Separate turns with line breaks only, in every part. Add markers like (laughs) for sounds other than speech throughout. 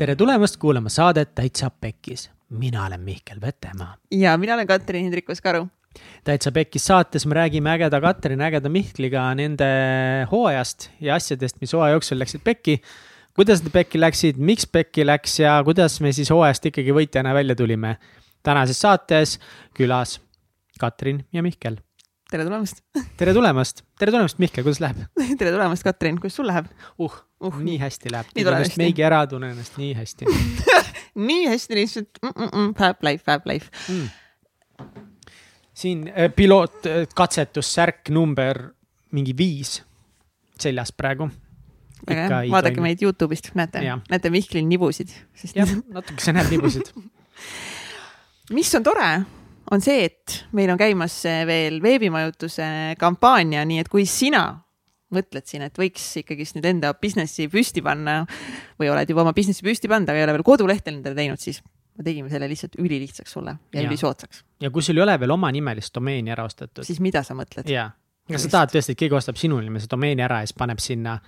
tere tulemast kuulama saadet Täitsa Pekkis. mina olen Mihkel Vetemaa.
ja mina olen Katrin Hindrikus-Karu.
täitsa Pekkis saates me räägime ägeda Katrin, ägeda Mihkliga nende hooajast ja asjadest, mis hooaja jooksul läksid pekki. kuidas need pekki läksid, miks pekki läks ja kuidas me siis hooajast ikkagi võitjana välja tulime. tänases saates külas Katrin ja Mihkel.
tere tulemast
tere tulemast, tere tulemast, Mihkel, kuidas läheb (laughs)
tere tulemast, Katrin, kuidas sul läheb?
uh, uh, nii hästi läheb.
nii tore. Hästi.
meigi ära, tunnen ennast nii hästi. (laughs)
Nii hästi lihtsalt mm, mm, mm, fab life, fab life.
Mm.. siin äh, pilootkatsetussärk number mingi viis seljas praegu.
vaadake meid Youtube'ist, näete, näete Mihklil nibusid
sest.... jah, natukese näeb nibusid. (laughs)
Mis on tore, on see, et meil on käimas veel veebimajutuse kampaania, nii et kui sina mõtled siin, et võiks ikkagist nüüd enda business'i püsti panna või oled juba oma business'i püsti pannud, aga ei ole veel kodulehte endale teinud, siis me tegime selle lihtsalt ülilihtsaks sulle ja, ja. ülisoodsaks.
ja kui sul ei ole veel omanimelist domeeni ära ostetud.
siis mida sa mõtled?
jaa, kas sa tahad tõesti, et keegi ostab sinu nimelise domeeni ära ja siis paneb sinna,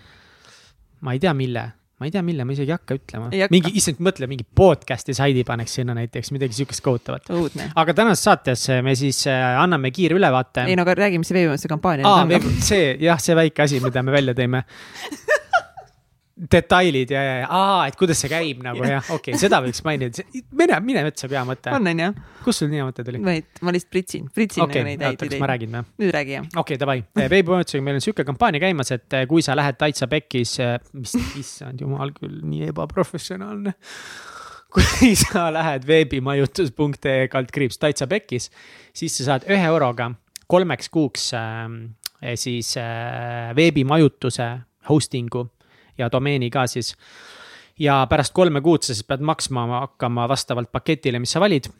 ma ei tea, mille ma ei tea, mille, ma isegi ei hakka ütlema. mingi, issand, mõtle, mingi podcast'i saidi paneks sinna näiteks, midagi sihukest kohutavat. aga tänases saates me siis äh, anname kiire ülevaate.
ei no aga räägime siis veebimajanduse kampaania.
see jah, see väike asi, mida me välja tõime (laughs) detailid ja, ja, ja, aa, et kuidas see käib (laughs) nagu jah, okei okay,, seda võiks mainida, mine, mine metsa, hea mõte.
on, on jah.
kust sul nii hea mõte tuli?
vait, ma lihtsalt pritsin, pritsin
okay, nagu neid häid ideid. ma räägin või?
nüüd räägi jah.
okei okay,, davai, veebimajandusega meil on sihuke kampaania käimas, et eh, kui sa lähed täitsa pekkis, eh, mis, issand jumal küll, nii ebaprofessionaalne kui sa lähed veebimajutus.ee kaldkriips täitsa pekkis, siis sa saad ühe euroga kolmeks kuuks äh, siis äh, veebimajutuse hosting'u ja domeeni ka siis. ja pärast kolme kuud sa siis pead maksma hakkama vastavalt paketile, mis sa valid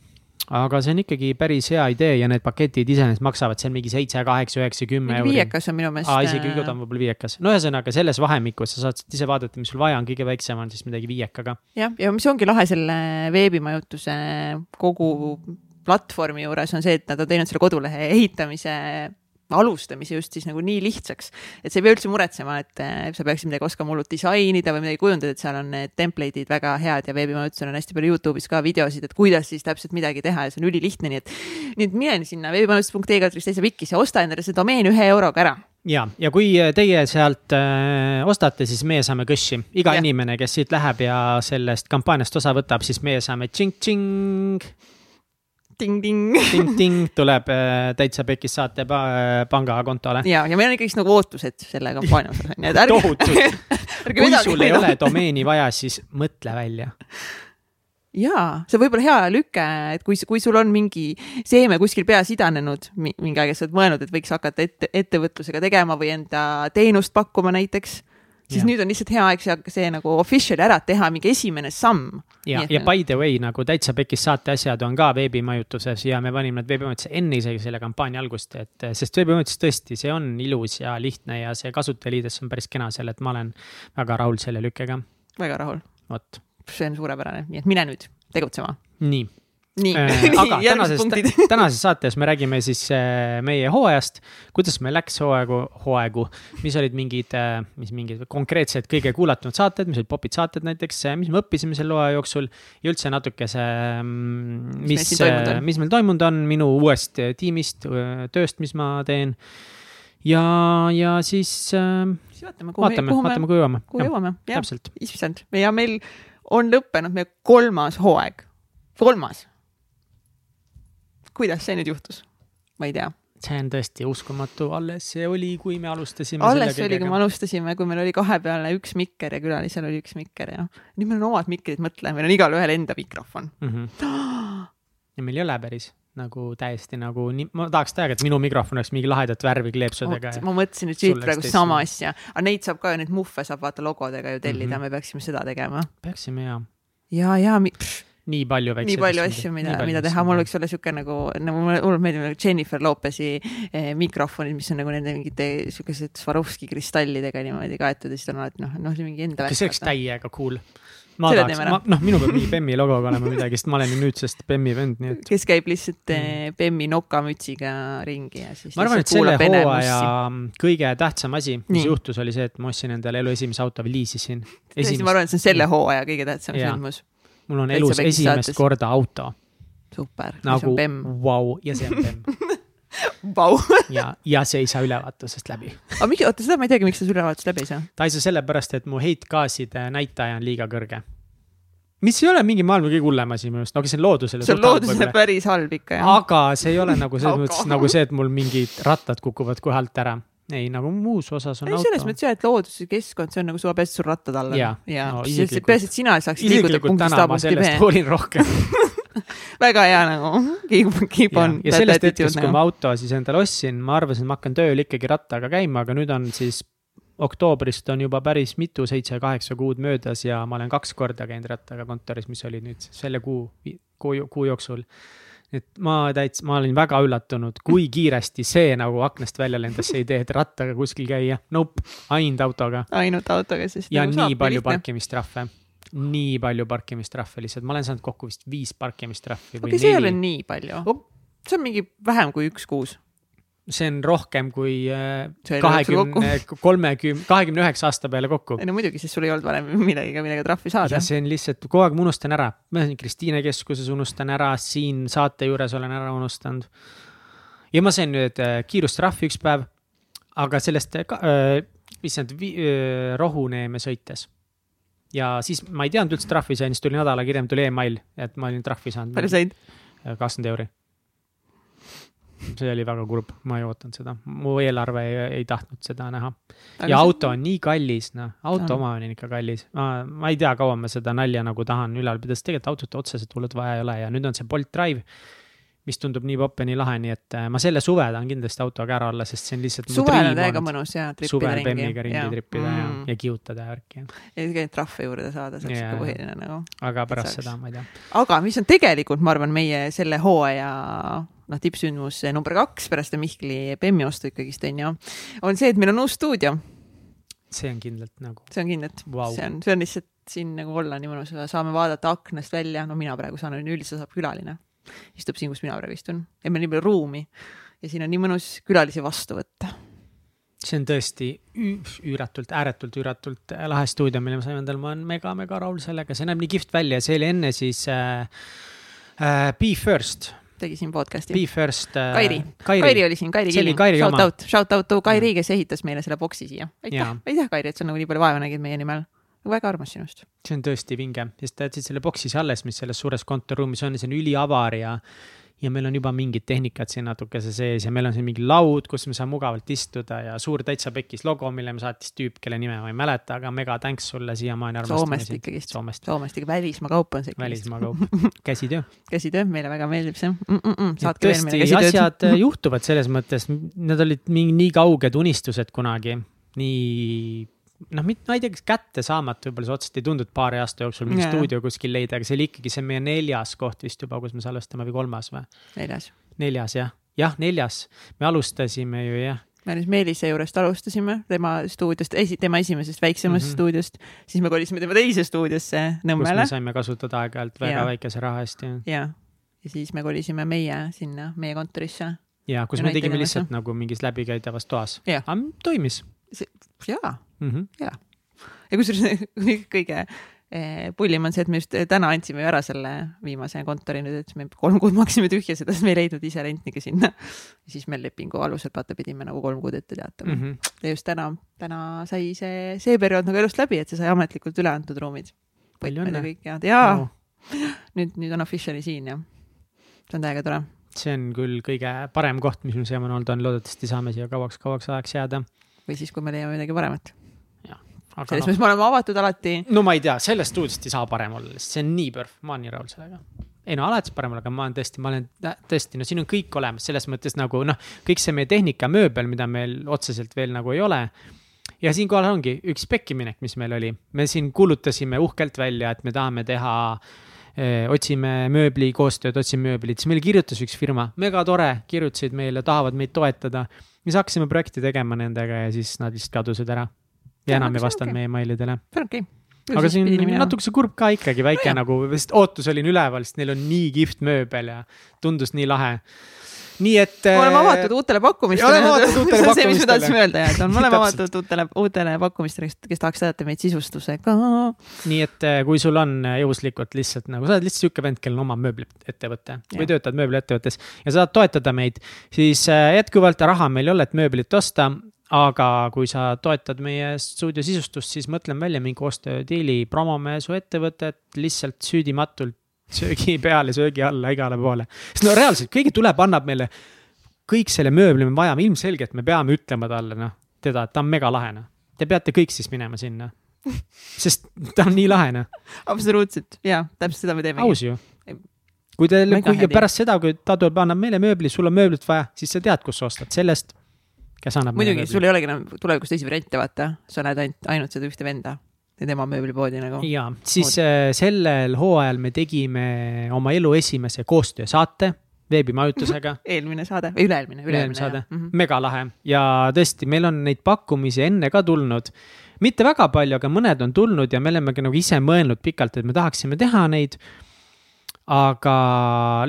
aga see on ikkagi päris hea idee ja need paketid iseenesest maksavad seal mingi seitse, kaheksa, üheksa, kümme euri.
viiekas on minu meelest.
aa, isegi kõige odavam võib-olla viiekas. no ühesõnaga selles vahemikus sa saad ise vaadata, mis sul vaja on, kõige väiksem on siis midagi viiekaga.
jah, ja mis ongi lahe selle veebimajutuse kogu platvormi juures on see, et nad on teinud selle kodulehe ehitamise alustamise just siis nagu nii lihtsaks, et sa ei pea üldse muretsema, et äh, sa peaksid midagi oskama hullult disainida või midagi kujundada, et seal on need template'id väga head ja veebimajutusel on hästi palju Youtube'is ka videosid, et kuidas siis täpselt midagi teha ja see on ülilihtne, nii et, nii et mine sinna pikis ja osta endale see domeen ühe euroga ära
ja, ja kui teie sealt äh, ostate, siis meie saame kõssi. iga ja. inimene, kes siit läheb ja sellest kampaaniast osa võtab, siis meie saame tšing-tšing
ting-ting.
ting-ting tuleb äh, täitsa pekis saate pa, pangakontole.
ja, ja meil on ikkagi nagu ootused selle kampaania osas on ju, et
ärge. tohutud (laughs) kui sul ei ole domeeni vaja, siis mõtle välja
jaa, see võib olla hea lüke, et kui, kui sul on mingi seeme kuskil peas idanenud mingi aeg ja sa oled mõelnud, et võiks hakata ette, ettevõtlusega tegema või enda teenust pakkuma näiteks siis ja. nüüd on lihtsalt hea aeg see, see nagu official'i ära teha, mingi esimene samm.
ja, ja by the way nagu täitsa pekis saate asjad on ka veebimajutuses ja me panime need veebimajutuse enne isegi selle kampaania algust, et sest veebimajutus tõesti, see on ilus ja lihtne ja see kasutajaliides on päris kena seal, et ma olen väga rahul selle lükkega.
väga rahul.
vot.
see on suurepärane, nii et mine nüüd tegutsema.
nii
nii.
Äh,, (laughs) aga tänases, (laughs) tänases saates me räägime siis äh, meie hooajast, kuidas meil läks hooaegu, hooaegu, mis olid mingid äh,, mis mingid konkreetsed kõige kuulatumad saated, mis olid popid saated näiteks, mis me õppisime selle hooaja jooksul. ja üldse natukese, mm, mis, mis, äh, mis meil toimunud on minu uuest tiimist, tööst, mis ma teen. ja, ja siis äh,.
siis vaatame, kuhu
vaatame,
kuhu
vaatame, kuhu jõuame.
kuhu jõuame, jah, issand, ja meil on lõppenud meie kolmas hooaeg, kolmas kuidas see nüüd juhtus? ma ei tea
see on tõesti uskumatu, alles see oli, kui me alustasime.
alles see oli, kui me alustasime, kui meil oli kahepealne üks mikker ja külalisel oli üks mikker ja nüüd meil on omad mikrid, mõtle, meil on igalühel enda mikrofon
mm. -hmm. ja meil ei ole päris nagu täiesti nagu nii, ma tahaks teada, et minu mikrofon oleks mingi lahedat värvi kleepsudega.
ma mõtlesin nüüd siit praegu sama asja, aga neid saab ka ju, neid muhve saab vaata logodega ju tellida mm, -hmm. me peaksime seda tegema.
peaksime jaa.
ja, ja,
nii palju väikseid
nii palju asju, mida, mida teha, mul võiks olla sihuke nagu, nagu mulle meeldib nagu Jennifer Lopez'i eh, mikrofonid, mis on nagu nende mingite siukesed Swarovski kristallidega niimoodi kaetud ja siis on alati noh, noh mingi enda.
kas see oleks täiega cool? ma tahaks, ma, noh, minul peab mingi Bemmi logoga olema midagi, sest ma olen ju nüüdsest Bemmi vend, nii et.
kes käib lihtsalt eh, mm. Bemmi nokamütsiga ringi ja siis.
ma arvan, et selle hooaja kõige tähtsam asi, mis nii. juhtus, oli see, et ma ostsin endale elu esimese auto või liisisin.
ma arvan, et see on selle hooaja kõige tähtsam sündmus
mul on elus esimest saates. korda auto.
super,
nagu vau, ja see on bemm (laughs)
Vau.
ja, ja see ei saa ülevaatusest läbi.
aga miks, oota, seda ma ei teagi, miks see ülevaatusest läbi ei saa?
ta ei saa sellepärast, et mu heitgaaside näitaja on liiga kõrge. mis ei ole mingi maailma kõige hullem asi minu arust, no aga see on loodusele.
see on loodusele päris halb ikka jah.
aga see ei ole nagu selles mõttes nagu see, et mul mingid rattad kukuvad kohe alt ära ei, nagu muus osas on
ei,
auto.
selles mõttes jah, et loodus ja keskkond, see on nagu suva peast sul rattad all on.
ja,
ja no, peaasi, et sina saaksid liikuda punktist A punkti B.
hoolin rohkem (laughs)
väga hea nagu, keep, keep on.
ja sellest hetkest, kui ma auto siis endale ostsin, ma arvasin, et ma hakkan tööl ikkagi rattaga käima, aga nüüd on siis oktoobrist on juba päris mitu, seitse-kaheksa kuud möödas ja ma olen kaks korda käinud rattaga kontoris, mis oli nüüd selle kuu, kuu, kuu jooksul et ma täitsa, ma olin väga üllatunud, kui kiiresti see nagu aknast välja lendas, see idee, et rattaga kuskil käia. Nope, ainult autoga.
ainult autoga, siis.
ja nagu nii palju parkimistrahve, nii palju parkimistrahve lihtsalt, ma olen saanud kokku vist viis parkimistrahvi.
okei see ei ole nii palju oh.. see on mingi vähem kui üks kuus
see on rohkem kui äh, kahekümne, (laughs) kolmekümne, kahekümne üheksa aasta peale kokku.
ei no muidugi, sest sul ei olnud varem millegagi, millega trahvi saada.
see on lihtsalt, kogu aeg ma unustan ära, ma siin Kristiine keskuses unustan ära, siin saate juures olen ära unustanud. ja ma sain nüüd äh, kiirustrahvi üks päev, aga sellest äh,, issand rohuneeme sõites ja siis ma ei teadnud üldse trahvi sain, siis tuli nädala hiljem tuli email, et ma olin trahvi saanud.
palju said?
kakskümmend euri see oli väga kurb, ma ei ootanud seda, mu eelarve ei, ei tahtnud seda näha. ja auto on nii kallis, noh, auto omamine on ikka kallis. ma, ma ei tea, kaua ma seda nalja nagu tahan ülal pidada, sest tegelikult autot otseselt hullult vaja ei ole ja nüüd on see Bolt Drive mis tundub nii popp ja nii lahe, nii et äh, ma selle suve tahan kindlasti autoga ära olla, sest see on lihtsalt.
suvel on täiega mõnus ja
trippida ringi. ringi ja. trippida mm. ja, ja kihutada ja värki.
ja siis käid trahve juurde saada, see on siuke põhiline nagu.
aga pärast seda ma ei tea.
aga mis on tegelikult, ma arvan, meie selle hooaja noh, tippsündmus number kaks pärast Mihkli Bemmi ostu ikkagist on ju, on see, et meil on uus stuudio.
see on kindlalt nagu.
see on kindlalt. Wow., see on, see on lihtsalt siin nagu olla nii mõnus, saame vaadata aknast välja, no mina praegu saan, üldiselt saab külaline. Istub siin, kus mina praegu istun. Ja meil on nii palju ruumi. Ja siin on nii mõnus külalisi vastu võtta.
see on tõesti üüratult, ääretult üüratult lahe stuudio, mille me saime endale, ma olen mega-mega rahul sellega, see näeb nii kihvt välja, see oli enne siis äh, äh, Be First
tegi siin podcast'i.
Be First äh,.
Kairi. Kairi., Kairi oli siin, Kairi Killing, shout
oma.
out, shout out to Kairi, kes ehitas meile selle boksi siia. aitäh, aitäh Kairi, et sa nagu nii palju vaeva nägid meie nimel väga armas sinust.
see on tõesti vinge, sest ta jätsid selle boksi alles, mis selles suures kontoriruumis on, see on üliavar ja ja meil on juba mingid tehnikad siin natukese sees ja meil on siin mingi laud, kus me saame mugavalt istuda ja suur täitsa pekis logo, mille me saatis tüüp, kelle nime ma ei mäleta, aga mega thanks sulle siiamaani.
Soomest ikkagist.
Soomest.
Soomest ikka välismaa kaup on see.
välismaa kaup, (laughs) käsitöö
käsitöö, meile väga meeldib see mm. -mm -mm.
saatke veel meile käsitööd. asjad äh, (laughs) juhtuvad selles mõttes, need olid mingi nii kauged unistused kunagi, nii noh, ma ei tea, kas kättesaamatu võib-olla see otseselt ei tundunud paari aasta jooksul mingi yeah. stuudio kuskil leida, aga see oli ikkagi, see meie neljas koht vist juba, kus me salvestame või kolmas või?
neljas.
neljas jah, jah, neljas, me alustasime ju jah
me nüüd Meelise juurest alustasime, tema stuudiost, esi-, tema esimesest väiksemast mm -hmm. stuudiost, siis me kolisime tema teise stuudiosse Nõmmele.
kus me saime kasutada aeg-ajalt väga ja. väikese raha eest ja.
ja, ja siis me kolisime meie sinna, meie kontorisse.
ja, kus ja me tegime lihtsalt nagu mingis läbikäidavas toas. aga toimis.
Jaa mm. -hmm. ja, ja kusjuures (laughs) kõige eh, pullim on see, et me just täna andsime ju ära selle viimase kontori nüüd, et me kolm kuud maksime tühja seda, sest me ei leidnud ise rentniga sinna. siis me lepingu alusel vaata pidime nagu kolm kuud ette teatama mm. -hmm. ja just täna, täna sai see, see periood nagu elust läbi, et see sai ametlikult üle antud ruumid.
palju õnne.
head ja no. (laughs) nüüd, nüüd on official'i siin ja see on täiega tore.
see on küll kõige parem koht, mis meil siiamaani olnud on, loodetavasti saame siia kauaks-kauaks ajaks jääda.
Või siis, kui me leiame midagi paremat selles mõttes no, me oleme avatud alati.
no ma ei tea, sellest stuudiost ei saa parem olla, sest see on nii perf, ma olen nii rahul sellega. ei no alati saab parem olla, aga ma olen tõesti, ma olen tõesti, no siin on kõik olemas, selles mõttes nagu noh, kõik see meie tehnika, mööbel, mida meil otseselt veel nagu ei ole ja siinkohal ongi üks pekkiminek, mis meil oli, me siin kuulutasime uhkelt välja, et me tahame teha otsime mööbli koostööd, otsime mööblit, siis meile kirjutas üks firma, mega tore, kirjutasid meile, tahavad meid toetada. Siis hakkasime projekti tegema nendega ja siis nad lihtsalt kadusid ära. ja enam ei vastanud okay. meie emailidele.
see on okei okay
aga siin natuke see kurb ka ikkagi väike no, nagu, sest ootus oli üleval, sest neil on nii kihvt mööbel ja tundus nii lahe nii et.
me oleme äh, avatud uutele pakkumistele. (laughs) see on see, mis me tahtsime öelda ja, et on, me oleme (laughs) avatud uutele, uutele pakkumistele, kes tahaks saada meid sisustusega.
nii et äh, kui sul on äh, juhuslikult lihtsalt nagu, sa oled lihtsalt sihuke vend, kellel on oma mööbliettevõte või töötad mööbliettevõttes ja sa tahad toetada meid, siis jätkuvalt raha meil ei ole, et mööblit osta aga kui sa toetad meie stuudio sisustust, siis mõtleme välja mingi koostöödiili, promome su ettevõtet lihtsalt süüdimatult söögi peale, söögi alla, igale poole. sest no reaalselt keegi tuleb, annab meile kõik selle mööbli me vajame, ilmselgelt me peame ütlema talle, noh, teda, et ta on megalahe, noh. Te peate kõik siis minema sinna. sest ta on nii lahe, noh.
absoluutselt, jaa, täpselt seda me teeme.
aus ju. kui teil, kui ja pärast seda, kui ta tuleb, annab meile mööbli, sul on mööblit vaja, siis sa tead, kus sa ostad, sellest, kes annab.
muidugi, sul ei olegi enam tulevikus teisi variante, vaata, sa näed ainult, ainult seda ühte venda ja tema mööblipoodi nagu.
ja siis äh, sellel hooajal me tegime oma elu esimese koostöösaate veebimajutusega (laughs)
eelmine saade või üle-eelmine,
üle-eelmine saade mm, -hmm. megalahe ja tõesti, meil on neid pakkumisi enne ka tulnud. mitte väga palju, aga mõned on tulnud ja me oleme ka nagu ise mõelnud pikalt, et me tahaksime teha neid. aga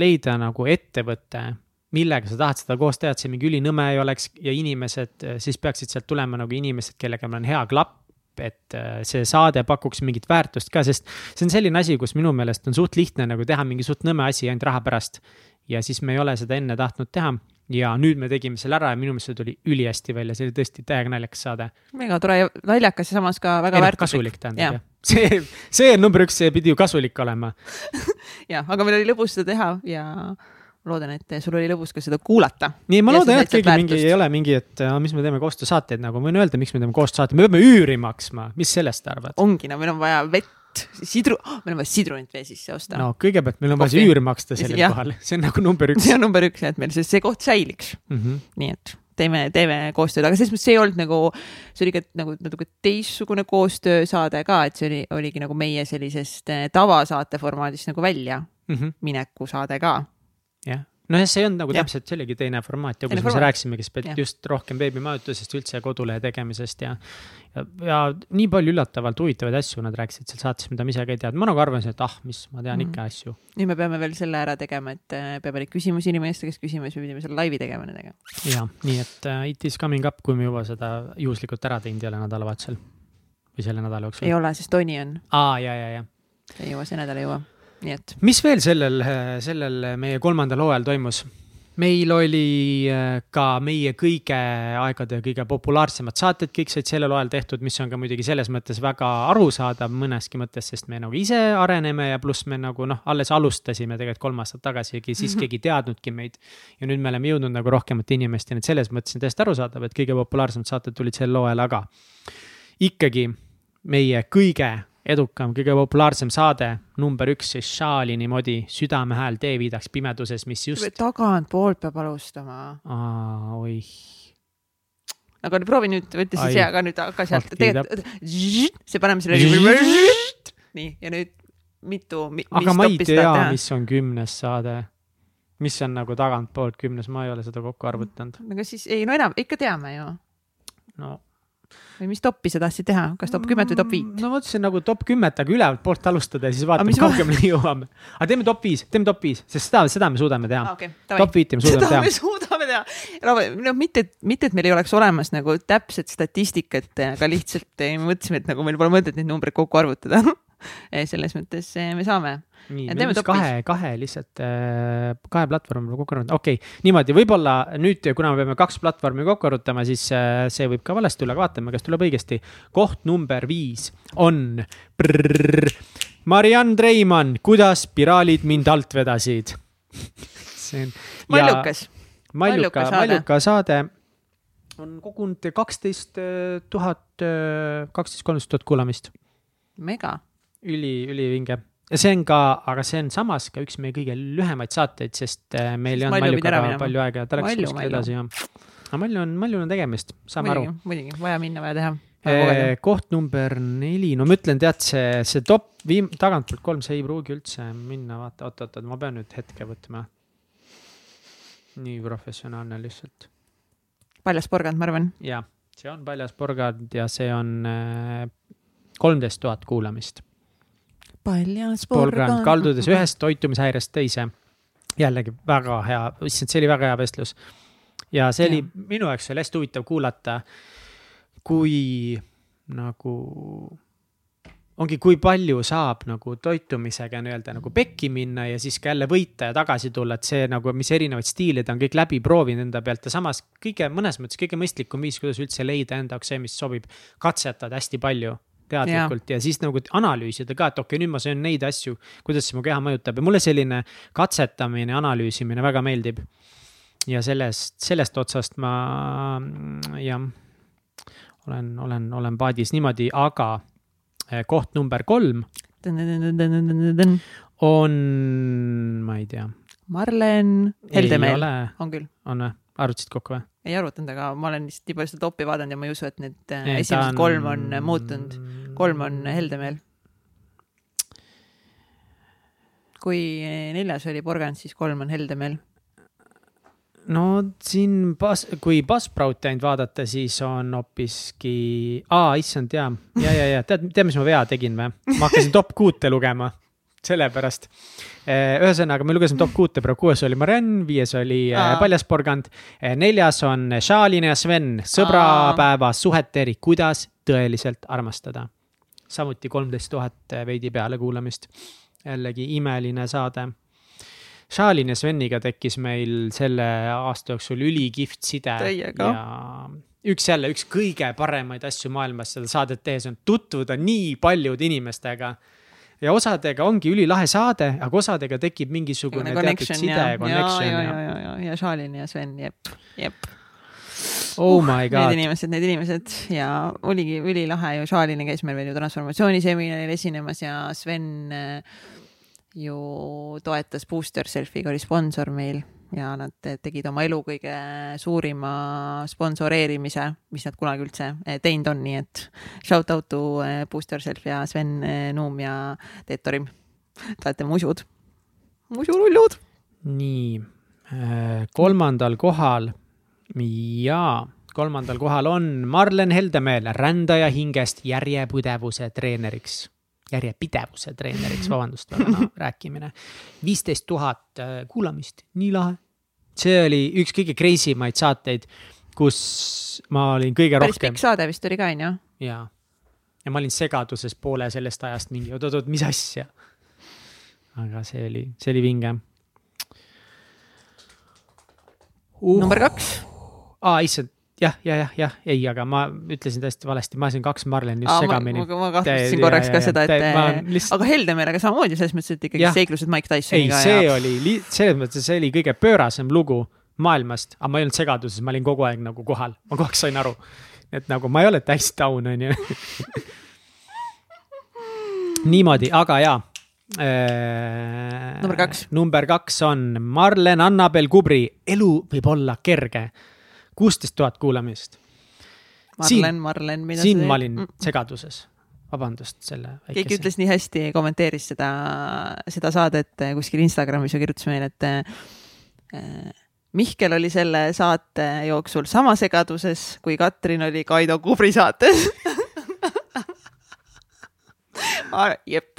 leida nagu ettevõte, millega sa tahad seda koos teha, et see mingi ülinõme ei oleks ja inimesed, siis peaksid sealt tulema nagu inimesed, kellega meil on hea klapp et äh, see saade pakuks mingit väärtust ka, sest see on selline asi, kus minu meelest on suht lihtne nagu teha mingi suht nõme asi ainult raha pärast. ja siis me ei ole seda enne tahtnud teha ja nüüd me tegime selle ära ja minu meelest see tuli ülihästi välja, see oli tõesti täiega naljakas saade.
mega tore ja naljakas ja samas ka väga väärtuslik.
kasulik tähendab jah see, see on number üks, see pidi ju kasulik olema (laughs)
jah, aga meil oli lõbus seda teha ja loodan, et sul oli lõbus ka seda kuulata.
nii, ma loodan, et keegi väärtust. mingi ei ole mingi, et äh, mis me teeme koostöösaateid nagu, ma võin öelda, miks me teeme koostöösaateid, me peame üüri maksma, mis sellest arvad?
ongi, no meil on vaja vett, sidru oh,, (gasps) meil on vaja sidrunit vee sisse osta.
no kõigepealt meil on vaja see üür maksta sellel kohal, see on nagu number üks.
see on number üks jah, et meil see, see koht säiliks mm. -hmm. nii et teeme, teeme koostööd, aga selles mõttes see ei olnud nagu, see oli ka nagu natuke teistsugune koostöösaade ka, et see oli, oligi nagu meie sellisest äh, tavasaate formaadist nagu välja mm -hmm. mineku saade ka
jah, nojah, see olnud nagu ja. täpselt, see oligi teine formaat ja kus me rääkisimegi just rohkem veebimajutusest, üldse kodulehe tegemisest ja. ja, ja nii palju üllatavalt huvitavaid asju nad rääkisid seal saates, mida ma ise ka ei teadnud, ma nagu arvasin, et ah, mis, ma tean mm ikka asju.
nüüd me peame veel selle ära tegema, et äh, peame neid küsimusi inimeste käest küsima, siis me pidime selle laivi tegema nendega.
ja, nii et uh, it is coming up, kui me juba seda juhuslikult ära teinud ei ole nädalavahetusel või selle nädala jooksul.
ei ole, sest Toni on.
aa, ja, ja, ja.
ei jõua, see nädal ei jõua nii et.
mis veel sellel, sellel meie kolmandal hooajal toimus? meil oli äh, ka meie kõige aegade kõige populaarsemad saated, kõik said sellel ajal tehtud, mis on ka muidugi selles mõttes väga arusaadav mõneski mõttes, sest me nagu ise areneme ja pluss me nagu noh, alles alustasime tegelikult kolm aastat tagasi, siis keegi ei teadnudki meid. ja nüüd me oleme jõudnud nagu rohkemate inimesteni, et selles mõttes on täiesti arusaadav, et kõige populaarsemad saated tulid sel hooajal, aga ikkagi meie kõige edukam, kõige populaarsem saade, number üks siis Šaalini modi Südame hääl teeviidaks pimeduses, mis just.
tagantpoolt peab alustama.
aa, oih.
aga proovi nüüd, võta siis hea, aga nüüd hakka sealt, tegelikult, see paneme selle. nii, ja nüüd mitu mi,.
aga ma ei tea, mis on kümnes saade. mis on nagu tagantpoolt kümnes, ma ei ole seda kokku arvutanud.
aga siis ei, no enam, ikka teame ju.
no
või mis toppi sa tahtsid teha, kas top kümmet või top viit?
no ma mõtlesin nagu top kümmet, aga ülevalt poolt alustada ja siis vaatame, kaugemale jõuame. aga teeme top viis, teeme top viis, sest seda, seda me suudame teha
okay,.
top viiti me suudame
seda teha. me suudame teha. no, no mitte, mitte, et meil ei oleks olemas nagu täpset statistikat, aga lihtsalt me mõtlesime, et nagu meil pole mõtet neid numbreid kokku arvutada (laughs) (laughs) selles mõttes eh, me saame
nii, me vist kahe, kahe lihtsalt, äh, kahe platvormi kokku arvutama, okei okay., niimoodi, võib-olla nüüd, kuna me peame kaks platvormi kokku arvutama, siis see võib ka valesti tulla, aga vaatame, kas tuleb õigesti. koht number viis on. Mariann Treimann, kuidas spiraalid mind alt vedasid (laughs)
see on. mallukas.
malluka, malluka saade on kogunud kaksteist tuhat, kaksteist, kolmteist tuhat kuulamist.
mega.
Üli, ülivinge ja see on ka, aga see on samas ka üks meie kõige lühemaid saateid, sest äh, meil ei olnud Maljuga palju aega ja ta läks kuskile edasi ja. aga Malju on, Malju on tegemist, saame
muidugi,
aru.
muidugi, vaja minna, vaja teha.
Eh, koht number neli, no ma ütlen, tead see, see top viim-, tagantpoolt kolm, see ei pruugi üldse minna, vaata, oot-oot-oot, ma pean nüüd hetke võtma. nii professionaalne lihtsalt.
paljas porgand, ma arvan.
jah, see on paljas porgand ja see on äh, kolmteist tuhat kuulamist.
Paljas
porgand, kaldudes ühest toitumishäirest teise. jällegi väga hea, issand, see oli väga hea vestlus. ja see oli, minu jaoks oli hästi huvitav kuulata kui nagu ongi, kui palju saab nagu toitumisega nii-öelda nagu pekki minna ja siis ka jälle võita ja tagasi tulla, et see nagu, mis erinevaid stiile ta on kõik läbi proovinud enda pealt ja samas kõige, mõnes mõttes kõige mõistlikum viis, kuidas üldse leida enda jaoks see, mis sobib. katsetad hästi palju teadlikult ja. ja siis nagu analüüsida ka, et okei okay,, nüüd ma söön neid asju, kuidas see mu keha mõjutab ja mulle selline katsetamine, analüüsimine väga meeldib. ja sellest, sellest otsast ma jah olen, olen, olen paadis niimoodi, aga eh, koht number kolm on, ma ei tea.
Marlen Heldemeel on küll.
on või? arvutasid kokku või?
Ei arvutanud, aga ma olen lihtsalt nii palju seda topi vaadanud ja ma ei usu, et need eh, ei, esimesed on... kolm on muutunud. kolm on Heldemeel. kui neljas oli porgand, siis kolm on Heldemeel
no siin bas-, kui Buzzsprouti ainult vaadata, siis on hoopiski, aa, issand, jaa, ja, ja, ja tead, tead, mis ma vea tegin või? ma hakkasin top kuute lugema, sellepärast. Eh, ühesõnaga, me lugesime top kuute, praegu kuues oli Marianne, viies oli eh, aa. Paljasporgand. Eh, neljas on Šalin ja Sven, sõbrapäeva suheteri, kuidas tõeliselt armastada. samuti kolmteist tuhat veidi peale kuulamist. jällegi imeline saade Šalin ja Sveniga tekkis meil selle aasta jooksul ülikihvt side.
Teiega.
ja üks jälle, üks kõige paremaid asju maailmas seda saadet tehes on tutvuda nii paljude inimestega. Ja osadega ongi ülilahe saade, aga osadega tekib mingisugune teatud side ja connection.
ja, ja, ja, ja, ja Šalin ja Sven, jep, jep.
Oh uh, my god.
Need inimesed, need inimesed ja oligi ülilahe ju, Šalini käis meil veel ju transformatsiooniseminaril esinemas ja Sven äh, ju toetas Booster Selfie'ga, oli sponsor meil ja nad tegid oma elu kõige suurima sponsoreerimise, mis nad kunagi üldse eh, teinud on, nii et shout out to eh, Booster Self ja Sven eh, Nuum ja Teet Torim. Te olete musud, musurullud.
nii, kolmandal kohal ja kolmandal kohal on Marlen Heldemeel, rändaja hingest järjepidevuse treeneriks järjepidevuse treeneriks, vabandust, väga no, (laughs) rääkimine. viisteist tuhat kuulamist, nii lahe. See oli üks kõige crazy maid saateid, kus ma olin kõige
päris
rohkem.
pikk saade vist oli ka, on ju?
jaa. ja ma olin segaduses poole sellest ajast mingi oot-oot-oot, mis asja. aga see oli, see oli vinge
uh.. number kaks.
aa, issand, jah, ja, jah, jah, ei, aga ma ütlesin täiesti valesti, ma ajasin kaks Marleni just segamini.
ma, ma kahtlustasin korraks ja, ka ja, seda, et lihtsalt... aga Heldemeelega samamoodi selles mõttes, et ikkagi ja. seiklused Mike Tysoniga.
ei, see ja... oli, selles mõttes, see oli kõige pöörasem lugu maailmast, aga ma ei olnud segaduses, ma olin kogu aeg nagu kohal, ma kogu aeg sain aru. et nagu ma ei ole täis down, on ju. (laughs) niimoodi, aga jaa
äh,. number kaks.
number kaks on Marlen Annabel Kubri Elu võib olla kerge kuusteist tuhat kuulamist.
Marlen, Marlen, mida
siin see... ma olin segaduses. Vabandust selle
väikese. keegi ütles nii hästi, kommenteeris seda, seda saadet kuskil Instagramis ja kirjutas meile, et äh, Mihkel oli selle saate jooksul sama segaduses, kui Katrin oli Kaido Kubri saates. (laughs) Jep,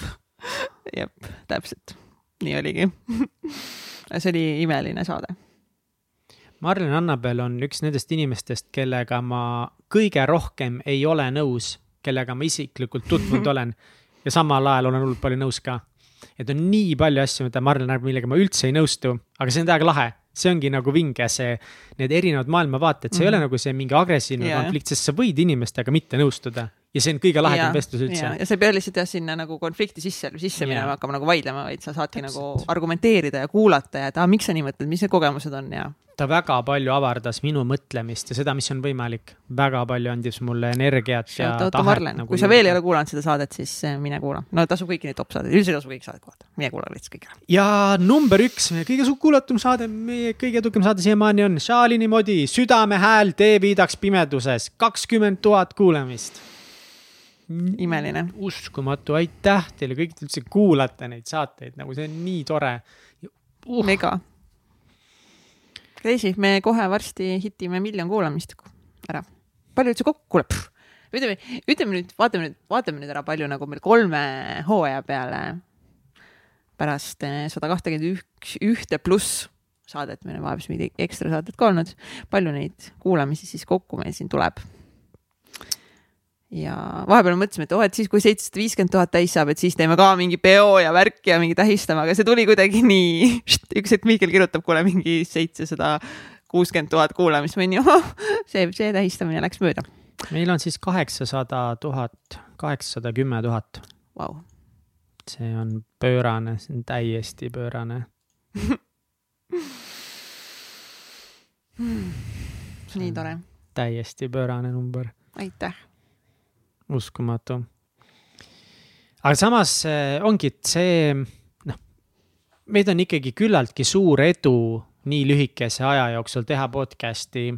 jep, täpselt, nii oligi. (laughs) See oli imeline saade
Marlen Annabel on üks nendest inimestest, kellega ma kõige rohkem ei ole nõus, kellega ma isiklikult tutvunud (laughs) olen ja samal ajal olen hullult palju nõus ka. et on nii palju asju, mida Marlen arvab, millega ma üldse ei nõustu, aga see on täiega lahe see ongi nagu vinge, see, need erinevad maailmavaated, see mm -hmm. ei ole mhm. nagu see mingi agressiivne yeah. konflikt, sest sa võid inimestega mitte nõustuda ja see on kõige lahedam vestlus üldse.
ja sa ei pea lihtsalt jah, sinna nagu konflikti sisse, sisse minema, hakkama nagu vaidlema, vaid sa saadki Täpselt. nagu argumenteerida ja kuulata ja et aa, miks sa nii mõtled, mis need kogemused on ja
ta väga palju avardas minu mõtlemist ja seda, mis on võimalik. väga palju andis mulle energiat ja tahet.
Nagu kui sa veel ei ole kuulanud seda saadet, siis eh, mine kuula. no tasub kõiki neid top saadeid, üldiselt tasub kõiki saadet kuulata. mine kuula lihtsalt ära.
ja number üks, meie kõige kuulatum saade, meie kõige tugevam saade siiamaani on Šalini moodi Südame hääl tee viidaks pimeduses, kakskümmend tuhat kuulamist
imeline.
uskumatu, aitäh teile kõik, te üldse kuulate neid saateid, nagu see on nii tore
uh.. mega. Crazy, me kohe varsti hitime miljon kuulamist ära. palju üldse kokku kuuleb? ütleme, ütleme nüüd, vaatame nüüd, vaatame nüüd ära, palju nagu meil kolme hooaja peale pärast eh, sada kahtekümmend üks, ühte pluss saadet, meil on vahepeal mingi ekstra saadet ka olnud. palju neid kuulamisi siis kokku meil siin tuleb? Ja vahepeal mõtlesime, et oo oh,, et siis, kui seitsesada viiskümmend tuhat täis saab, et siis teeme ka mingi peo ja värki ja mingi tähistame, aga see tuli kuidagi nii. (laughs) üks hetk Mihkel kirjutab, kuule mingi seitsesada kuuskümmend tuhat kuulamist, ma olin ju, see, see tähistamine läks mööda.
meil on siis kaheksasada tuhat, kaheksasada kümme tuhat. see on pöörane, see on täiesti pöörane (laughs)
nii tore.
täiesti pöörane number.
aitäh
uskumatu. aga samas äh, ongi see, noh, meid on ikkagi küllaltki suur edu nii lühikese aja jooksul teha podcast'i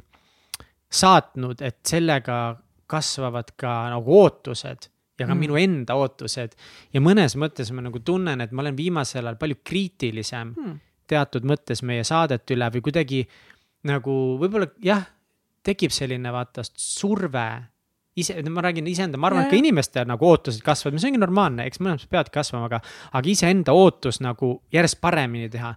saatnud, et sellega kasvavad ka nagu ootused ja ka mm. minu enda ootused. ja mõnes mõttes ma nagu tunnen, et ma olen viimasel ajal palju kriitilisem mm. teatud mõttes meie saadet üle või kuidagi nagu võib-olla jah, tekib selline vaata surve ise, ma räägin iseenda, ma arvan, et ka inimeste nagu ootused kasvavad, mis ongi normaalne, eks mõlemas peavad kasvama, aga, aga iseenda ootus nagu järjest paremini teha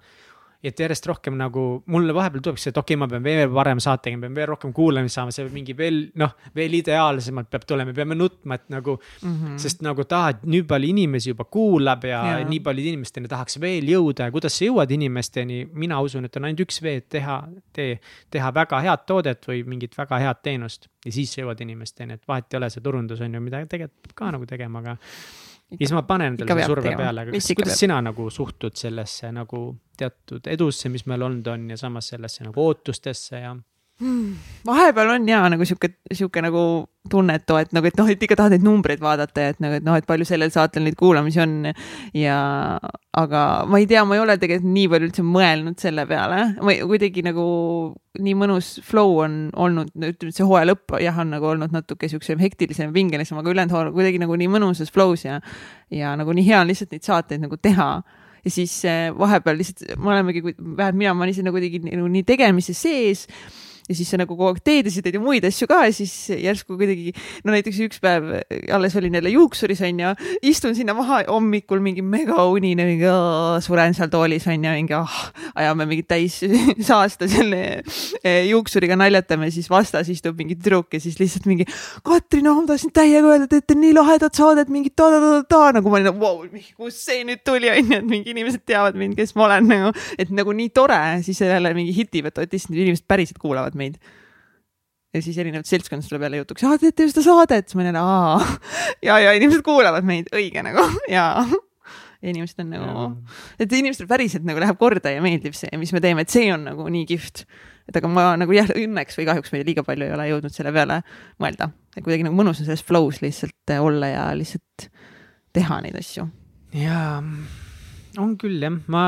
et järjest rohkem nagu mulle vahepeal tuleb see, et okei okay,, ma pean veel parem saate tegema, pean veel rohkem kuulamist saama, see mingi veel noh, veel ideaalsemalt peab tulema, peame nutma, et nagu mm. -hmm. sest nagu tahad, nii palju inimesi juba kuulab ja, ja. nii paljude inimesteni tahaks veel jõuda ja kuidas sa jõuad inimesteni. mina usun, et on ainult üks vee, et teha, tee, teha väga head toodet või mingit väga head teenust ja siis jõuad inimesteni, et vahet ei ole, see turundus on ju, mida tegelikult peab ka nagu tegema, aga ja siis ma panen endale selle surve peale, aga kas, kuidas peab. sina nagu suhtud sellesse nagu teatud edusse, mis meil olnud on ja samas sellesse nagu ootustesse ja
hmm,? vahepeal on ja nagu sihuke, sihuke nagu tunne, et nagu, et noh, et ikka tahad neid numbreid vaadata ja et nagu, et noh, et palju sellel saatel neid kuulamisi on. ja, aga ma ei tea, ma ei ole tegelikult nii palju üldse mõelnud selle peale, ma kuidagi nagu nii mõnus flow on olnud, ütleme, et see hooaja lõpp jah, on nagu olnud natuke siukse hektilisem, pingelisem, aga ülejäänud hooaja kuidagi nagu nii mõnusas flow's ja, ja nagu nii hea on lihtsalt neid saateid nagu teha ja siis eh, vahepeal lihtsalt me olemegi, vähemalt mina, ma olin siin nagu kuidagi nagu nii tegemise sees ja siis sa nagu kogu aeg teed ja muid asju ka ja siis järsku kuidagi, no näiteks üks päev alles olin jälle juuksuris onju, istun sinna maha hommikul mingi megaunine, mingi suren seal toolis onju, mingi ah, ajame mingit täis (laughs) saasta selle eh, juuksuriga naljatame, siis vastas istub mingi tüdruk ja siis lihtsalt mingi Katrin, ma tahtsin täiega öelda, teete nii lahedat saadet, mingit ta-ta-ta-ta, nagu ma olin nagu vau, kust see nüüd tuli onju, et mingi inimesed teavad mind, kes ma olen nagu, et nagu nii tore, siis jälle mingi hitib, et issand, inimesed päriselt kuulavad meid. ja siis erinevad seltskond tuleb jälle jutuks, aa, teete ju seda saadet, siis ma olen, aa, (laughs) ja, ja inimesed kuulavad meid, õige nagu, (laughs) ja ja inimesed on nagu, et inimestele päriselt nagu läheb korda ja meeldib see, mis me teeme, et see on nagu nii kihvt. et aga ma nagu jah, õnneks või kahjuks me liiga palju ei ole jõudnud selle peale mõelda, et kuidagi nagu mõnus on selles flow's lihtsalt olla ja lihtsalt teha neid asju.
jaa on küll jah, ma,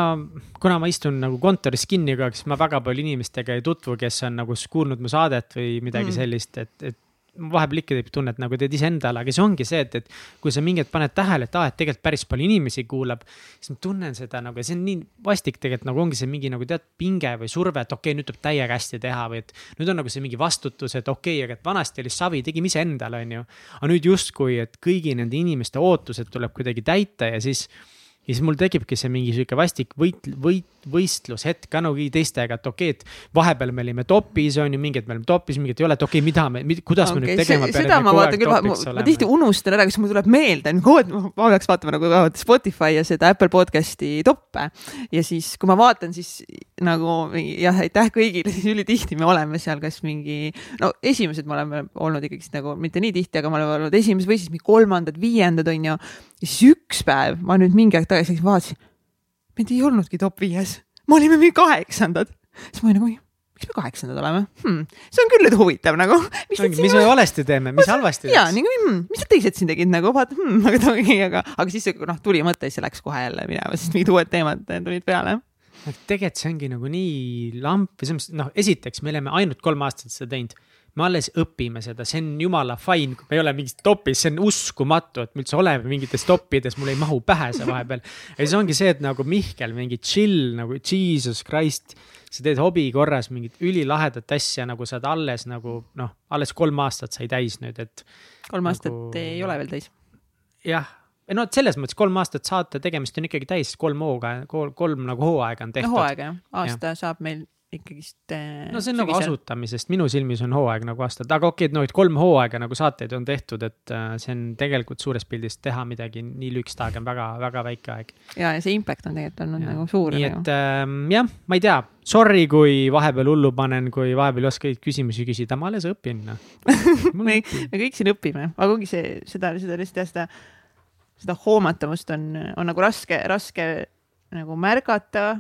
kuna ma istun nagu kontoris kinni ka, siis ma väga palju inimestega ei tutvu, kes on nagu kuulnud mu saadet või midagi mm. sellist, et, et vahepeal ikka tekib tunne, et nagu teed iseendale, aga see ongi see, et, et kui sa mingit paned tähele, et aa, et tegelikult päris palju inimesi kuulab, siis ma tunnen seda nagu ja see on nii vastik tegelikult nagu ongi see mingi nagu tead pinge või surve, et okei okay,, nüüd tuleb täiega hästi teha või et nüüd on nagu see mingi vastutus, et okei okay,, aga et vanasti oli savi, tegime iseendale, on ju. aga nüüd justkui, et kõigi nende inimeste ootused tuleb kuidagi täita ja siis ja siis mul tekibki see mingi sihuke vastik võit, võit, võistlushetk ka nagu teistega, et okei okay,, et vahepeal me olime topis, on ju, mingid me olime topis, mingid ei ole, et okei okay,, mida me, kuidas okay, me nüüd tegema
peame. seda ma vaatan küll, ma, ma tihti unustan ära, kas mul tuleb meelde, ma peaks vaatama nagu Spotify ja seda Apple podcast'i toppe. ja siis, kui ma vaatan, siis nagu jah, aitäh kõigile, (laughs) siis ülitihti me oleme seal kas mingi, no esimesed me oleme olnud ikkagist nagu mitte nii tihti, aga me oleme olnud esimesed või siis mingi kolmandad, viiendad on ju. Ja siis üks päev ma nüüd mingi aeg tagasi vaatasin meid ei olnudki top viies, me olime mingi kaheksandad. siis ma olin nagu, miks me kaheksandad oleme hmm,? see on küll nüüd huvitav nagu.
mis, mis me valesti teeme, mis halvasti
läks? jaa, nagu hmm, mis need teised siin tegid nagu, vaata hmm,, aga ongi, aga, aga siis noh, tuli mõte siis läks kohe jälle minema, sest mingid uued teemad tulid peale
tegelikult see ongi nagu nii lamp või selles mõttes, noh, esiteks me oleme ainult kolm aastat seda teinud me alles õpime seda, see on jumala fine, kui me ei ole mingis topis, see on uskumatu, et me üldse oleme mingites toppides, mul ei mahu pähe see vahepeal. ja siis ongi see, et nagu Mihkel mingi chill nagu jesus christ, sa teed hobi korras mingit ülilahedat asja, nagu sa oled alles nagu noh, alles kolm aastat sai täis nüüd, et.
kolm aastat nagu... ei ole veel täis.
jah, no selles mõttes kolm aastat saate tegemist on ikkagi täis, kolm hooga, kolm nagu hooaega on tehtud.
hooaega jah, aasta ja. saab meil ikkagist.
no see on sügisel. nagu asutamisest, minu silmis on hooaeg nagu aastad, aga okei okay,, et no et kolm hooaega nagu saateid on tehtud, et äh, see on tegelikult suures pildis teha midagi nii lühikest aega on väga-väga väike aeg.
ja, ja see impact on tegelikult olnud ja. nagu suur.
nii et äh, jah, ma ei tea, sorry, kui vahepeal hullu panen, kui vahepeal ei oska küsimusi küsida, ma alles õpin
noh. (laughs) me, me kõik siin õpime, aga ongi see, seda, seda lihtsalt seda, seda hoomatavust on, on nagu raske, raske nagu märgata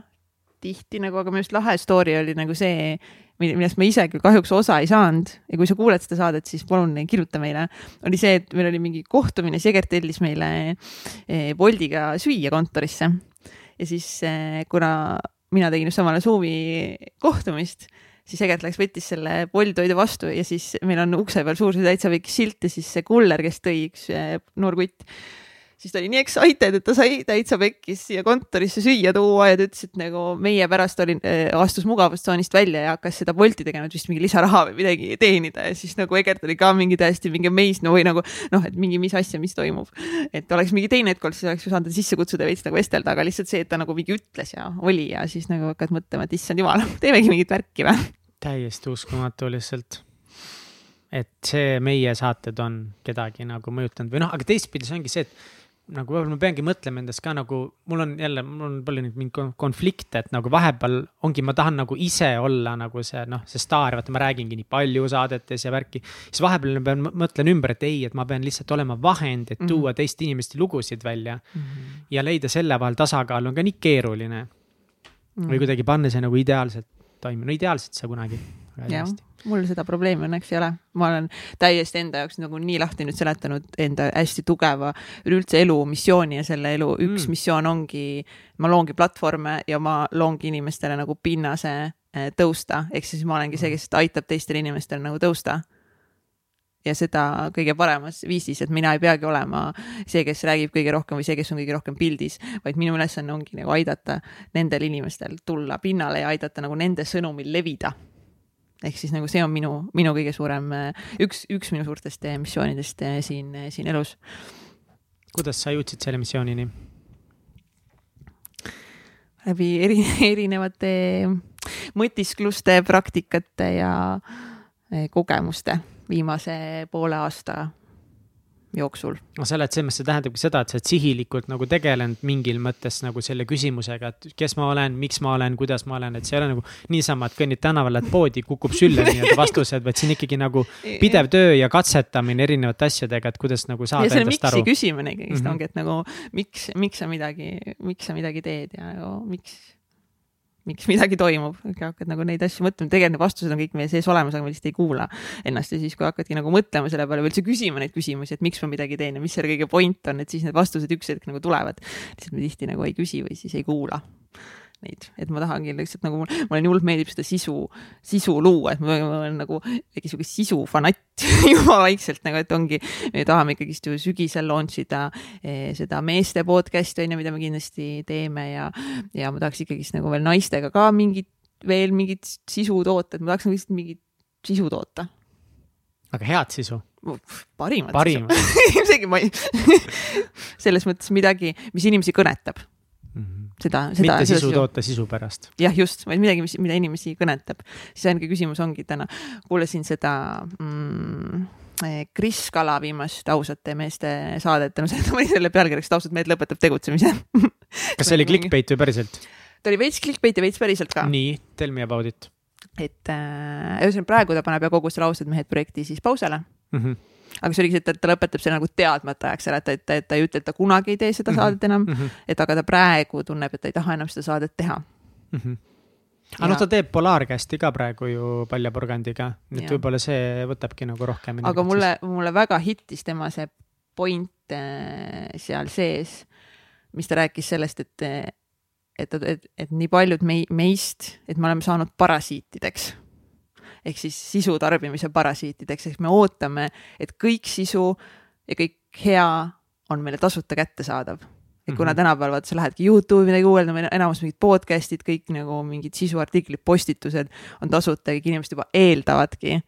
tihti nagu, aga minu arust lahe story oli nagu see, millest ma ise küll kahjuks osa ei saanud ja kui sa kuuled seda saadet, siis palun kirjuta meile. oli see, et meil oli mingi kohtumine, Sigert tellis meile Boltiga süüa kontorisse ja siis kuna mina tegin just samale suvi kohtumist, siis Egert läks, võttis selle Bolt toidu vastu ja siis meil on ukse peal suur täitsa väike silt ja siis see kuller, kes tõi üks noor kutt siis ta oli nii excited, et ta sai täitsa pekkis siia kontorisse süüa tuua ja ta ütles, et nagu meie pärast oli, äh, astus mugavustsoonist välja ja hakkas seda Bolti tegema, et vist mingi lisaraha või midagi teenida ja siis nagu Egert oli ka mingi täiesti mingi amazed no või nagu noh, et mingi, mis asja, mis toimub. et oleks mingi teine hetk olnud, siis oleks ju saanud ta sisse kutsuda ja veits nagu vestelda, aga lihtsalt see, et ta nagu mingi ütles ja oli ja siis nagu hakkad mõtlema, et issand jumal, (laughs) teemegi mingit värki või?
täiesti uskumatu lihtsalt et see meie saated on kedagi nagu mõjutanud või noh, aga teistpidi see ongi see, et nagu võib-olla ma peangi mõtlema endast ka nagu, mul on jälle, mul on palju neid mingeid konflikte, et nagu vahepeal ongi, ma tahan nagu ise olla nagu see noh, see staar, vaata, ma räägingi nii palju saadetes ja värki. siis vahepeal ma pean, mõtlen ümber, et ei, et ma pean lihtsalt olema vahend, et tuua mm -hmm. teiste inimeste lugusid välja mm. -hmm. ja leida selle vahel tasakaalu on ka nii keeruline mm. -hmm. või kuidagi panna see nagu ideaalselt toimima, no ideaalselt ei saa kunagi.
jah mul seda probleemi õnneks ei ole, ma olen täiesti enda jaoks nagu nii lahti nüüd seletanud enda hästi tugeva üleüldse elu missiooni ja selle elu üks mm. missioon ongi, ma loongi platvorme ja ma loongi inimestele nagu pinnase eh, tõusta, ehk siis ma olengi see, kes aitab teistel inimestel nagu tõusta. Ja seda kõige paremas viisis, et mina ei peagi olema see, kes räägib kõige rohkem või see, kes on kõige rohkem pildis, vaid minu ülesanne ongi nagu aidata nendel inimestel tulla pinnale ja aidata nagu nende sõnumil levida ehk siis nagu see on minu, minu kõige suurem, üks, üks minu suurtest eh, missioonidest eh, siin, siin elus.
kuidas sa jõudsid selle missioonini?
läbi eri, (laughs) erinevate mõtiskluste, praktikate ja kogemuste viimase poole aasta jooksul.
no sa oled selles mõttes, see tähendabki seda, et sa oled sihilikult nagu tegelenud mingil mõttes nagu selle küsimusega, et kes ma olen, miks ma olen, kuidas ma olen, et see ei ole nagu niisama, et kõnnid tänaval, lähed poodi, kukub sülle nii-öelda (laughs) vastused, vaid siin ikkagi nagu pidev töö ja katsetamine erinevate asjadega, et kuidas nagu saada endast aru.
küsimine ikkagist mm -hmm. ongi, et nagu miks, miks sa midagi, miks sa midagi teed ja nagu miks miks midagi toimub, hakkad nagu neid asju mõtlema, tegelikult need vastused on kõik meie sees olemas, aga me lihtsalt ei kuula ennast. Ja siis, kui hakkadki nagu mõtlema selle peale või üldse küsima neid küsimusi, et miks ma midagi teen ja mis selle kõige point on, et siis need vastused üks hetk nagu tulevad. lihtsalt me tihti nagu ei küsi või siis ei kuula neid, et ma tahangi lihtsalt nagu, mulle nii hullult meeldib seda sisu, sisu luua, et ma olen nagu mingi sihuke sisufanatt (laughs) juba vaikselt nagu, et ongi, me tahame ikkagist ju sügisel launch ida eh, seda meeste podcast'i on ju, mida me kindlasti teeme ja, ja ma tahaks ikkagist nagu veel naistega ka mingit, veel mingit sisu toota, et ma tahaks nagu lihtsalt mingit sisu toota.
aga head sisu?
parimat,
parimat. (laughs)
isegi ma ei (laughs) selles mõttes midagi, mis inimesi kõnetab mm. -hmm seda,
seda. mitte sisu toota sisu pärast.
jah, just, vaid midagi, mis, mida inimesi kõnetab. siis ainuke küsimus ongi täna, kuulasin seda mm, eh, Kris Kala viimast ausate meeste saadet, no see oli selle pealkirjaks, et ausad mehed lõpetab tegutsemise (laughs)
kas see oli clickbait või päriselt?
ta oli veits clickbait ja veits päriselt ka.
nii, tell me about it.
et äh, ühesõnaga praegu ta paneb ja kogu selle ausad mehed projekti siis pausele mm. -hmm aga see oligi see, et ta lõpetab selle nagu teadmata ajaks ära, et ta, et ta, et ta ei ütle, et ta kunagi ei tee seda mm -hmm. saadet enam mm, -hmm. et aga ta praegu tunneb, et ta ei taha enam seda saadet teha mm.
-hmm aga noh, ta teeb Polaarkästi ka praegu ju paljapurgandiga, et võib-olla see võtabki nagu rohkem.
aga mulle, mulle väga hittis tema see point äh, seal sees, mis ta rääkis sellest, et, et, et, et, et nii paljud mei, meist, et me oleme saanud parasiitideks ehk siis sisu tarbimise parasiitideks, ehk me ootame, et kõik sisu ja kõik hea on meile tasuta kättesaadav. et kuna
Mhm.
tänapäeval vaata, sa lähedki Youtube'i midagi guugeldama, enamus mingid podcast'id, kõik nagu mingid sisuartiklid, postitused on tasuta ja kõik inimesed juba eeldavadki,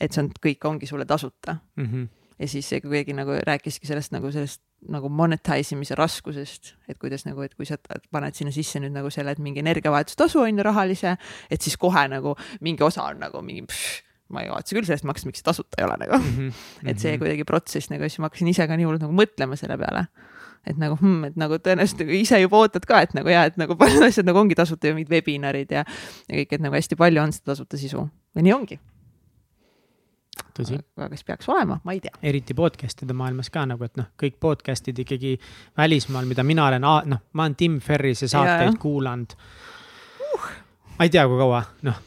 et see on, kõik ongi sulle tasuta
-hmm.
Ja siis see kuidagi nagu rääkiski sellest nagu sellest nagu monetize imise raskusest, et kuidas nagu, et kui sa paned sinna sisse nüüd nagu selle, et mingi energiavahetustasu on ju rahalise, et siis kohe nagu mingi osa on nagu mingi pff, ma ei kavatse küll sellest maksta, miks see tasuta ei ole nagu
Mm -hmm.
et see kuidagi protsess nagu, siis ma hakkasin ise ka nii hullult nagu mõtlema selle peale. et nagu hmm,, et nagu tõenäoliselt nagu ise juba ootad ka, et nagu ja, et nagu (laughs) paljud asjad nagu ongi tasuta ja mingid webinarid ja, ja kõik, et nagu hästi palju on seda tasuta sisu ja nii ongi.
Tõsi
aga kas peaks olema, ma ei tea.
eriti podcast'ide maailmas ka nagu, et noh, kõik podcast'id ikkagi välismaal, mida mina olen, noh, ma olen Tim Ferrise saateid
Jaa.
kuulanud uh.. ma ei tea, kui kaua, noh,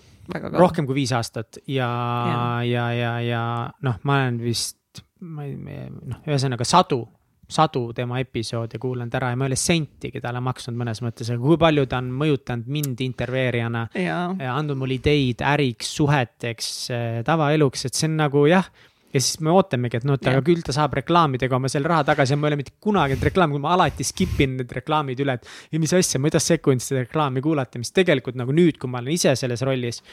rohkem kui viis aastat ja,
Jaa.
ja, ja, ja noh, ma olen vist, ma ei, noh, ühesõnaga sadu, sadu tema episoode kuulanud ära ja ma ei ole sentigi talle maksnud mõnes mõttes, aga kui palju ta on mõjutanud mind intervjueerijana andnud mulle ideid äriks, suheteks, tavaeluks, et see on nagu jah. Ja siis me ootamegi, et noh, et aga küll ta saab reklaamidega oma selle raha tagasi ja ma ei ole mitte kunagi neid reklaame, ma alati skip in need reklaamid üle, et. ja mis asja, ma ei taha sekundit seda reklaami kuulata, mis tegelikult nagu nüüd, kui ma olen ise selles rollis.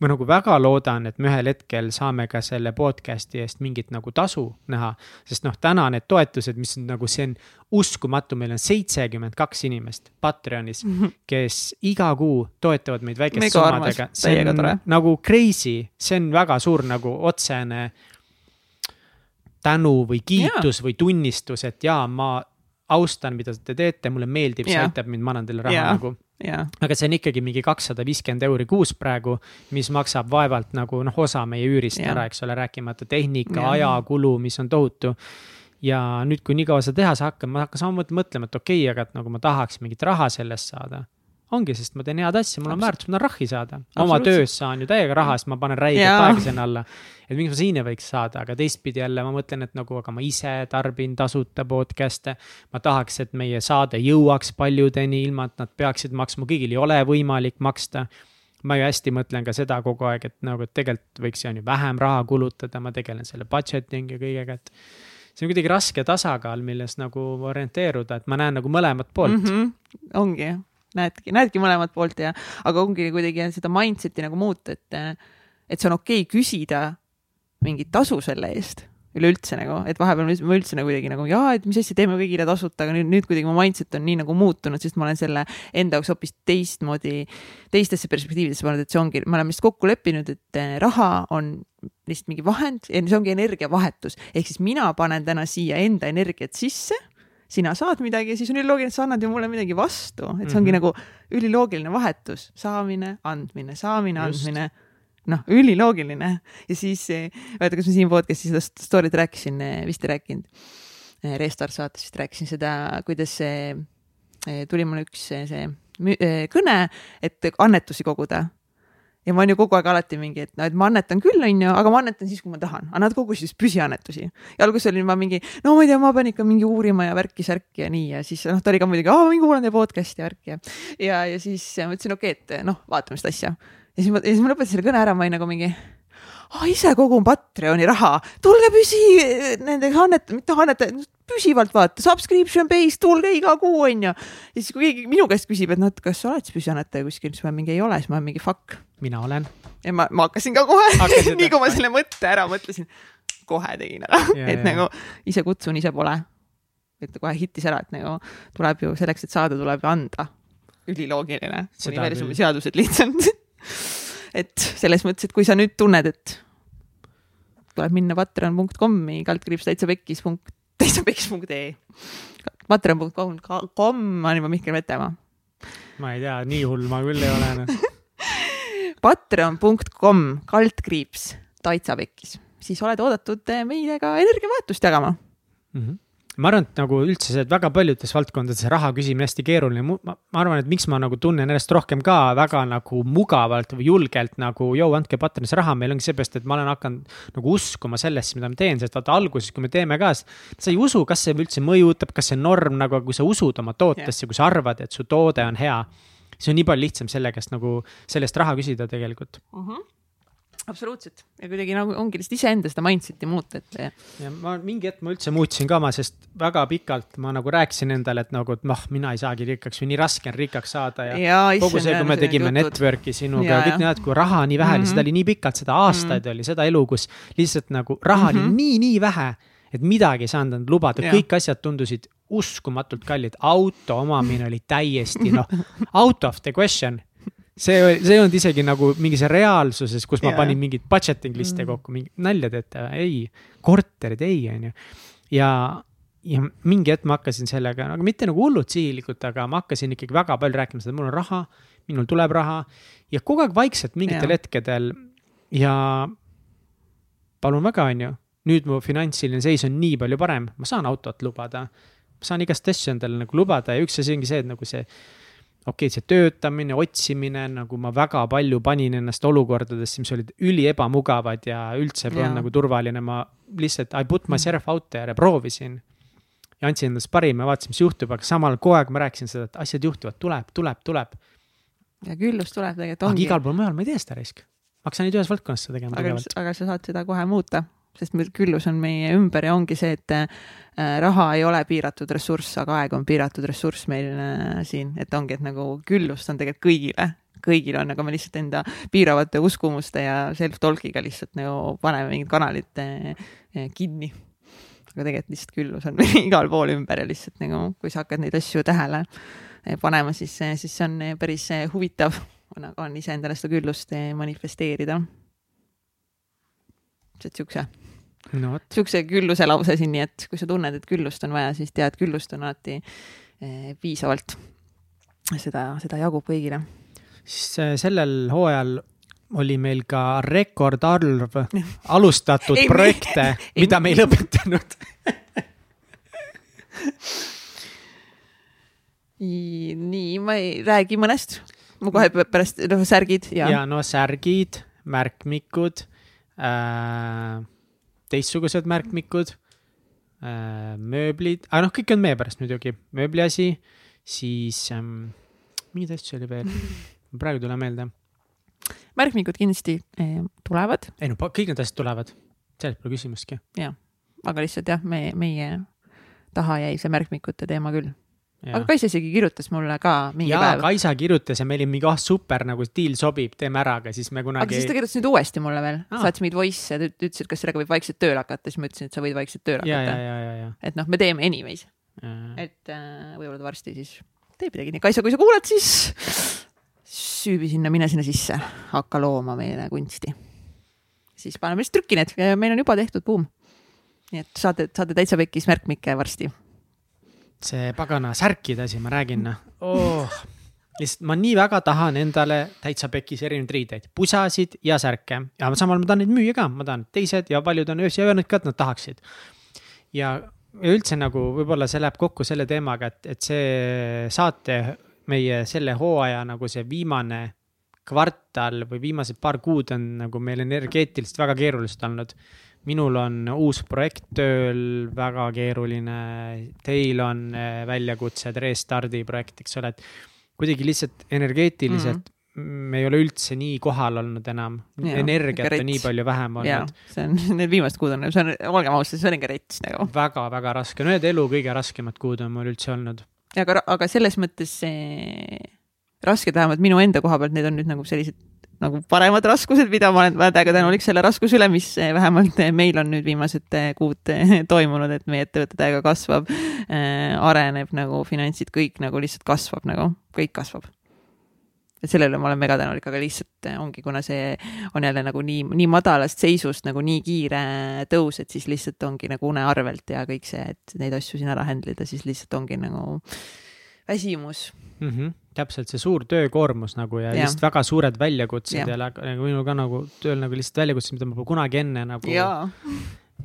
ma nagu väga loodan, et me ühel hetkel saame ka selle podcast'i eest mingit nagu tasu näha. sest noh, täna need toetused, mis on nagu, see on uskumatu, meil on seitsekümmend kaks inimest Patreonis, kes iga kuu toetavad meid väikeste summadega. see on nagu crazy, see on väga suur nagu otsene tänu või kiitus või tunnistus, et jaa, ma austan, mida te teete, mulle meeldib, see aitab mind, ma annan teile raha
Jaa.
nagu
jaa,
aga see on ikkagi mingi kakssada viiskümmend euri kuus praegu, mis maksab vaevalt nagu noh, osa meie üürist
Jah.
ära, eks ole, rääkimata tehnika,
Jah.
ajakulu, mis on tohutu. ja nüüd, kui nii kaua seda teha sa hakkad, ma hakkan samamoodi mõtlema, et okei okay,, aga et nagu ma tahaks mingit raha sellest saada. Ongi, sest ma teen head asja, mul on väärtus, ma tahan rahi saada. oma töös saan ju täiega raha, sest ma panen räiget
Jaa.
aega sinna alla. et miks ma siin ei võiks saada, aga teistpidi jälle ma mõtlen, et nagu, aga ma ise tarbin tasuta podcast'e. ma tahaks, et meie saade jõuaks paljudeni, ilma et nad peaksid maksma, kõigil ei ole võimalik maksta. ma ju hästi mõtlen ka seda kogu aeg, et nagu, et tegelikult võiks ju on ju vähem raha kulutada, ma tegelen selle budgeting ja kõigega, et. see on kuidagi raske tasakaal, milles nagu orienteeruda, et ma näen nagu mõlemat poolt mm.
mm. -hmm. ongi, näedki, näedki mõlemat poolt ja, aga ongi kuidagi seda mindset'i nagu muuta, et, et see on okei okay küsida mingit tasu selle eest üleüldse nagu, et vahepeal ma üldse nagu kuidagi nagu jaa, et mis asja, teeme kõigile tasuta, aga nüüd, nüüd kuidagi mu mindset on nii nagu muutunud, sest ma olen selle enda jaoks hoopis teistmoodi, teistesse perspektiividesse pannud, et see ongi, me oleme lihtsalt kokku leppinud, et eh, raha on lihtsalt mingi vahend ja see ongi energiavahetus, ehk siis mina panen täna siia enda energiat sisse sina saad midagi siis on üliloogiline, et sa annad ju mulle midagi vastu, et see ongi mm -hmm. nagu üliloogiline vahetus, saamine, andmine, saamine, andmine. noh, üliloogiline ja siis, vaata, kas ma siin podcast'is seda story't rääkisin, vist ei rääkinud. Restart saates vist rääkisin seda, kuidas see, tuli mulle üks see, eh, kõne, et annetusi koguda ja ma olen ju kogu aeg alati mingi, et noh, et ma annetan küll, onju, aga ma annetan siis, kui ma tahan, aga nad kogusid püsiannetusi. ja alguses olin ma mingi, no ma ei tea, ma pean ikka mingi uurima ja värki-särki ja nii ja siis noh, ta oli ka muidugi, aa, mingi kuulan teie podcast'i ja värki ja. ja, ja siis ma ütlesin, okei okay,, et noh, vaatame seda asja. ja siis ma, ja siis ma lõpetasin selle kõne ära, ma olin nagu mingi ah, ise kogun Patreoni raha, tulge püsi nendega annet-, mitte annetajad, püsivalt vaata, subscription base, tulge iga kuu onju. ja siis, kui keegi minu käest küsib, et noh, et kas sa oled siis püsiannetaja kuskil, siis ma mingi ei ole, siis ma olen mingi fuck.
mina olen.
ja ma, ma hakkasin ka kohe (laughs) nii kui ma selle mõtte ära mõtlesin, kohe tegin ära, et
ja.
nagu ise kutsun, ise pole. et kohe hittis ära, et nagu tuleb ju selleks, et saada, tuleb ju anda. üliloogiline, universumi seadused lihtsalt (laughs) et selles mõttes, et kui sa nüüd tunned, et tuleb minna patreon.com'i kaldkriips täitsa pekkis punkt, (laughs) täitsa pekkis punkt ee. Patreon.com, com on juba Mihkel Vetemaa.
ma ei tea, nii hull ma küll ei ole noh. (laughs)
Patreon.com kaldkriips täitsa pekkis, siis oled oodatud meiega energiavahetust jagama.
mm. -hmm. Ma arvan, et nagu üldse see, et väga paljudes valdkondades see raha küsimine hästi keeruline, ma, ma arvan, et miks ma nagu tunnen ennast rohkem ka väga nagu mugavalt või julgelt nagu, joo, andke Patreonis raha, meil ongi seepärast, et ma olen hakanud nagu uskuma sellesse, mida ma teen, sest vaata alguses, kui me teeme ka, sa ei usu, kas see üldse mõjutab, kas see norm nagu, kui sa usud oma tootesse yeah., kui sa arvad, et su toode on hea, siis on nii palju lihtsam selle käest nagu, sellest raha küsida tegelikult
uh. -huh. Absoluutselt ja kuidagi nagu ongi lihtsalt iseenda seda mindset'i muuta, et.
ja ma mingi hetk ma üldse muutsin ka oma, sest väga pikalt ma nagu rääkisin endale, et nagu, et noh, mina ei saagi rikkaks või nii raske on rikkaks saada ja,
ja
kogu see, kui me tegime network'i sinuga ja, kõik need, kui raha nii vähe oli mm -hmm., seda oli nii pikalt, seda aastaid mm -hmm. oli seda elu, kus lihtsalt nagu raha mm -hmm. oli mhm. nii, nii vähe et midagi ei saanud endale lubada, kõik asjad tundusid uskumatult kallid, auto omamine oli täiesti noh, out of the question see, see ei olnud isegi nagu mingis reaalsuses, kus ma yeah. panin mingeid budgeting liste mm. kokku, mingi nalja teete, ei, korterid ei, onju. ja, ja mingi hetk ma hakkasin sellega, aga mitte nagu hullult sihilikult, aga ma hakkasin ikkagi väga palju rääkima seda, mul on raha, minul tuleb raha ja kogu aeg vaikselt mingitel yeah. hetkedel ja palun väga, onju, nüüd mu finantsiline seis on nii palju parem, ma saan autot lubada. ma saan igast asju endale nagu lubada ja üks asi ongi see, et nagu see okei okay,, see töötamine, otsimine, nagu ma väga palju panin ennast olukordadesse, mis olid üli ebamugavad ja üldse polnud nagu turvaline, ma lihtsalt I put myself out there ja proovisin. ja andsin endast parima ja vaatasin, mis juhtub, aga samal kogu aeg ma rääkisin seda, et asjad juhtuvad, tuleb, tuleb, tuleb.
ja küllus tuleb tegelikult ongi.
igal pool mujal ma ei tee seda risk. ma hakkasin nüüd ühes valdkonnas seda tegema.
aga, aga sa saad seda kohe muuta sest meil küllus on meie ümber ja ongi see, et äh, raha ei ole piiratud ressurss, aga aeg on piiratud ressurss meil äh, siin, et ongi, et nagu küllust on tegelikult kõigile, kõigil on, aga me lihtsalt enda piiravate uskumuste ja self-talk'iga lihtsalt nagu paneme mingid kanalid äh, kinni. aga tegelikult lihtsalt küllus on (laughs) meil igal pool ümber ja lihtsalt nagu, kui sa hakkad neid asju tähele panema, siis, siis see on päris huvitav, nagu on iseendale seda küllust manifesteerida. et siukse
no,.
Siukse külluse lause siin, nii et kui sa tunned, et küllust on vaja, siis tea, et küllust on alati eh, piisavalt. seda, seda jagub kõigile.
siis eh, sellel hooajal oli meil ka rekordarv (laughs) alustatud ei, projekte, (laughs) mida me ei lõpetanud (laughs)
nii, ma ei räägi mõnest, ma kohe pärast, noh, särgid ja.
ja no särgid, märkmikud äh, teistsugused märkmikud, äh, mööblid, aga noh, kõik on meie pärast muidugi, mööbliasi, siis ähm, mingeid asju oli veel, (laughs) praegu ei tule meelde.
märkmikud kindlasti eh, tulevad.
ei no kõik need asjad tulevad, selles pole küsimustki.
jah, aga lihtsalt jah, me, meie taha jäi see märkmikute teema küll aga Kaisa isegi kirjutas mulle ka mingi
ja,
päev.
Kaisa kirjutas ja me olime mingi, ah super, nagu diil sobib, teeme ära, aga siis me kunagi.
aga siis ta kirjutas nüüd uuesti mulle veel ah., saatis mingeid voice'e, ta ütles, et kas sellega võib vaikselt tööle hakata, siis ma ütlesin, et sa võid vaikselt tööle hakata. et noh, me teeme anyways. et äh, võib-olla ta varsti siis teeb midagi, nii Kaisa, kui sa kuulad, siis süübi sinna, mine sinna sisse, hakka looma meile kunsti. siis paneme lihtsalt trükki need, meil on juba tehtud, buum. nii et saate, saate täitsa pekkis märkmikke varsti
see pagana särkide asi, ma räägin noh. Oh,. lihtsalt ma nii väga tahan endale täitsa pekis erinevaid riideid, pusasid ja särke. Ja samal ma tahan neid müüa ka, ma tahan, teised ja paljud on öös ja öelnud ka, et nad tahaksid. ja, ja üldse nagu võib-olla see läheb kokku selle teemaga, et, et see saate meie selle hooaja nagu see viimane kvartal või viimased paar kuud on nagu meil energeetiliselt väga keerulised olnud minul on uus projekt tööl, väga keeruline, teil on eh, väljakutsed, restardi projekt, eks ole, et kuidagi lihtsalt energeetiliselt mm -hmm. me ei ole üldse nii kohal olnud enam, energiat on nii palju vähem olnud.
see on, (laughs) need viimased kuud on, see on, olgem ausad, see on ikka rets nagu.
väga-väga raske, need elu kõige raskemad kuud on mul üldse olnud.
aga, aga selles mõttes see rasked vähemalt minu enda koha pealt, need on nüüd nagu sellised nagu paremad raskused, mida ma olen väga tänulik selle raskuse üle, mis eh, vähemalt eh, meil on nüüd viimased eh, kuud (laughs) toimunud, et meie ettevõtte täiega kasvab areneb nagu finantsid, kõik nagu lihtsalt kasvab nagu, kõik kasvab. et sellele ma olen mega tänulik, aga lihtsalt ongi, kuna see on jälle nagu nii, nii madalast seisust nagu nii kiire tõus, et siis lihtsalt ongi nagu une arvelt ja kõik see, et neid asju siin ära handle ida, siis lihtsalt ongi nagu väsimus
mm. -hmm täpselt see suur töökoormus nagu ja, ja. lihtsalt väga suured väljakutsed ja, ja nagu minul ka nagu tööl nagu lihtsalt väljakutsed, mida ma pole kunagi enne nagu.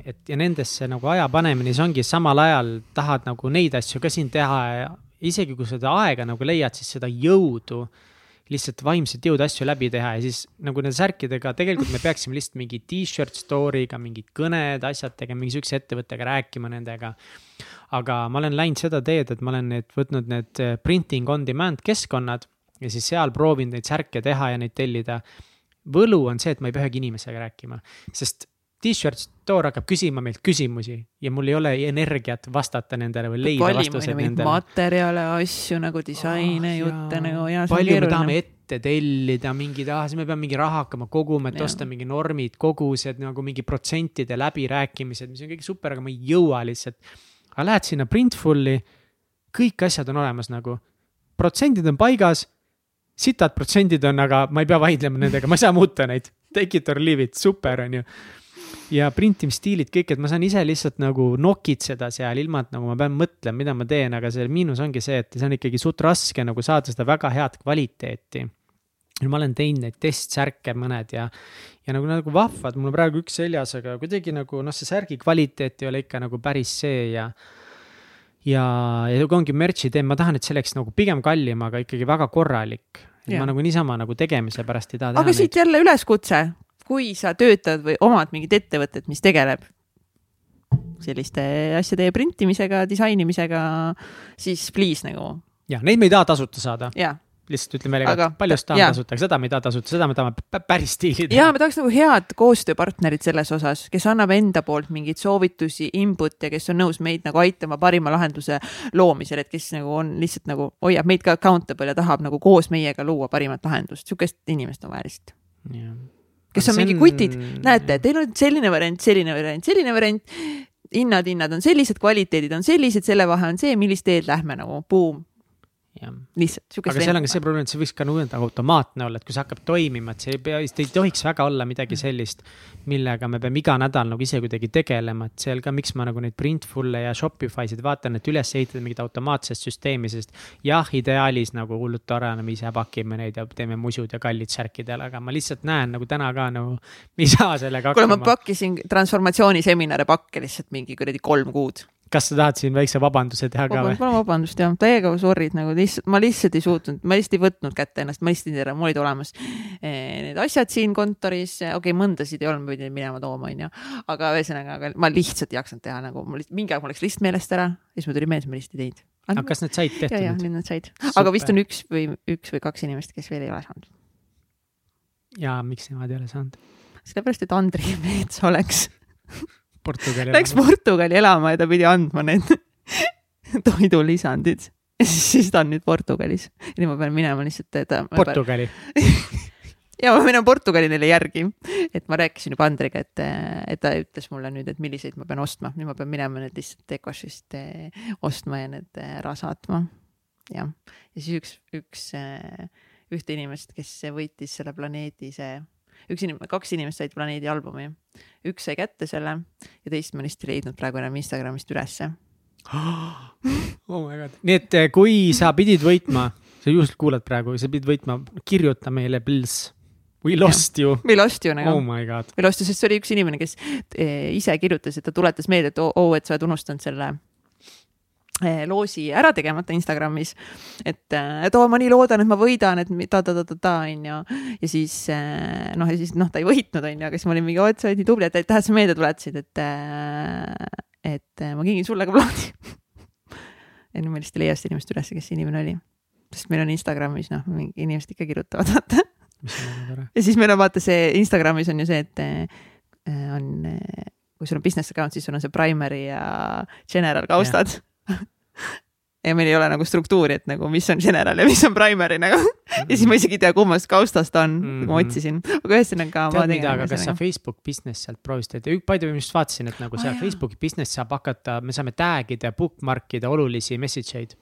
et ja nendesse nagu aja panemine, siis ongi samal ajal tahad nagu neid asju ka siin teha ja isegi kui seda aega nagu leiad, siis seda jõudu lihtsalt vaimset jõudu asju läbi teha ja siis nagu nende särkidega tegelikult me peaksime lihtsalt mingi t-shirt story'ga mingid kõned, asjad tegema, mingi sihukese ettevõttega rääkima nendega aga ma olen läinud seda teed, et ma olen need võtnud need eh, printing on demand keskkonnad ja siis seal proovinud neid särke teha ja neid tellida. võlu on see, et ma ei pea ühegi inimesega rääkima, sest t-shirt store hakkab küsima meilt küsimusi ja mul ei ole energiat vastata nendele või leida vastused nendele.
materjale, asju nagu disaine oh,, jutte nagu ja.
palju me tahame ette tellida mingid, ah siis me peame mingi raha hakkama koguma, et ja. osta mingi normid, kogused nagu mingi protsentide läbirääkimised, mis on kõik super, aga ma ei jõua lihtsalt. aga lähed sinna Printful'i, kõik asjad on olemas nagu, protsendid on paigas sitad protsendid on, aga ma ei pea vaidlema nendega, ma ei saa muuta neid. Take it or leave it, super on ju ja printimisstiilid kõik, et ma saan ise lihtsalt nagu nokitseda seal, ilma et nagu ma pean mõtlema, mida ma teen, aga see miinus ongi see, et see on ikkagi suht raske nagu saada seda väga head kvaliteeti. ma olen teinud neid testsärke mõned ja, ja nagu, nagu vahvad, mul on praegu üks seljas, aga kuidagi nagu noh, see särgi kvaliteet ei ole ikka nagu päris see ja ja, ja kui ongi merch'i teen, ma tahan, et see oleks nagu pigem kallim, aga ikkagi väga korralik. ma nagu niisama nagu tegemise pärast ei taha
teha. aga siit neid. jälle üleskutse, kui sa töötad või omad mingit ettevõtet, mis tegeleb selliste asjade printimisega, disainimisega, siis please nagu.
ja neid me ei taha tasuta saada. lihtsalt ütleme meile ka, et paljust tahame tasuta, seda me ei taha tasuta, seda me tahame päris stiili
teha. ja me tahaks nagu head koostööpartnerit selles osas, kes annab enda poolt mingeid soovitusi, input ja kes on nõus meid nagu aitama parima lahenduse loomisel, et kes nagu on lihtsalt nagu hoiab meid ka accountable ja tahab nagu koos meiega luua parimat lahendust, sihukest inimest on vaja lihtsalt. jah kes on, on mingi kutid, näete, teil on selline variant, selline variant, selline variant. hinnad, hinnad on sellised, kvaliteedid on sellised, selle vahe on see, millist teed lähme nagu, buum lihtsalt.
aga seal on ka see probleem, et see võiks ka nagu automaatne olla, et kui see hakkab toimima, et see ei pea, ei tohiks väga olla midagi sellist, millega me peame iga nädal nagu ise kuidagi tegelema, et seal ka, miks ma nagu neid Printful'e ja Shopify sid vaatan, et üles ehitada mingit automaatset süsteemi, sest jah, ideaalis nagu hullult tore on, me ise pakime neid ja teeme musud ja kallid särkidele, aga ma lihtsalt näen nagu täna ka nagu, (laughs) ei saa sellega
hakkama. kuule, ma pakkisin transformatsiooniseminare pakke lihtsalt mingi kuradi kolm kuud
kas sa tahad siin väikse vabanduse teha ka
või? palun vabandust jah, täiega sorry'd nagu lihtsalt, ma lihtsalt ei suutnud, ma lihtsalt ei võtnud kätte ennast, ma lihtsalt ei tea, mul olid olemas eh, need asjad siin kontoris, okei okay,, mõndasid ei olnud, ma pidin minema tooma, onju. aga ühesõnaga, ma lihtsalt ei jaksanud teha nagu, mul mingi aeg mul läks lihtsalt meelest ära ja siis mul tuli meelde, ma lihtsalt ei teinud.
aga kas need said tehtud?
ja, ja nüüd nad said, aga vist on üks või üks või kaks inimest, kes veel ei ole saanud.
ja miks nemad ei ole saanud?
sellepärast, et Andri Meets oleks (laughs)
Portugali
Läks Portugali elama ja ta pidi andma need (laughs) toidulisandid. siis ta on nüüd Portugalis. ja nüüd ma pean minema lihtsalt ta....
Portugali (laughs)
ja ma minen Portugali neile järgi, et ma rääkisin juba Andriga, et, et ta ütles mulle nüüd, et milliseid ma pean ostma, nüüd ma pean minema need lihtsalt Ecoshist eh, ostma ja need eh, ära saatma. jah, ja siis üks, üks, eh, ühte inimest, kes võitis selle planeedi see üks inimene, kaks inimest said planeedi albumi. üks sai kätte selle ja teist ma lihtsalt ei leidnud praegu enam Instagramist ülesse (gasps)
oh my god, nii et eh, kui sa pidid võitma, sa just kuulad praegu, sa pidid võitma, kirjuta meile, please. We lost ja. you.
We lost you nagu.
oh my god.
We lost you, sest see oli üks inimene, kes eh, ise kirjutas, et ta tuletas meelde, et oo oh, oh,, et sa oled unustanud selle loosi ära tegemata Instagramis. et, eh, et oo, ma nii loodan, et ma võidan, et ta-ta-ta-ta-ta onju. ja siis eh, noh, ja siis noh, ta ei võitnud onju, aga siis ma olin mingi, et sa oled nii tubli, et aitäh, et sa meelde tuletasid, et, et ma kingin sulle ka plaadi (laughs) nüüd ma lihtsalt ei leia seda inimest üles, kes see inimene oli. sest meil on Instagramis noh, mingi inimesed ikka kirjutavad, vaata. ja siis meil on vaata see Instagramis on ju see, et on kui sul on business account, siis sul on see primary ja general kaustad (laughs) ja meil ei ole nagu struktuuri, et nagu mis on general ja mis on primary nagu mm. -hmm. ja siis ma isegi ei tea, kummast kaustast ta on mm, -hmm. ma otsisin, aga ühesõnaga.
tead mida, aga kas sa Facebook business sealt proovisid, et palju ma just vaatasin, et nagu seal oh, Facebooki business saab hakata, me saame tag ida, bookmark ida olulisi message eid,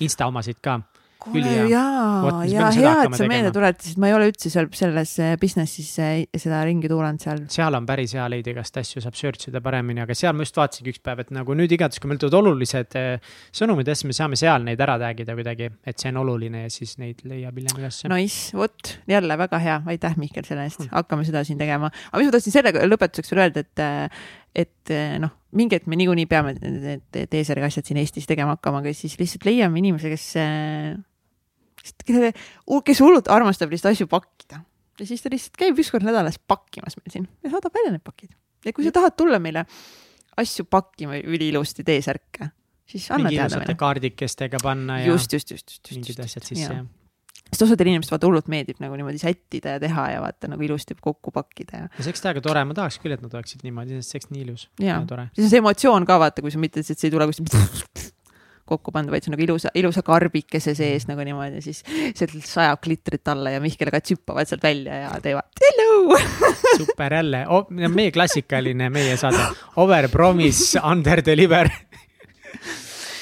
insta omasid ka
kuule jaa, ja hea, et sa meelde tuletasid, ma ei ole üldse seal selles eh, business'is eh, seda ringi tuulanud seal.
seal on päris hea leida igast asju, saab search ida paremini, aga seal ma just vaatasingi üks päev, et nagu nüüd igatahes, kui meil tulevad olulised eh, sõnumid ja siis me saame seal neid ära tag ida kuidagi, et see on oluline ja siis neid leiab hiljem ülesse.
Nice, vot jälle väga hea, aitäh Mihkel selle eest, hmm. hakkame seda siin tegema. aga mis ma tahtsin sellega lõpetuseks veel öelda, et et noh, mingi hetk me niikuinii peame need Teeseriga asjad siin Eestis tegema hakkama, aga siis lihtsalt leiame inimese, kes kes hullult armastab lihtsalt asju pakkida ja siis ta lihtsalt käib üks kord nädalas pakkimas meil siin ja saadab välja need pakid. ja kui sa tahad tulla meile asju pakkima üliilusti T-särke, siis anna teada
meile. kaardikestega panna
ja. just, just, just, just.
mingid asjad sisse ja, ja
sest osadele inimestele vaata hullult meeldib nagu niimoodi sättida ja teha ja vaata nagu ilusti kokku pakkida ja.
ja see oleks täiega tore, ma tahaks küll, et nad oleksid niimoodi, sest see oleks nii ilus
ja, ja tore. siis on see emotsioon ka vaata, kui sa mitte, et see ei tule kuskilt (laughs) kokku pandud, vaid see on nagu ilusa, ilusa karbikese sees nagu niimoodi, siis sealt sajab klitrit alla ja Mihkel ja Kats hüppavad sealt välja ja teevad hello (laughs)
super jälle oh,, meie klassikaline meie saade, over promise, under deliver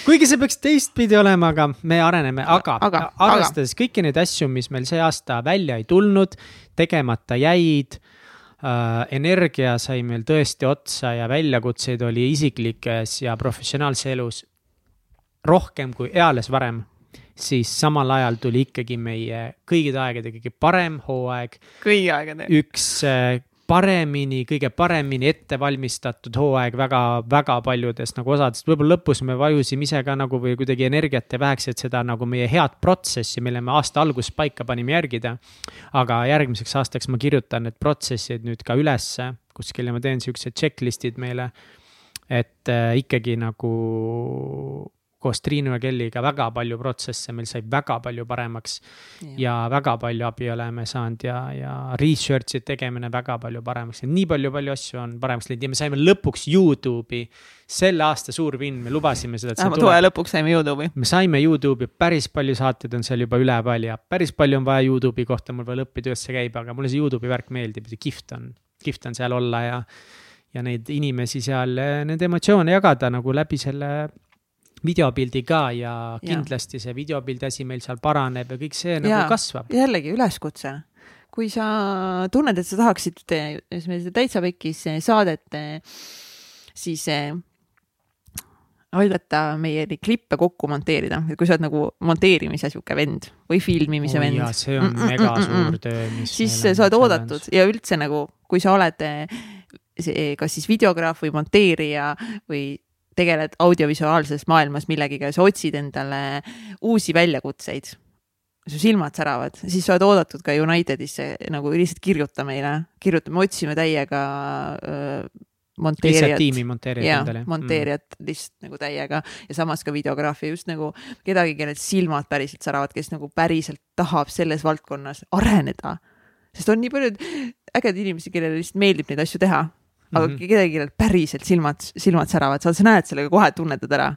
kuigi see peaks teistpidi olema, aga me areneme, aga, aga arvestades aga. kõiki neid asju, mis meil see aasta välja ei tulnud, tegemata jäid äh,. energia sai meil tõesti otsa ja väljakutseid oli isiklikes ja professionaalses elus rohkem kui eales varem, siis samal ajal tuli ikkagi meie kõigide aegade kõige parem hooaeg.
kõigi aegade.
üks äh, paremini, kõige paremini ettevalmistatud hooaeg väga-väga paljudest nagu osadest, võib-olla lõpus me vajusime ise ka nagu või kuidagi energiat ja väheks, et seda nagu meie head protsessi, mille me aasta alguses paika panime, järgida. aga järgmiseks aastaks ma kirjutan need protsessid nüüd ka ülesse kuskil ja ma teen siuksed checklist'id meile. et äh, ikkagi nagu koos Triinu ja Kelliga väga palju protsesse, meil sai väga palju paremaks. ja väga palju abi oleme saanud ja, ja research'i tegemine väga palju paremaks ja nii palju-palju asju on paremaks läinud ja me saime lõpuks Youtube'i. selle aasta suur vinn, me lubasime seda.
vähemalt hooaja lõpuks saime Youtube'i.
me saime Youtube'i, päris palju saateid on seal juba üleval ja päris palju on vaja Youtube'i kohta mul veel see käib, aga mulle see Youtube'i värk meeldib, see kihvt on, kihvt on seal olla ja ja neid inimesi seal, nende emotsioone jagada nagu läbi selle videopildi ka ja kindlasti ja. see videopildi asi meil seal paraneb ja kõik see nagu ja, kasvab.
jällegi üleskutse, kui sa tunned, et sa tahaksid täitsa pekkis saadet, siis eh, aidata meie neid klippe kokku monteerida, et kui sa oled nagu monteerimise sihuke vend või filmimise oh, vend.
see on mm -mm, mega suur töö,
siis sa oled oodatud ja üldse nagu, kui sa oled eh, see, kas siis videograaf või monteerija või tegeled audiovisuaalses maailmas millegagi ja sa otsid endale uusi väljakutseid, su silmad säravad, siis sa oled oodatud ka Unitedisse nagu lihtsalt kirjuta meile, kirjuta, me otsime täiega äh, monteerijat.
tiimi monteerijat
endale. monteerijat mm. lihtsalt nagu täiega ja samas ka videograafi just nagu kedagi, kellel silmad päriselt säravad, kes nagu päriselt tahab selles valdkonnas areneda. sest on nii palju ägedaid inimesi, kellele lihtsalt meeldib neid asju teha aga mm -hmm. kedagi, kellel päriselt silmad, silmad säravad, sa näed sellega kohe, tunnetad ära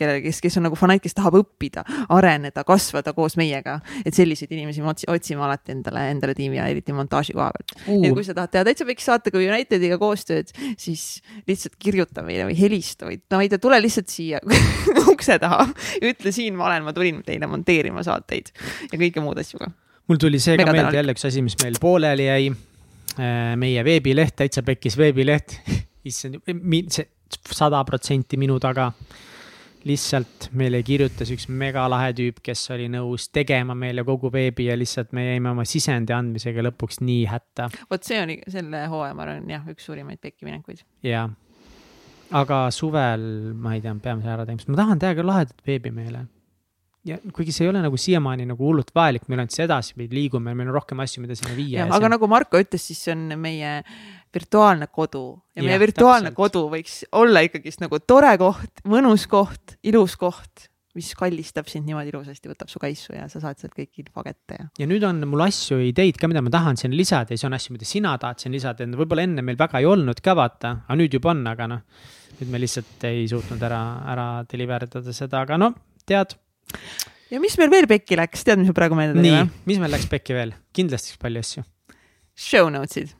kellele, kes, kes on nagu fanatt, kes tahab õppida, areneda, kasvada koos meiega. et selliseid inimesi me otsime alati endale, endale tiimi ja eriti montaaži koha pealt uh.. ja kui sa tahad teha täitsa väikse saatega Unitediga koostööd, siis lihtsalt kirjuta meile või helista või no ma ei tea, tule lihtsalt siia (laughs) ukse taha. ütle siin ma olen, ma tulin teile monteerima saateid ja kõike muud asju ka.
mul tuli see ka meelde jälle üks asi, mis meil pooleli jäi meie veebileht, täitsa pekkis veebileht (laughs) issand, see sada protsenti minu taga. lihtsalt meile kirjutas üks megalahe tüüp, kes oli nõus tegema meile kogu veebi ja lihtsalt me jäime oma sisendi andmisega lõpuks nii hätta.
vot see oli selle hooaja, ma arvan, jah, üks suurimaid pekkiminekuid.
jah, aga suvel, ma ei tea, peame selle ära tegema, sest ma tahan teha ka lahedat veebi meile ja kuigi see ei ole nagu siiamaani nagu hullult vajalik, meil ainult edaspidi liigume, meil on rohkem asju, mida sinna viia.
aga on... nagu Marko ütles, siis see on meie virtuaalne kodu ja, ja meie virtuaalne täpselt. kodu võiks olla ikkagist nagu tore koht, mõnus koht, ilus koht, mis kallistab sind niimoodi ilusasti, võtab su kaisu ja sa saad sealt kõiki info kätte ja.
ja nüüd on mul asju, ideid ka, mida ma tahan sinna lisada ja siis on asju, mida sina tahad sinna lisada, võib-olla enne meil väga ei olnud ka vaata, aga nüüd juba on, aga noh. nüüd me lihtsalt ei suutnud ära, ära deliver dada seda, aga no tead
ja mis meil veel pekki läks, tead, mis ma praegu meelde
tulin? nii, mis meil läks pekki veel? kindlasti palju asju.
Show notes'id.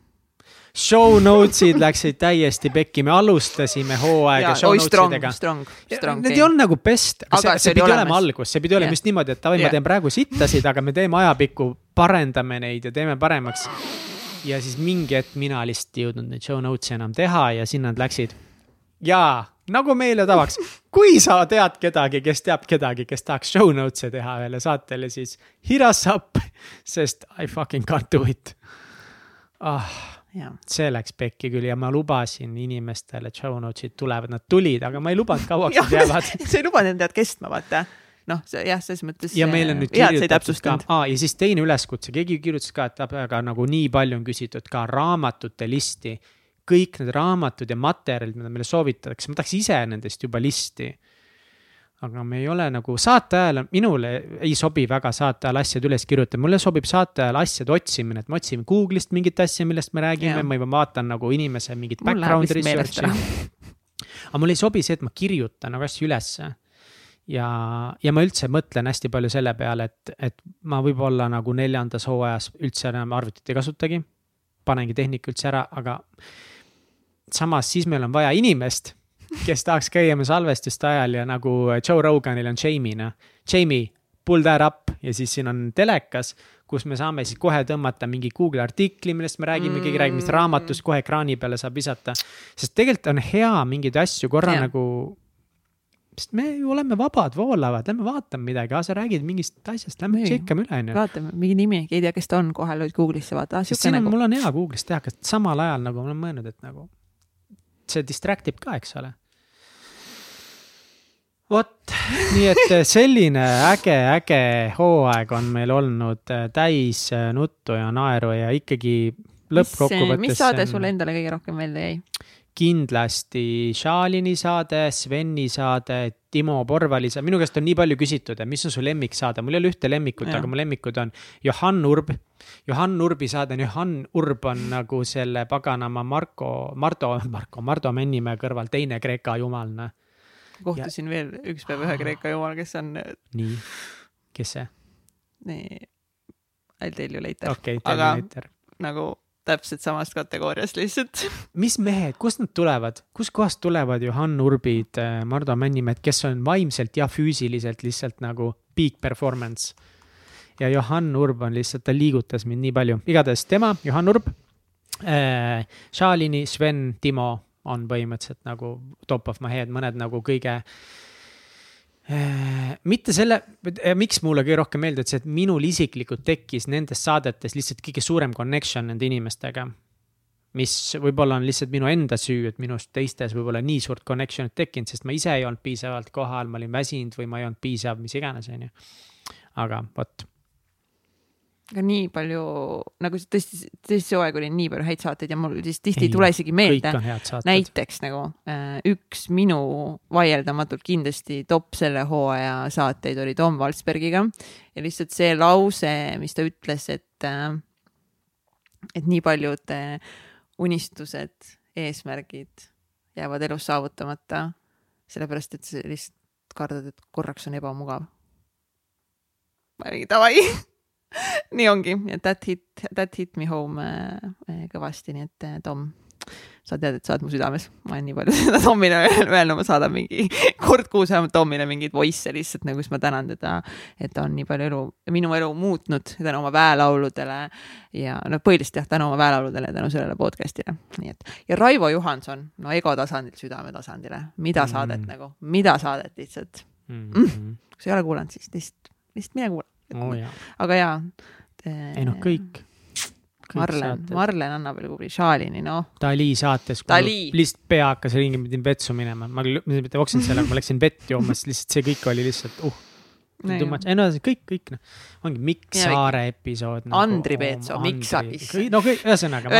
Show notes'id läksid täiesti pekki, me alustasime hooaega show notes idega.
strong, strong.
Need ei olnud nagu best, see, see pidi olemas. olema algus, see pidi olema yeah. just niimoodi, et davai yeah., ma teen praegu sittasid, aga me teeme ajapikku, parendame neid ja teeme paremaks. ja siis mingi hetk mina lihtsalt ei jõudnud neid show notes'e enam teha ja sinna nad läksid. jaa nagu meile tavaks, kui sa tead kedagi, kes teab kedagi, kes tahaks show notes'e teha ühele saatele, siis hit us up, sest I fucking can't do it. Ah, see läks pekki küll ja ma lubasin inimestele, et show notes'id tulevad, nad tulid, aga ma ei lubanud kauaks nad jäävad. (laughs)
Sa ei lubanud endale kestma, vaata. Noh, see jah, selles mõttes.
ja meil on nüüd kirjutatud ka, aa ja siis teine üleskutse, keegi kirjutas ka, et aga nagu nii palju on küsitud ka raamatute listi kõik need raamatud ja materjalid, mida meile soovitatakse, ma tahaks ise nendest juba listi. aga me ei ole nagu saate ajal, minule ei sobi väga saate ajal asjad üles kirjutada, mulle sobib saate ajal asjade otsimine, et ma otsin Google'ist mingit asja, millest me räägime, ma juba vaatan nagu inimese mingit background research'i. (laughs) aga mulle ei sobi see, et ma kirjutan nagu asju ülesse. ja, ja ma üldse mõtlen hästi palju selle peale, et, et ma võib-olla nagu neljandas hooajas üldse enam arvutit ei kasutagi. panengi tehnika üldse ära, aga samas siis meil on vaja inimest kes tahaks käia me salvestuste ajal ja nagu Joe Roganil on Jamie noh. Jamie, pull that up ja siis siin on telekas, kus me saame siis kohe tõmmata mingi Google artikli, millest me räägime mm., keegi räägib mingist raamatust, kohe ekraani peale saab visata. sest tegelikult on hea mingeid asju korra ja. nagu sest me ju oleme vabad, voolavad, lähme vaatame midagi, sa räägid mingist asjast, lähme tšekkame üle, onju.
vaatame, mingi nimi, ei tea, kes ta on, kohe lööd Google'isse, vaata.
sest nagu..., mul on hea Google'is teha, kas samal ajal nagu ma olen mõelnud, et nagu see distract ib ka, eks ole vot, nii et äh, selline äge, äge hooaeg on meil olnud äh, täis äh, nuttu ja naeru ja ikkagi lõppkokkuvõttes.
mis saade sulle endale kõige rohkem meelde jäi?
Kindlasti Šalini saade, Sveni saade, Timo Porvali saade, minu käest on nii palju küsitud, et mis on su lemmiksaade, mul ei ole ühte lemmikut, aga mu lemmikud on Johan Urb. Johan Urbi saade on, Johan Urb on nagu selle paganama Marko, Mardo, Marko, Mardo Männimäe kõrval teine Kreeka jumal, noh
kohtusin ja... veel üks päev ühe Kreeka jumal, kes on.
nii, kes see?
nii, I tell you later.
okei okay,, tell you later.
nagu täpselt samast kategooriast lihtsalt.
mis mehed, kust nad tulevad, kuskohast tulevad Johan Urbid, äh, Mardu Männimäed, kes on vaimselt ja füüsiliselt lihtsalt nagu peak performance. ja Johan Urb on lihtsalt, ta liigutas mind nii palju, igatahes tema, Johan Urb äh,. Šalini, Sven, Timo on põhimõtteliselt nagu top of my head, mõned nagu kõige äh, mitte selle, miks mulle kõige rohkem meeldib, see, et minul isiklikult tekkis nendes saadetes lihtsalt kõige suurem connection nende inimestega. mis võib-olla on lihtsalt minu enda süü, et minust teistes võib-olla nii suurt connection'it tekkinud, sest ma ise ei olnud piisavalt kohal, ma olin väsinud või ma ei olnud piisav, mis iganes, on ju. aga vot
aga nii palju nagu tõesti, tõesti see hooaeg oli nii palju häid saateid ja mul siis tihti ei tule isegi meelde. näiteks nagu äh, üks minu vaieldamatult kindlasti top selle hooaja saateid oli Tom Valsbergiga ja lihtsalt see lause, mis ta ütles, et äh,, et nii paljud äh, unistused, eesmärgid jäävad elus saavutamata, sellepärast et sa lihtsalt kardad, et korraks on ebamugav. ma olin davai (laughs) nii ongi, et that hit, that hit me home äh, kõvasti, nii et äh, Tom, sa tead, et sa oled mu südames, ma olen nii palju (laughs) seda Tomile öelnud, ma saadan mingi (laughs) kord kuus vähemalt Tomile mingeid voice'e lihtsalt nagu, siis ma tänan teda, et ta on nii palju elu, minu elu muutnud tänu oma väelauludele. Ja no põhiliselt jah, tänu oma väelauludele ja tänu sellele podcast'ile, nii et. ja Raivo Johanson, no ego tasandilt südame tasandile, mida mm. saadet nagu, mida saadet lihtsalt? Mm. -hmm. kui sa ei ole kuulanud, siis? Lihtsalt, lihtsalt mine kuula
oh,.
aga jaa.
ei noh, kõik.
Marlen, Marlen annab veel kuhugi Šalini, noh.
Dali saates, kui lihtsalt pea hakkas ringi, ma pidin vetsu minema, ma mitte oksinud sellega, ma läksin vett jooma, sest lihtsalt see kõik oli lihtsalt uh ei no kõik, kõik noh, ongi Mikk Saare episood
nagu,. Andri Peetso Mikk Sakis.
no ühesõnaga.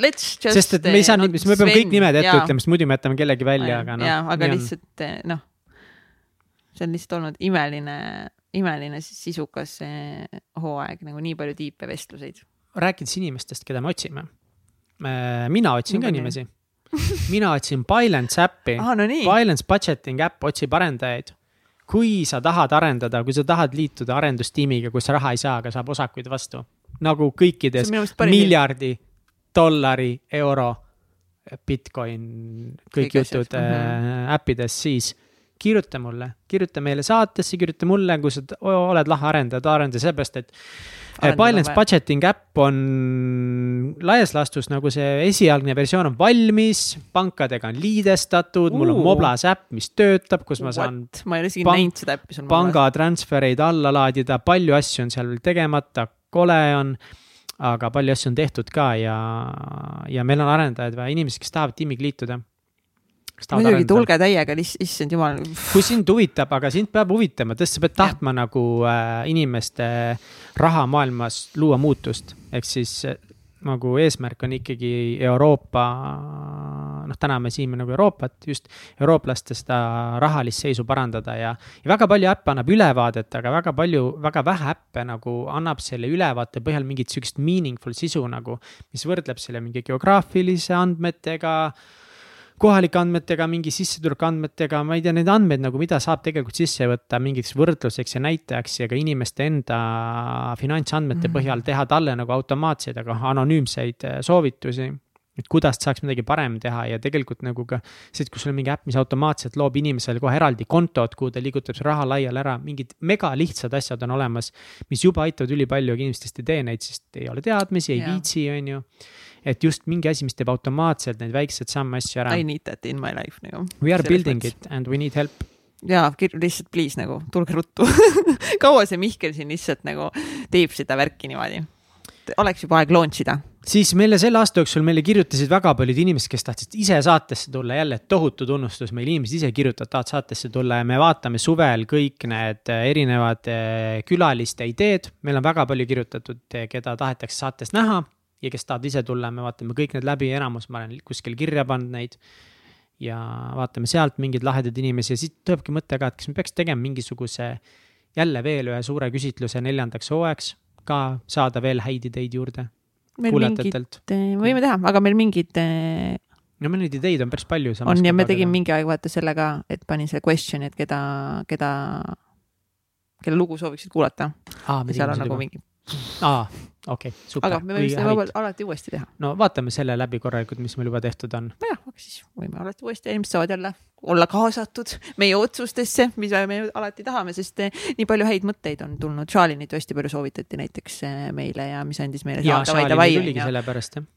Let's just.
sest et me ei saa nüüd, me peame kõik nimed ette ütlema, sest muidu me jätame kellegi välja, aga noh.
jaa, aga lihtsalt noh, see on lihtsalt olnud imeline imeline sisukas hooaeg, nagu nii palju tiipe vestluseid.
rääkides inimestest, keda me otsime. mina otsin ka inimesi. mina otsin Balance äppi
ah,. No
Balance budgeting äpp otsib arendajaid. kui sa tahad arendada, kui sa tahad liituda arendustiimiga, kus raha ei saa, aga saab osakuid vastu. nagu kõikides miljardi dollari, euro, Bitcoin, kõik Kõik jutud mm -hmm. äppides, siis kirjuta mulle, kirjuta meile saatesse, kirjuta mulle, kui sa oled lahe arendaja, arenda seepärast, et Balance budgeting äpp on laias laastus nagu see esialgne versioon on valmis, pankadega on liidestatud uh., mul on Moblas äpp, mis töötab, kus ma saan.
ma ei ole isegi näinud seda äppi sul.
pangatransfereid alla laadida, palju asju on seal veel tegemata, kole on aga palju asju on tehtud ka ja, ja meil on arendajaid vaja, inimesed, kes tahavad tiimiga liituda
muidugi, tulge täiega, issand jumal.
kui sind huvitab, aga sind peab huvitama, tõesti, sa pead tahtma ja. nagu äh, inimeste rahamaailmas luua muutust, ehk siis äh, nagu eesmärk on ikkagi Euroopa, noh, täname siin nagu Euroopat, just eurooplaste seda rahalist seisu parandada ja. ja väga palju äppe annab ülevaadet, aga väga palju, väga vähe äppe nagu annab selle ülevaate põhjal mingit sihukest meaningful sisu nagu. mis võrdleb selle mingi geograafilise andmetega kohalike andmetega, mingi sissetuleku andmetega, ma ei tea, neid andmeid nagu, mida saab tegelikult sisse võtta mingiks võrdluseks ja näitajaks ja ka inimeste enda finantsandmete mm -hmm. põhjal teha talle nagu automaatseid, aga anonüümseid äh, soovitusi. Et kuidas saaks midagi parem teha ja tegelikult nagu ka see, et kui sul on mingi äpp, mis automaatselt loob inimesele kohe eraldi kontot, kuhu ta liigutab see raha laiali ära, mingid mega lihtsad asjad on olemas. mis juba aitavad ülipalju, aga inimestest ei tee neid, sest ei ole teadmisi, ei yeah. viitsi, on ju et just mingi asi, mis teeb automaatselt neid väikseid samme asju ära.
I need that in my life nagu.
We are building mõttes. it and we need help
jaa, lihtsalt please nagu tulge ruttu (laughs) kaua see Mihkel siin lihtsalt nagu teeb seda värki niimoodi? Oleks juba aeg launch ida.
siis meile selle aasta jooksul meile kirjutasid väga paljud inimesed, kes tahtsid ise saatesse tulla, jälle tohutu tunnustus, meil inimesed ise kirjutavad, tahavad saatesse tulla ja me vaatame suvel kõik need erinevad eh, külaliste ideed. meil on väga palju kirjutatud, eh, keda tahetakse saates näha ja kes tahavad ise tulla, me vaatame kõik need läbi, enamus ma olen kuskil kirja pannud neid. ja vaatame sealt mingeid lahedaid inimesi ja siis tulebki mõte ka, et kas me peaks tegema mingisuguse jälle veel ühe suure küsitluse neljandaks hooajaks ka saada veel häid ideid juurde.
kuulajatelt. võime teha, aga meil mingid.
no meil neid ideid on päris palju.
on ja me tegime mingi aeg vaata selle ka, et panin selle question'i, et keda, keda, kelle lugu sooviksid kuulata. seal on nagu mingi.
aa okei okay,, super.
aga me võime seda vabalt alati uuesti teha.
no vaatame selle läbi korralikult, mis meil juba tehtud on.
nojah, aga siis võime alati uuesti, inimesed saavad jälle olla kaasatud meie otsustesse, mida me alati tahame, sest eh, nii palju häid mõtteid on tulnud. Charlinit hästi palju soovitati näiteks eh, meile ja mis andis meile.
ja, Charlini tuligi sellepärast jah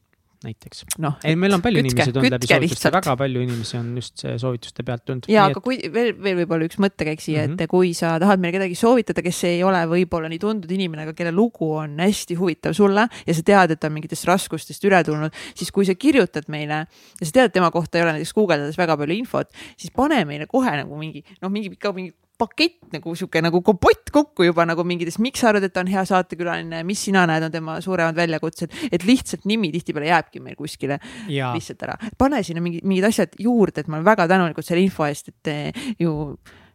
näiteks no,. ei, meil on palju kütke, inimesi tulnud läbi soovituste, väga palju inimesi on just soovituste pealt tulnud.
ja, aga et... kui veel, veel võib-olla üks mõttekäik siia mm, -hmm. et mhm. kui sa tahad meile kedagi soovitada, kes ei ole võib-olla nii tuntud inimene, aga kelle lugu on hästi huvitav sulle ja sa tead, et ta on mingitest raskustest üle tulnud, siis kui sa kirjutad meile ja sa tead, et tema kohta ei ole näiteks guugeldades väga palju infot, siis pane meile kohe nagu mingi noh, mingi ikka mingi pakett nagu sihuke nagu kompott kokku juba nagu mingitest, miks sa arvad, et ta on hea saatekülaline, mis sina näed, on tema suuremad väljakutsed, et lihtsalt nimi tihtipeale jääbki meil kuskile ja. lihtsalt ära. pane sinna mingid, mingid asjad juurde, et ma olen väga tänulikud selle info eest, et ju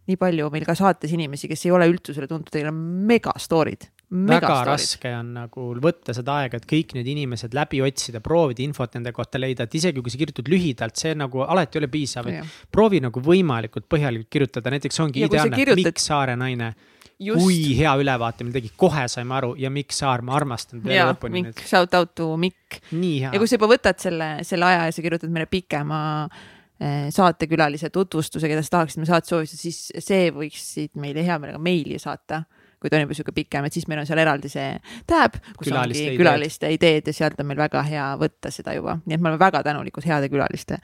nii palju meil ka saates inimesi, kes ei ole üldsusele tuntud, neil on mega story'd
väga raske on nagu võtta seda aega, et kõik need inimesed läbi otsida, proovida infot nende kohta leida, et isegi kui sa kirjutad lühidalt, see nagu alati ei ole piisav, et proovi nagu võimalikult põhjalikult kirjutada, näiteks ongi ja ideaalne kirjutad..., miks Saare naine Just. kui hea ülevaate meil tegi, kohe saime aru ja Mikk Saar, ma armastan
teda lõpuni. Mikk, shout out to Mikk. ja kui sa juba võtad selle, selle aja ja sa kirjutad meile pikema eh, saatekülalise tutvustuse, keda sa tahaksid me saate soovitada, siis see võiksid meile hea meelega meili saata kui ta on juba sihuke pikem, et siis meil on seal eraldi see tab, kus külaliste ongi külaliste ideed ja sealt on meil väga hea võtta seda juba, nii et me oleme väga tänulikud heade külaliste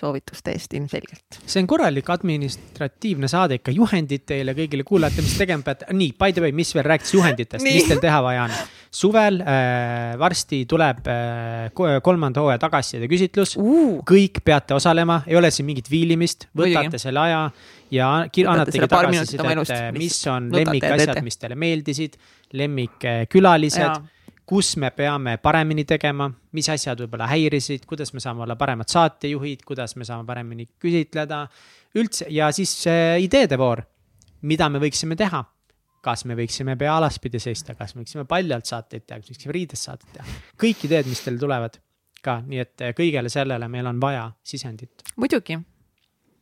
soovituste eest ilmselgelt.
see on korralik administratiivne saade ikka, juhendid teile kõigile kuulajatele, mis tegema peate, nii by the way, mis veel rääkis juhenditest, mis teil teha vaja on? (laughs) suvel äh, varsti tuleb äh, kolmanda hooaja tagasiside küsitlus uh., kõik peate osalema, ei ole siin mingit viilimist, võtate Muidugi. selle aja ja annategi tagasisidet, mis on lemmikasjad, mis teile meeldisid, lemmikkülalised, kus me peame paremini tegema, mis asjad võib-olla häirisid, kuidas me saame olla paremad saatejuhid, kuidas me saame paremini küsitleda. üldse ja siis ideede voor, mida me võiksime teha kas me võiksime pea alaspidi seista, kas me võiksime paljalt saateid teha, kas me võiksime riides saateid teha. kõik ideed, mis teil tulevad ka, nii et kõigele sellele meil on vaja sisendit.
muidugi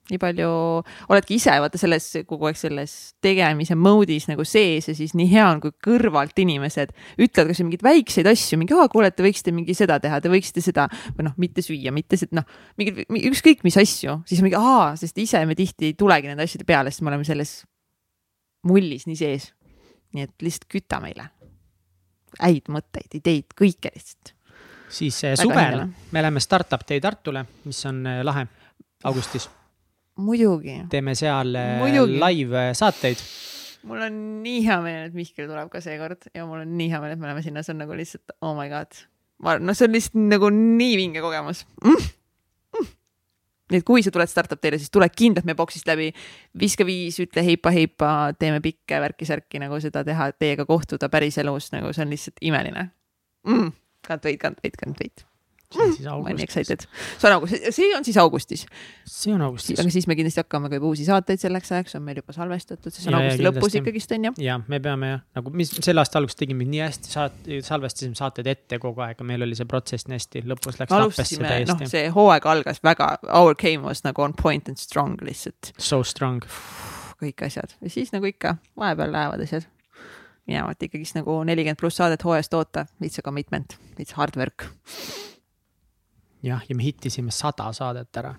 nii palju, oledki ise vaata selles kogu aeg selles tegemise mode'is nagu sees ja siis nii hea on, kui kõrvalt inimesed ütlevad kasvõi mingeid väikseid asju, mingi, aa, kuule, te võiksite mingi seda teha, te võiksite seda või noh, mitte süüa, mitte seda, noh, mingid ükskõik mis asju, siis mingi aa, sest ise me tihti ei tulegi nende asjade peale, sest me oleme selles mullis nii sees. nii et lihtsalt küta meile häid mõtteid, ideid, kõike lihtsalt.
siis Väga suvel me läheme Startup Day Tartule, mis on eh, lahe augustis
muidugi.
teeme seal äh, muidugi. live saateid.
mul on nii hea meel, et Mihkel tuleb ka seekord ja mul on nii hea meel, et me oleme sinna, see on nagu lihtsalt oh my god. ma, noh, see on lihtsalt nagu nii vinge kogemus. Mm. (laughs) nii et kui sa tuled startup teile, siis tule kindlalt meie boksist läbi, viska viis, ütle heipa-heipa, teeme pikke värki-särki nagu seda teha, teiega kohtuda päriselus, nagu see on lihtsalt imeline. Mm.. Can't wait, can't wait, can't wait
siis augustis.
see on augustis, see on siis augustis,
see on augustis
aga. siis me kindlasti hakkame ka juba uusi saateid selleks ajaks on meil juba salvestatud, see on
Ja, ja
augusti lõpus
kindlasti.
ikkagist on ju.
ja me peame jah, nagu mis selle aasta alguses tegime nii hästi saat-, salvestasime saateid ette kogu aeg ja meil oli see protsess nii hästi, lõpus läks lappesse
alustasime, noh,
täiesti.
see hooaeg algas väga, our game was nagu on point and strong lihtsalt,
So strong.
kõik asjad ja siis nagu ikka vahepeal lähevad asjad minema, et ikkagist nagu nelikümmend pluss saadet hooajast toota, it's a commitment, it's hard work.
jah, ja me hittisime sada saadet ära.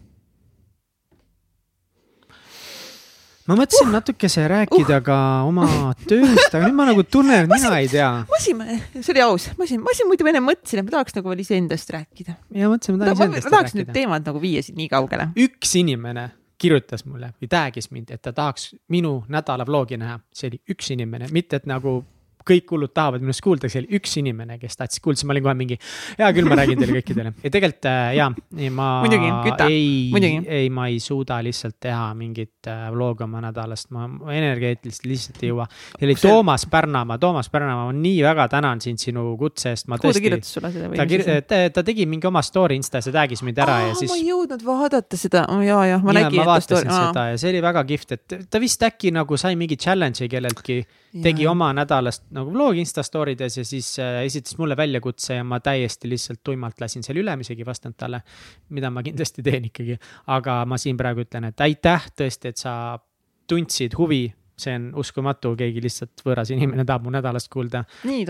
ma mõtlesin uh, natukese rääkida uh. ka oma tööst, aga nüüd ma nagu tunnen, et mina ei tea.
ma siin, see oli aus, ma siin, ma siin muidu enne mõtlesin, et ma tahaks nagu veel iseendast rääkida.
ja mõtlesin, ma
ma,
tahan
ma, ma
iseendast
tahaks nüüd
rääkida.
teemad nagu viia siit nii kaugele.
üks inimene kirjutas mulle või tag'is mind, et ta tahaks minu nädala vlogi näha, see oli üks inimene, mitte et nagu kõik hullud tahavad minust kuulda, see oli üks inimene, kes tahtis kuulda, siis ma olin kohe mingi, hea küll, ma räägin teile kõikidele ja tegelikult äh, ja, ma
Muidugi, küta.
ei
Muidugi.,
ei, ma ei suuda lihtsalt teha mingit äh, vlogi oma nädalast, ma ma energeetiliselt lihtsalt ei jõua. see oli Toomas Pärnamaa, Toomas Pärnamaa, ma nii väga tänan sind sinu kutse eest, ma
kuhu ta
tõesti.
kirjutas sulle seda
ta kir-, ta, tegi mingi oma story Instas ja tag'is mind ära ja siis
ma ei jõudnud vaadata seda oh,, ja, ja ma nägin,
ma vaatasin seda ja see oli väga kihvt, et ta vist äkki nagu sai mingi challenge'i kelleltki, tegi
Jaa.
oma nädalast nagu vlogi Insta story des ja siis äh, esitas mulle väljakutse ja ma täiesti lihtsalt tuimalt lasin selle üle, ma isegi ei vastanud talle. mida ma kindlasti teen ikkagi, aga ma siin praegu ütlen, et aitäh tõesti, et sa tundsid huvi. see on uskumatu, keegi lihtsalt võõras inimene tahab mu nädalast kuulda,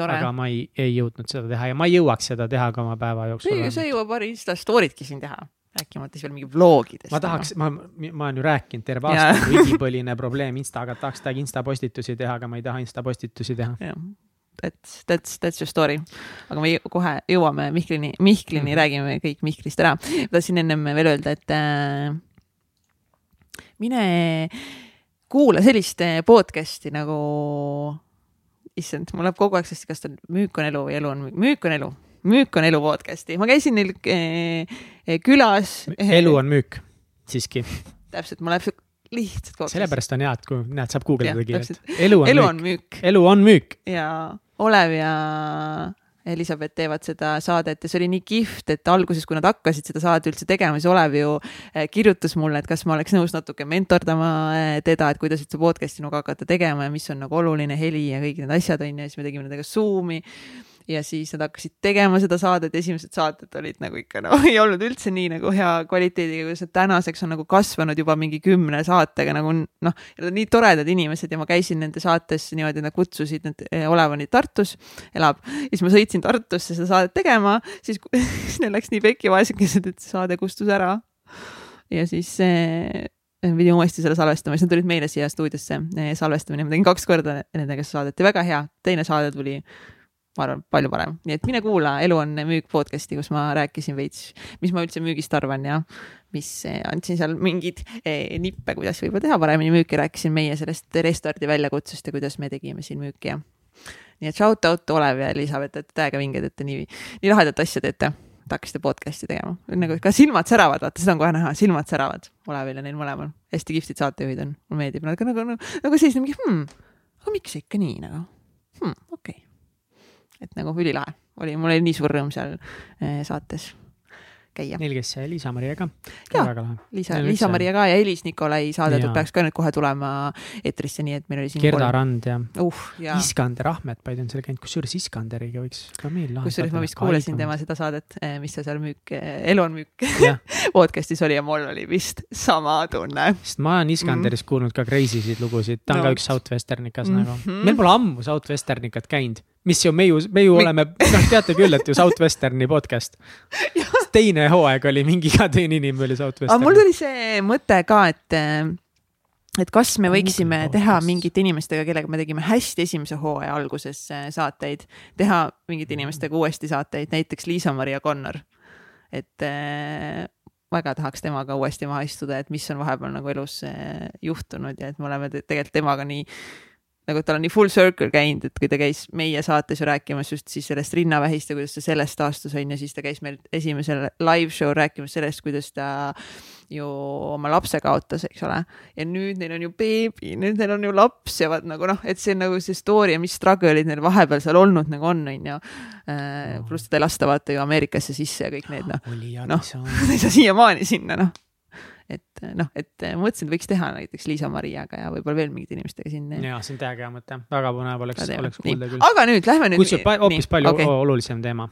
aga. ma ei, ei jõudnud seda teha ja ma ei jõuaks seda teha ka oma päeva jooksul
see jõuab paari Insta story'tki siin teha, rääkimata siis veel mingi vlogidest.
ma tahaks, ma, ma olen ju rääkinud terve aasta, (laughs) igipõline probleem Instaga, tahaks tag Insta postitusi teha, aga ma ei taha Insta postitusi teha.
that's, that's, that's your story. aga me kohe jõuame Mihklini, Mihklini mm. räägime kõik Mihklist ära. tahtsin ennem veel öelda, et äh, mine kuula sellist äh, podcast'i nagu, issand, mul läheb kogu aeg sest, kas ta on Müük on elu või elu on müük on elu, müük on elu podcast'i, ma käisin neil äh, äh, külas.
elu on müük, siiski.
täpselt, mul läheb lihtsalt aeg.
sellepärast on hea, et kui näed, saab guugeldada kiirelt. elu on
elu
müük
on, müük
elu on müük.
ja Olev ja Elizabeth teevad seda saadet ja see oli nii kihvt, et alguses, kui nad hakkasid seda saadet üldse tegema, siis Olev ju eh, kirjutas mulle, et kas ma oleks nõus natuke mentordama eh, teda, et kuidas üldse podcast'i nagu hakata tegema ja mis on nagu oluline heli ja kõik need asjad on ju, ja siis me tegime nendega Zoom'i ja siis nad hakkasid tegema seda saadet, esimesed saated olid nagu ikka no (laughs) ei olnud üldse nii nagu hea kvaliteediga, kuidas nad tänaseks on nagu kasvanud juba mingi kümne saatega nagu noh, nad nii toredad inimesed ja ma käisin nende saates niimoodi, nad kutsusid, need Olev on nüüd Tartus, elab, siis ma sõitsin Tartusse seda saadet tegema, siis, (laughs) siis neil läks nii pekki vaesekesed, et saade kustus ära. ja siis eh, pidin uuesti selle salvestama, siis nad tulid meile siia stuudiosse eh, salvestamine, ma tegin kaks korda nendega saadet ja väga hea, teine saade tuli ma arvan, palju parem, nii et mine kuula Elu on müük podcast'i, kus ma rääkisin veits, mis ma üldse müügist arvan ja mis eh, andsin seal mingeid eh, nippe, kuidas võib-olla teha paremini müüki, rääkisin meie sellest restardi väljakutsust ja kuidas me tegime siin müüki ja nii et shout out Olev ja Elizabeth, et täiega vinged, et te nii, nii lahedat asja teete. et hakkasite podcast'i tegema, nagu ka silmad säravad, vaata seda on kohe näha, silmad säravad Olevil ja neil mõlemal, hästi kihvtid saatejuhid on, mulle meeldib, nagu, nagu, nagu, nagu selline mingi hmm,, aga miks ikka nii nagu hmm. Et nagu ülilahe oli, mul oli nii suur rõõm seal eh, saates käia.
Neil see Liisa-Maria ka,
Jaa. Liisa, Liisa-Maria ka ja Elis Nikolai saade peaks ka nüüd kohe tulema eetrisse, nii et meil oli siin
Gerda Rand ja
uh,
Iskander Ahmetpaid on seal käinud, kusjuures Iskanderiga võiks ka meil lahe.
kusjuures ma vist kuulasin tema seda saadet, mis ta seal müük, Elu on müük (laughs) podcast'is oli ja mul oli vist sama tunne.
sest ma olen Iskanderist kuulnud ka crazy sid lugusid, ta on
No
ka üks Southwesternikas
Mhm.
nagu. meil pole ammu Southwesternikat käinud, mis ju me ju, me ju
Mi-
oleme, noh, teate küll, et ju Southwesterni podcast. (laughs) teine hooaeg oli mingi iga teine inimene oli
aga mul tuli see mõte ka, et et kas me võiksime
Google
teha mingite inimestega, kellega me tegime hästi esimese hooaja alguses äh, saateid, teha mingite inimestega uuesti saateid, näiteks Liisa-Maria Connor. et äh, väga tahaks temaga uuesti maha istuda, et mis on vahepeal nagu elus äh, juhtunud ja et me oleme te- tegelikult temaga nii nagu tal on nii full circle käinud, et kui ta käis meie saates ju rääkimas just siis sellest rinnavähist ja kuidas ta sellest taastus on ja siis ta käis meil esimesel live show rääkimas sellest, kuidas ta ju oma lapse kaotas, eks ole. ja nüüd neil on ju beebi, nüüd neil on ju laps ja vaat nagu noh, et see on nagu see story ja mis struggle'id neil vahepeal seal olnud nagu on, on ju. Äh, pluss teda ei lasta vaata ju Ameerikasse sisse ja kõik need noh. noh, ta (laughs) ei saa siiamaani sinna noh et noh, et mõtlesin, et võiks teha näiteks Liisa-Mariaga ja võib-olla veel mingite inimestega siin.
ja see on täiega hea mõte, väga põnev oleks, oleks kuulda küll.
aga nüüd lähme nüüd.
kusjuures hoopis palju okay. olulisem teema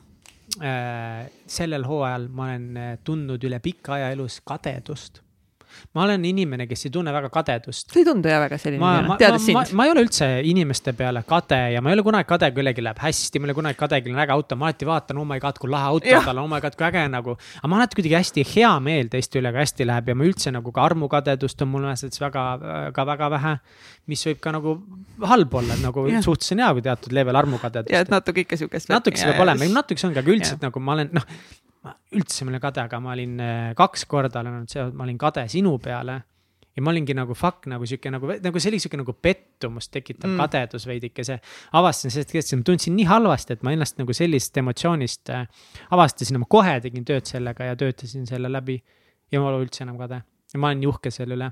äh,. sellel hooajal ma olen äh, tundnud üle pika aja elus kadedust ma olen inimene, kes ei tunne väga kadedust.
sa ei tundu jah väga selline
inimene, teades sind. ma ei ole üldse inimeste peale kade ja ma ei ole kunagi kade, kui kellelgi läheb hästi, ma ei ole kunagi kade, kellel on äge auto, ma alati vaatan, oh my god, kui lahe auto tal on, oh my god, kui äge nagu. aga ma alati kuidagi hästi hea meel teiste üle, kui hästi läheb ja ma üldse nagu ka armukadedust on mul mõttes väga, ka väga vähe. mis võib ka nagu halb olla, et nagu suhtes on hea, kui teatud level armukadedust.
ja, et natuke ikka sihukest.
natuke see peab olema, natuke see ongi, aga üldiselt nagu ma olen, noh ma üldse ei ole kade, aga ma olin äh, kaks korda olen olnud see, ma olin kade sinu peale. ja ma olingi nagu fuck nagu sihuke nagu, nagu see oli sihuke nagu pettumust tekitav mm. kadedus veidikese. avastasin sellest, et ma tundsin nii halvasti, et ma ennast nagu sellist emotsioonist äh, avastasin ma kohe tegin tööd sellega ja töötasin selle läbi. ja ma ei ole üldse enam kade ja ma olen nii uhke selle üle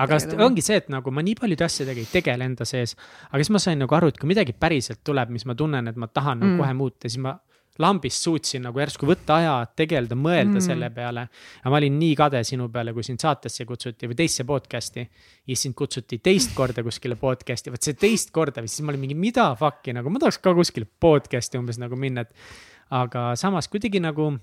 aga ongi see, et nagu ma nii paljude asjadega ei tegele enda sees, aga siis ma sain nagu aru, et kui midagi päriselt tuleb, mis ma tunnen, et ma tahan nagu mm. nagu kohe muuta, siis ma lambist suutsin nagu järsku võtta aja, tegeleda, mõelda mm. selle peale. ja ma olin nii kade sinu peale, kui sind saatesse kutsuti või teisse podcast'i. ja sind kutsuti teist korda kuskile podcast'i, vot see teist korda siis ma olin mingi, mida fuck'i nagu ma tahaks ka kuskile podcast'i umbes nagu minna, et. aga samas kuidagi nagu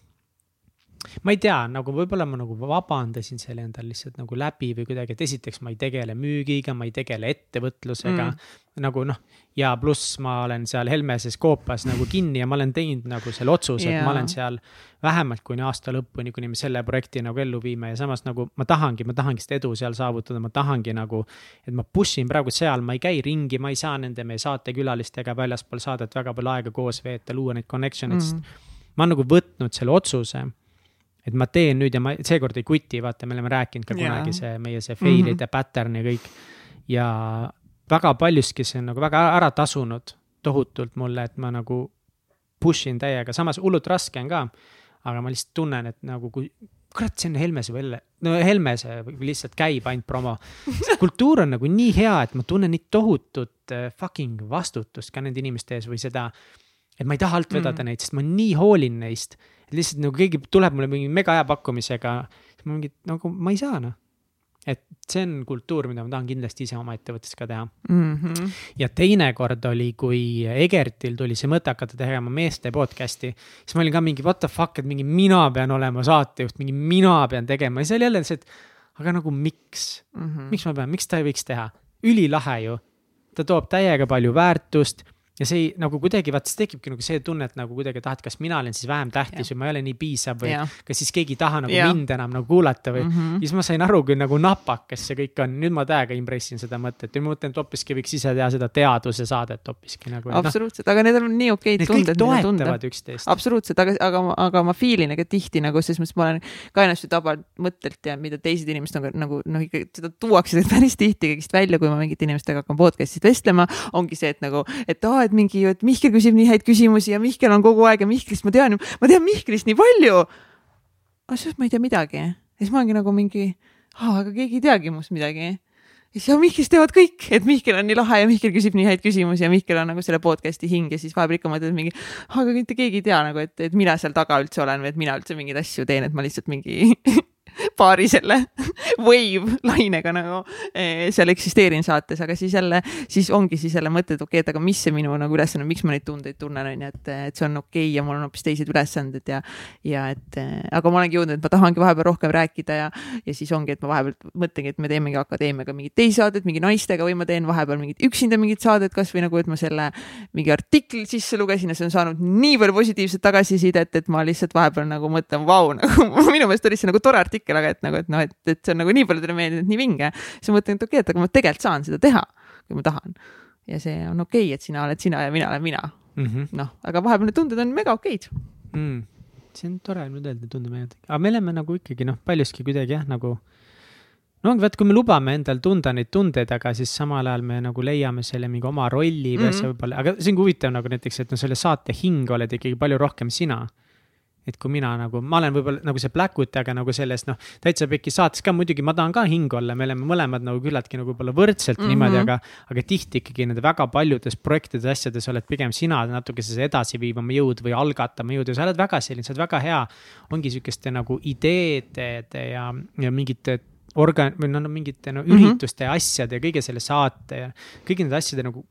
ma ei tea, nagu võib-olla ma nagu vabandasin selle endal lihtsalt nagu läbi või kuidagi, et esiteks ma ei tegele müügiga, ma ei tegele ettevõtlusega mm.. nagu noh, ja pluss ma olen seal Helmeses koopas nagu kinni ja ma olen teinud nagu selle otsuse yeah., et ma olen seal vähemalt kuni aasta lõpuni, kuni me selle projekti nagu ellu viime ja samas nagu ma tahangi, ma tahangi seda edu seal saavutada, ma tahangi nagu. et ma push in praegu seal, ma ei käi ringi, ma ei saa nende meie saatekülalistega väljaspool saadet väga palju aega koos veeta, luua neid connection eid mm., sest ma olen nagu võtnud selle otsuse et ma teen nüüd ja ma seekord ei kuti, vaata, me oleme rääkinud ka kunagi see meie see fail'ide mm -hmm. pattern ja kõik. ja väga paljuski see on nagu väga ära tasunud tohutult mulle, et ma nagu push in täiega, samas hullult raske on ka. aga ma lihtsalt tunnen, et nagu kui, kurat, see on Helmese või jälle, no Helmese lihtsalt käib ainult promo. kultuur on nagu nii hea, et ma tunnen nii tohutut äh, fucking vastutust ka nende inimeste ees või seda. et ma ei taha alt vedada mm. neid, sest ma nii hoolin neist lihtsalt nagu keegi tuleb mulle mingi mega hea pakkumisega, siis ma mingi nagu ma ei saa noh. et see on kultuur, mida ma tahan kindlasti ise oma ettevõttes ka teha mm. -hmm. ja teine kord oli, kui Egertil tuli see mõte hakata tegema meeste podcast'i, siis ma olin ka mingi what the fuck, et mingi mina pean olema saatejuht, mingi mina pean tegema ja see oli jälle see, et aga nagu miks mm, -hmm. miks ma pean, miks ta ei võiks teha, ülilahe ju. ta toob täiega palju väärtust ja see ei, nagu kuidagi vaat siis tekibki nagu see tunne, et nagu kuidagi tahad, kas mina olen siis vähem tähtis ja. või ma ei ole nii piisav või ja. kas siis keegi ei taha nagu ja. mind enam nagu kuulata või mm. -hmm. siis ma sain aru, kui nagu napakas see kõik on, nüüd ma täiega impressin seda mõtet ja ma mõtlen, et hoopiski võiks ise teha seda teaduse saadet hoopiski nagu.
Noh. absoluutselt no,, aga need on nii okeid tunded.
Toetavad üksteist.
absoluutselt, aga, aga, aga ma feel in ega tihti nagu selles mõttes ma olen ka ennast ju tabanud mõttelt ja mida teised inimesed on nagu noh, ikka seda tuuakse päris tihti kõigist välja, kui ma mingite inimestega hakkan podcast'is vestlema, ongi see, et nagu, et aa, et mingi, et Mihkel küsib nii häid küsimusi ja Mihkel on kogu aeg ja Mihklist ma tean, ma tean Mihklist nii palju. aga siis ma ei tea midagi ja siis ma olengi nagu mingi, aga keegi ei teagi must midagi ja siis Mihklist teavad kõik, et Mihkel on nii lahe ja Mihkel küsib nii häid küsimusi ja Mihkel on nagu selle podcast'i hing ja siis vahepeal ikka mõtled mingi, aga mitte keegi ei tea nagu, et, et mina seal taga üldse olen või et mina üldse mingeid asju teen, et ma lihtsalt mingi (laughs) paari selle wave lainega nagu eh, seal eksisteerin saates, aga siis jälle, siis ongi siis jälle mõte, et okei okay,, et aga mis see minu nagu ülesanne, miks ma neid tundeid tunnen, on ju, et, et see on okei okay ja mul on hoopis teised ülesanded ja, ja et aga ma olengi jõudnud, et ma tahangi vahepeal rohkem rääkida ja, ja siis ongi, et ma vahepeal mõtlengi, et me teemegi akadeemiaga mingit teist saadet, mingi naistega või ma teen vahepeal mingit üksinda mingit saadet, kasvõi nagu, et ma selle mingi artikli sisse lugesin ja see on saanud nii palju positiivset tagasisidet, et ma lihtsalt vahepeal nagu mõtlen, vau, nagu (laughs) minu meelest oli see nagu tore artikkel artikkel, aga et nagu, et noh, et, et see on nagu nii paljudele meeldinud, nii vinge. siis ma mõtlen, et okei okay,, et aga ma tegelikult saan seda teha, kui ma tahan. ja see on okei okay,, et sina oled sina ja mina olen mina mm -hmm.. noh, aga vahepeal need tunded on mega okeid
mm.. see on tore nüüd öelda, tundub meelde, aga me oleme nagu ikkagi noh, paljuski kuidagi jah, nagu no ongi, vaat kui me lubame endal tunda neid tundeid, aga siis samal ajal me nagu leiame selle mingi oma rolli või
Mhm.
asja võib-olla, aga see on ka huvitav nagu näiteks, et no selle saate hing oled ikkagi palju rohkem sina. Et kui mina nagu, ma olen võib-olla nagu see Blackwood, aga nagu selles noh, täitsa pekki saates ka muidugi ma tahan ka hing olla, me oleme mõlemad nagu küllaltki nagu võib-olla võrdselt mm. -hmm. niimoodi, aga. aga tihti ikkagi nende väga paljudes projektides, asjades oled pigem sina natuke see edasiviivama jõud või algatama jõud ja sa oled väga selline, sa oled väga hea. ongi sihukeste nagu ideede ja, ja mingite organ- või no, no mingite no
Mhm.
ürituste ja asjade ja kõige selle saate ja kõigi nende asjade nagu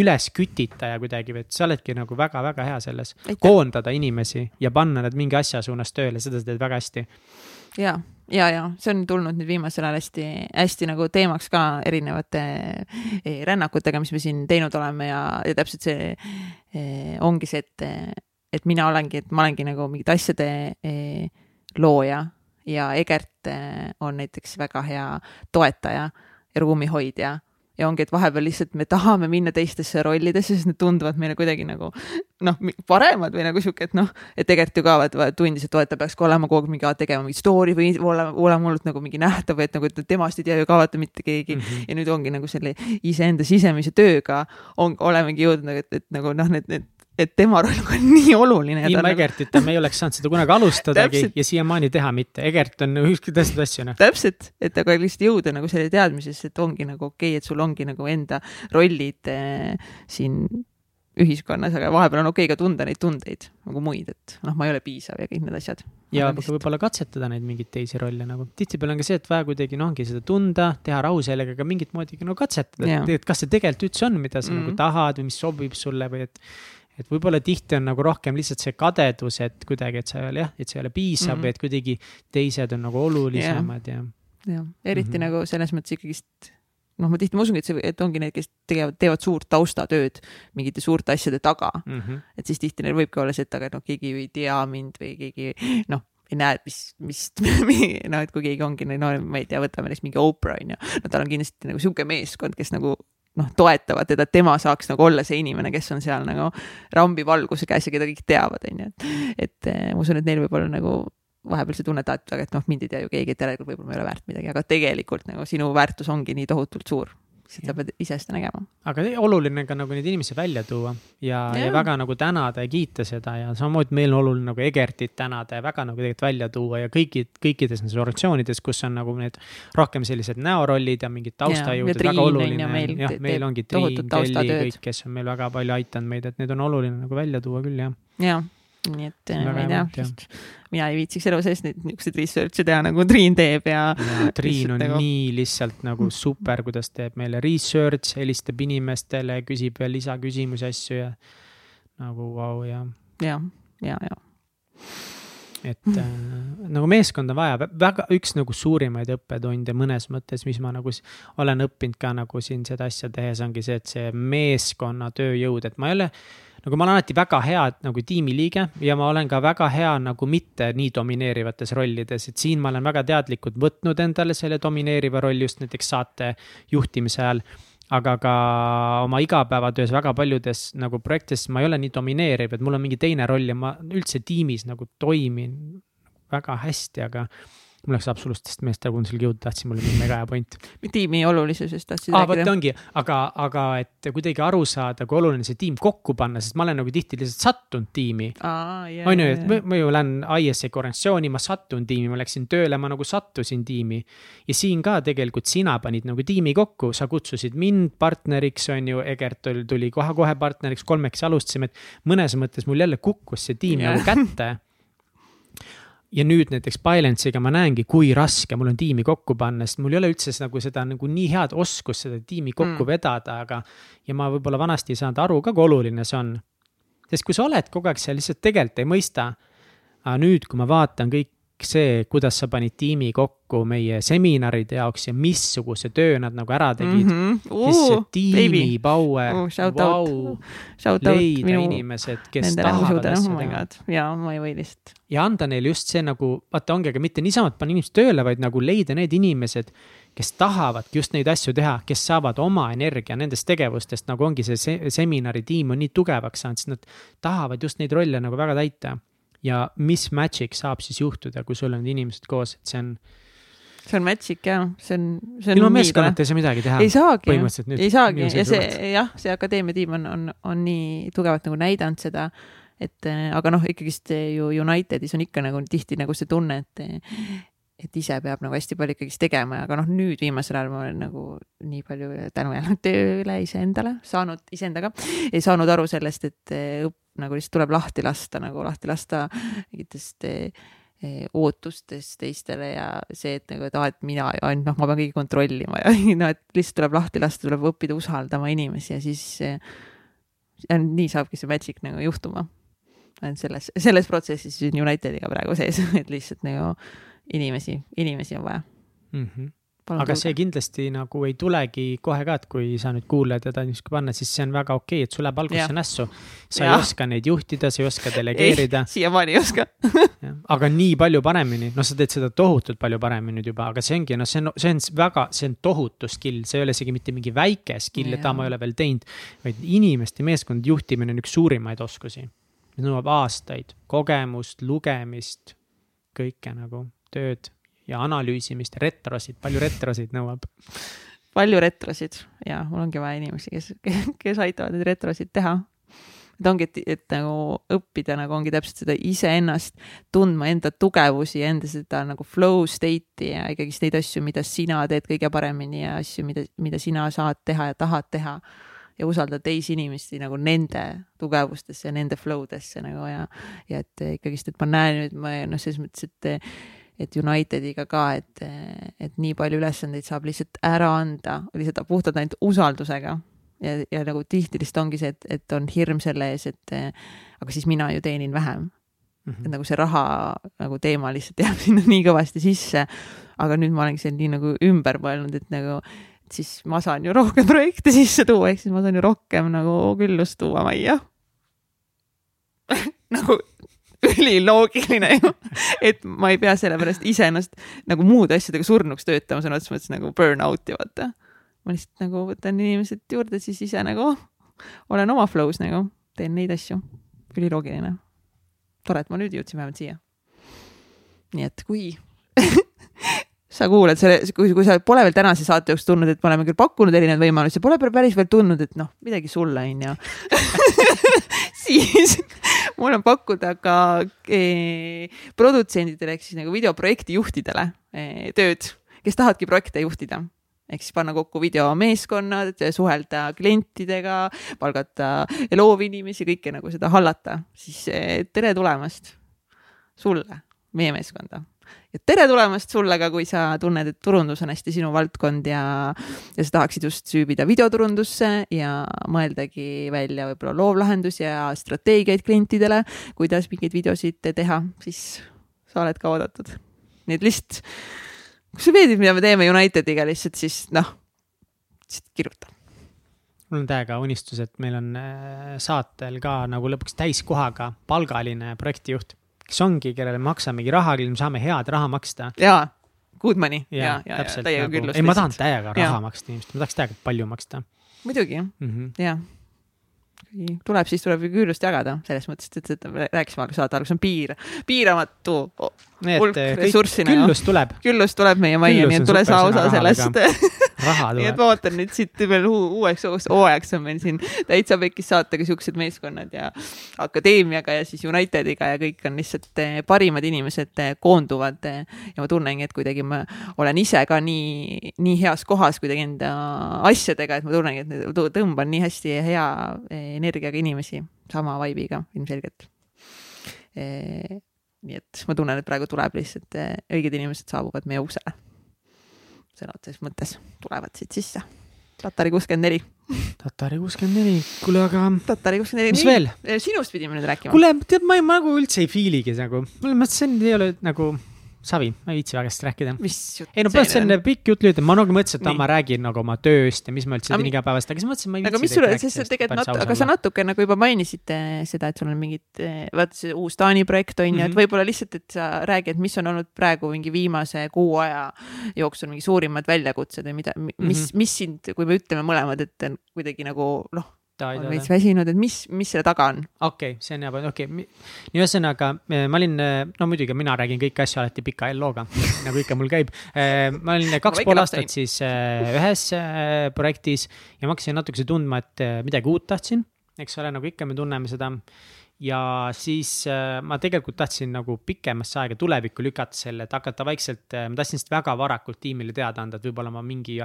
üles kütitaja kuidagi, et sa oledki nagu väga-väga hea selles. Koondada inimesi ja panna nad mingi asja suunas tööle, seda sa teed väga hästi.
ja, ja, ja see on tulnud nüüd viimasel ajal hästi, hästi nagu teemaks ka erinevate eh, rännakutega, mis me siin teinud oleme ja, ja täpselt see eh, ongi see, et, et mina olengi, et ma olengi nagu mingite asjade eh, looja ja Egert on näiteks väga hea toetaja ja ruumihoidja ja ongi, et vahepeal lihtsalt me tahame minna teistesse rollidesse, sest need tunduvad meile kuidagi nagu noh, paremad või nagu sihuke, et noh, et tegelikult ju ka vaata tundis, et oo, et ta peaks ka olema kogu aeg mingi tegema mingit story või olema, olema olnud nagu mingi nähtav, et nagu et temast ei tea ju ka vaata mitte keegi mm. -hmm. ja nüüd ongi nagu selle iseenda sisemise tööga on, olemegi jõudnud, et, et nagu noh, need, need et tema roll on (laughs) nii oluline.
ilma
nagu...
Egertita me ei oleks saanud seda kunagi alustadagi ja siiamaani teha mitte. Egert on ükskõik tõstnud asju, noh.
täpselt, et aga lihtsalt jõuda nagu selle teadmisesse, et ongi nagu okei okay,, et sul ongi nagu enda rollid äh, siin ühiskonnas, aga vahepeal on okei okay ka tunda neid tundeid nagu muid, et noh, ma ei ole piisav ja kõik need asjad.
ja võib-olla katsetada neid mingeid teisi rolle nagu, tihtipeale on ka see, et vaja kuidagi noh, ongi seda tunda, teha rahu sellega, aga mingit moodi no katsetada, et kas see tegelikult üldse on, mida sa mm -hmm. nagu tahad või mis sobib sulle või et et võib-olla tihti on nagu rohkem lihtsalt see kadedus, et kuidagi, et ole jah, et see ei ole piisav mm -hmm. et kuidagi teised on nagu olulisemad
ja. jah, eriti mm -hmm. nagu selles mõttes ikkagist noh, ma tihti ma usungi, et see, et ongi need, kes tegevad, teevad suurt taustatööd mingite suurte asjade taga mm. -hmm. et siis tihti neil võibki olla see, et aga noh, keegi ju ei tea mind või keegi noh, ei näe, mis, mis (laughs) noh, et kui keegi ongi, no ma ei tea, võtame näiteks mingi Oprah on ju, no tal on kindlasti nagu sihuke meeskond, kes nagu noh, toetavad teda, tema saaks nagu olla see inimene, kes on seal nagu rambi valguse käes ja keda kõik teavad, on ju, et, et ma usun, et neil võib olla nagu vahepeal see tunne, et, et noh, mind ei tea ju keegi, et järelikult võib-olla ma ei ole väärt midagi, aga tegelikult nagu sinu väärtus ongi nii tohutult suur. Siis sa pead ise seda nägema.
aga oluline ka nagu neid inimesi välja tuua ja, ja., ja väga nagu tänada ja kiita seda ja samamoodi meil on oluline nagu Egertit tänada ja väga nagu tegelikult välja tuua ja kõiki, kõikides nendes organisatsioonides, kus on nagu need rohkem sellised näorollid ja mingid taustajõud, väga oluline. jah, meil ongi Triin, Kelly, kõik, kes on meil väga palju aidanud meid, et need on oluline nagu välja tuua küll, jah.
jah nii et ma ei tea, mina ei viitsiks elu sees neid niisuguseid research'e teha nagu Triin teeb ja.
ja Triin on nagu... nii lihtsalt nagu super, kuidas teeb meile research, helistab inimestele, küsib veel lisaküsimusi, asju ja nagu vau wow, ja.
ja, ja, ja
et äh, nagu meeskond on vaja, väga üks nagu suurimaid õppetunde mõnes mõttes, mis ma nagu olen õppinud ka nagu siin seda asja tehes, ongi see, et see meeskonna tööjõud, et ma ei ole nagu ma olen alati väga hea nagu tiimiliige ja ma olen ka väga hea nagu mitte nii domineerivates rollides, et siin ma olen väga teadlikult võtnud endale selle domineeriva rolli just näiteks saate juhtimise ajal. aga ka oma igapäevatöös väga paljudes nagu projektides ma ei ole nii domineeriv, et mul on mingi teine roll ja ma üldse tiimis nagu toimin väga hästi, aga mul läks absoluutselt ma sellega jõuda tahtsin, mul oli mega hea point.
tiimi olulisusest tahtsid
ah, rääkida? ongi, aga, aga et kuidagi aru saada, kui oluline see tiim kokku panna, sest ma olen nagu tihti lihtsalt sattunud tiimi. on ju, et ma, ma ju lähen ISEC organisatsiooni, ma sattun tiimi, ma läksin tööle, ma nagu sattusin tiimi. ja siin ka tegelikult sina panid nagu tiimi kokku, sa kutsusid mind partneriks, on ju, Egert tuli kohe-kohe partneriks, kolmekesi alustasime, et mõnes mõttes mul jälle kukkus see tiim yeah. nagu kätte (laughs) ja nüüd näiteks Bylence'iga ma näengi, kui raske mul on tiimi kokku panna, sest mul ei ole üldse nagu seda nagu nii head oskust seda tiimi kokku mm. vedada, aga. ja ma võib-olla vanasti ei saanud aru ka, kui oluline see on. sest kui sa oled kogu aeg seal, lihtsalt tegelikult ei mõista. aga nüüd, kui ma vaatan kõik see, kuidas sa panid tiimi kokku meie seminaride jaoks ja missuguse töö nad nagu ära tegid mm.
-hmm. Uh,
siis see tiimi power
uh,, vau,
leida inimesed, kes tahavad asja
teha. ja ma ei või lihtsalt.
ja anda neile just see nagu, vaata ongi, aga mitte niisama, et panna inimesed tööle, vaid nagu leida need inimesed, kes tahavadki just neid asju teha, kes saavad oma energia nendest tegevustest, nagu ongi see se seminari tiim on nii tugevaks saanud, sest nad tahavad just neid rolle nagu väga täita ja mis magic saab siis juhtuda, kui sul on inimesed koos, et see on.
see on magic jah, see on, see on.
ilma meeskonnata ei saa midagi teha.
ei saagi, ei saagi ja see jah, see akadeemia tiim on, on, on nii tugevalt nagu näidanud seda, et aga noh, ikkagist ju Unitedis on ikka nagu tihti nagu see tunne, et et ise peab nagu hästi palju ikkagist tegema, aga noh, nüüd viimasel ajal ma olen nagu nii palju tänu jälle tööle iseendale saanud, iseendaga, ei saanud aru sellest, et õpp nagu lihtsalt tuleb lahti lasta, nagu lahti lasta mingitest eh, ootustest teistele ja see, et nagu, et aa, et mina ainult noh, ma pean kõike kontrollima (laughs) ja no, et lihtsalt tuleb lahti lasta, tuleb õppida usaldama inimesi ja siis ja nii saabki see magic nagu juhtuma. olen selles, selles protsessis Unitediga praegu sees, (laughs) et lihtsalt nagu inimesi, inimesi on vaja
mm. -hmm. Aga tulge. see kindlasti nagu ei tulegi kohe ka, et kui sa nüüd kuulad teda niisugune panna, siis see on väga okei okay,, et sul läheb alguses nässu. sa ja. ei oska neid juhtida, sa ei oska (laughs) delegeerida.
siiamaani ei oska (laughs)
aga nii palju paremini, noh, sa teed seda tohutult palju paremini nüüd juba, aga see ongi, noh, see on, see on väga, see on tohutu skill, see ei ole isegi mitte mingi väike skill, et aa, ma ei ole veel teinud. vaid inimeste meeskond juhtimine on üks suurimaid oskusi. nõuab aastaid kogemust, lugemist, kõike nagu tööd ja analüüsimist, retrosid, palju retrosid nõuab?
palju retrosid ja mul ongi vaja inimesi, kes, kes aitavad neid retrosid teha. et ongi, et, et nagu õppida nagu ongi täpselt seda iseennast tundma, enda tugevusi enda seda nagu flow state'i ja ikkagist neid asju, mida sina teed kõige paremini ja asju, mida, mida sina saad teha ja tahad teha ja usaldada teisi inimesi nagu nende tugevustesse ja nende flow desse nagu ja, ja et ikkagist, et ma näen nüüd, ma noh, selles mõttes, et et Unitediga ka, et, et nii palju ülesandeid saab lihtsalt ära anda, lihtsalt puhtalt ainult usaldusega. ja, ja nagu tihti lihtsalt ongi see, et, et on hirm selle ees, et aga siis mina ju teenin vähem mm. -hmm. et nagu see raha nagu teema lihtsalt jääb (laughs) sinna nii kõvasti sisse. aga nüüd ma olengi seal nii nagu ümber mõelnud, et nagu et siis ma saan ju rohkem projekte sisse tuua, ehk siis ma saan ju rohkem nagu küllust tuua majja (laughs) nagu üliloogiline ju, et ma ei pea sellepärast iseennast nagu muude asjadega surnuks töötama, sõna otseses mõttes nagu burn-out'i vaata. ma lihtsalt nagu võtan inimesed juurde, siis ise nagu olen oma flow's nagu, teen neid asju. üliloogiline. tore, et ma nüüd jõudsin vähemalt siia. nii et kui sa kuulad selle, kui, kui sa pole veel tänase saate jooksul tundnud, et me oleme küll pakkunud erinevaid võimalusi, pole päris veel tundnud, et noh, midagi sulle on ju (laughs) siis mul on pakkuda ka eh, produtsendidele ehk siis nagu videoprojekti juhtidele eh, tööd, kes tahavadki projekte juhtida. Ehk siis panna kokku videomeeskonnad, suhelda klientidega, palgata loovinimesi, kõike nagu seda hallata, siis eh, tere tulemast sulle, meie meeskonda ja tere tulemast sulle ka, kui sa tunned, et turundus on hästi sinu valdkond ja, ja sa tahaksid just süübida videoturundusse ja mõeldagi välja võib-olla loovlahendusi ja strateegiaid klientidele, kuidas mingeid videosid teha, siis sa oled ka oodatud. nii et lihtsalt, kui sulle meeldib, mida me teeme Unitediga lihtsalt, siis noh, lihtsalt kirjuta
mul on täiega unistus, et meil on äh, saatel ka nagu lõpuks täiskohaga palgaline projektijuht kes ongi, kellele me maksamegi raha, kellele me saame head raha maksta.
jaa, good money.
ja, ja, ja, täiega nagu, ei, ma tahan täiega raha ja. maksta inimestele, ma tahaks täiega palju maksta.
muidugi mm -hmm., kui tuleb, siis tuleb ju küllust jagada, selles mõttes, et, et rääkisime saate alguses, on piir, piiramatu hulk ressurssi.
küllust tuleb.
küllust tuleb meie majja, nii et tule saa osa sellest (laughs) nii et ma ootan nüüd siit veel uueks hooajaks on meil siin täitsa pekis saatega siuksed meeskonnad ja akadeemiaga ja siis Unitediga ja kõik on lihtsalt eh, parimad inimesed eh, koonduvad. Eh, ja ma tunnengi, et kuidagi ma olen ise ka nii, nii heas kohas kuidagi enda asjadega, et ma tunnengi, et tõmban nii hästi hea energiaga inimesi, sama vibe'iga ilmselgelt nii et ma tunnen, et praegu tuleb lihtsalt õiged inimesed saabuvad meie uksele sõna otseses mõttes tulevad siit sisse. Tatari kuuskümmend neli.
Tatari kuuskümmend neli, kuule aga.
Tatari kuuskümmend neli.
mis veel?
sinust pidime nüüd rääkima.
kuule, tead, ma nagu üldse ei feel'igi nagu, mulle mõttes see ei ole nagu savi, ma ei viitsi väga sellest rääkida. ei no põhimõtteliselt selline pikk jutt lüüa, ma nagu mõtlesin, et ma räägin nagu oma tööst ja mis ma üldse teen igapäevast, aga siis mõtlesin, ma ei
viitsi. aga mis sulle, sest tegelikult nat-, aga sa natuke nagu juba mainisid seda, et sul on mingid, vaata see uus Taani projekt on ju mm -hmm., et mhm. võib-olla lihtsalt, et sa räägi, et mis on olnud praegu mingi viimase kuu aja jooksul mingi suurimad väljakutsed või mida, mis mm, -hmm. mis sind, kui me ütleme mõlemad, et kuidagi nagu noh on veits väsinud, et mis, mis selle taga on?
okei okay,, see on hea okei okay., nii ühesõnaga ma olin, no muidugi mina räägin kõiki asju alati pika L-looga (laughs) nagu ikka mul käib. ma olin kaks pool aastat siis ühes projektis ja ma hakkasin natukese tundma, et midagi uut tahtsin, eks ole, nagu ikka me tunneme seda ja siis ma tegelikult tahtsin nagu pikemasse aega tulevikku lükata selle, et hakata vaikselt ma tahtsin seda väga varakult tiimile teada anda, et võib-olla ma mingi,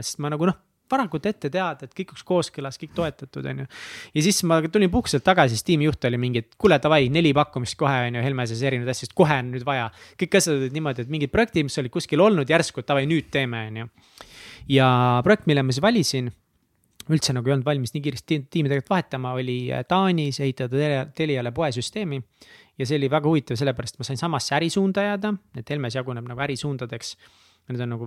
sest ma nagu noh varakult ette teada, et kõik oleks kooskõlas, kõik toetatud, on ju. ja siis ma tulin puhkuselt tagasi, siis tiimijuht oli mingi, et kuule, davai, neli pakkumist kohe, on ju, Helmeses erinevaid asju, kohe on nüüd vaja. kõik asjad olid niimoodi, et mingid projektid, mis olid kuskil olnud järsku, et davai, nüüd teeme, on ju. ja projekt, mille ma siis valisin üldse nagu ei olnud valmis nii kiiresti tiimi tegelikult vahetama, oli äh, Taanis ehitada Teliale poesüsteemi. ja see oli väga huvitav, sellepärast ma sain samasse ärisuunda jääda, et Helmes jaguneb nagu ärisuundadeks. Need on nagu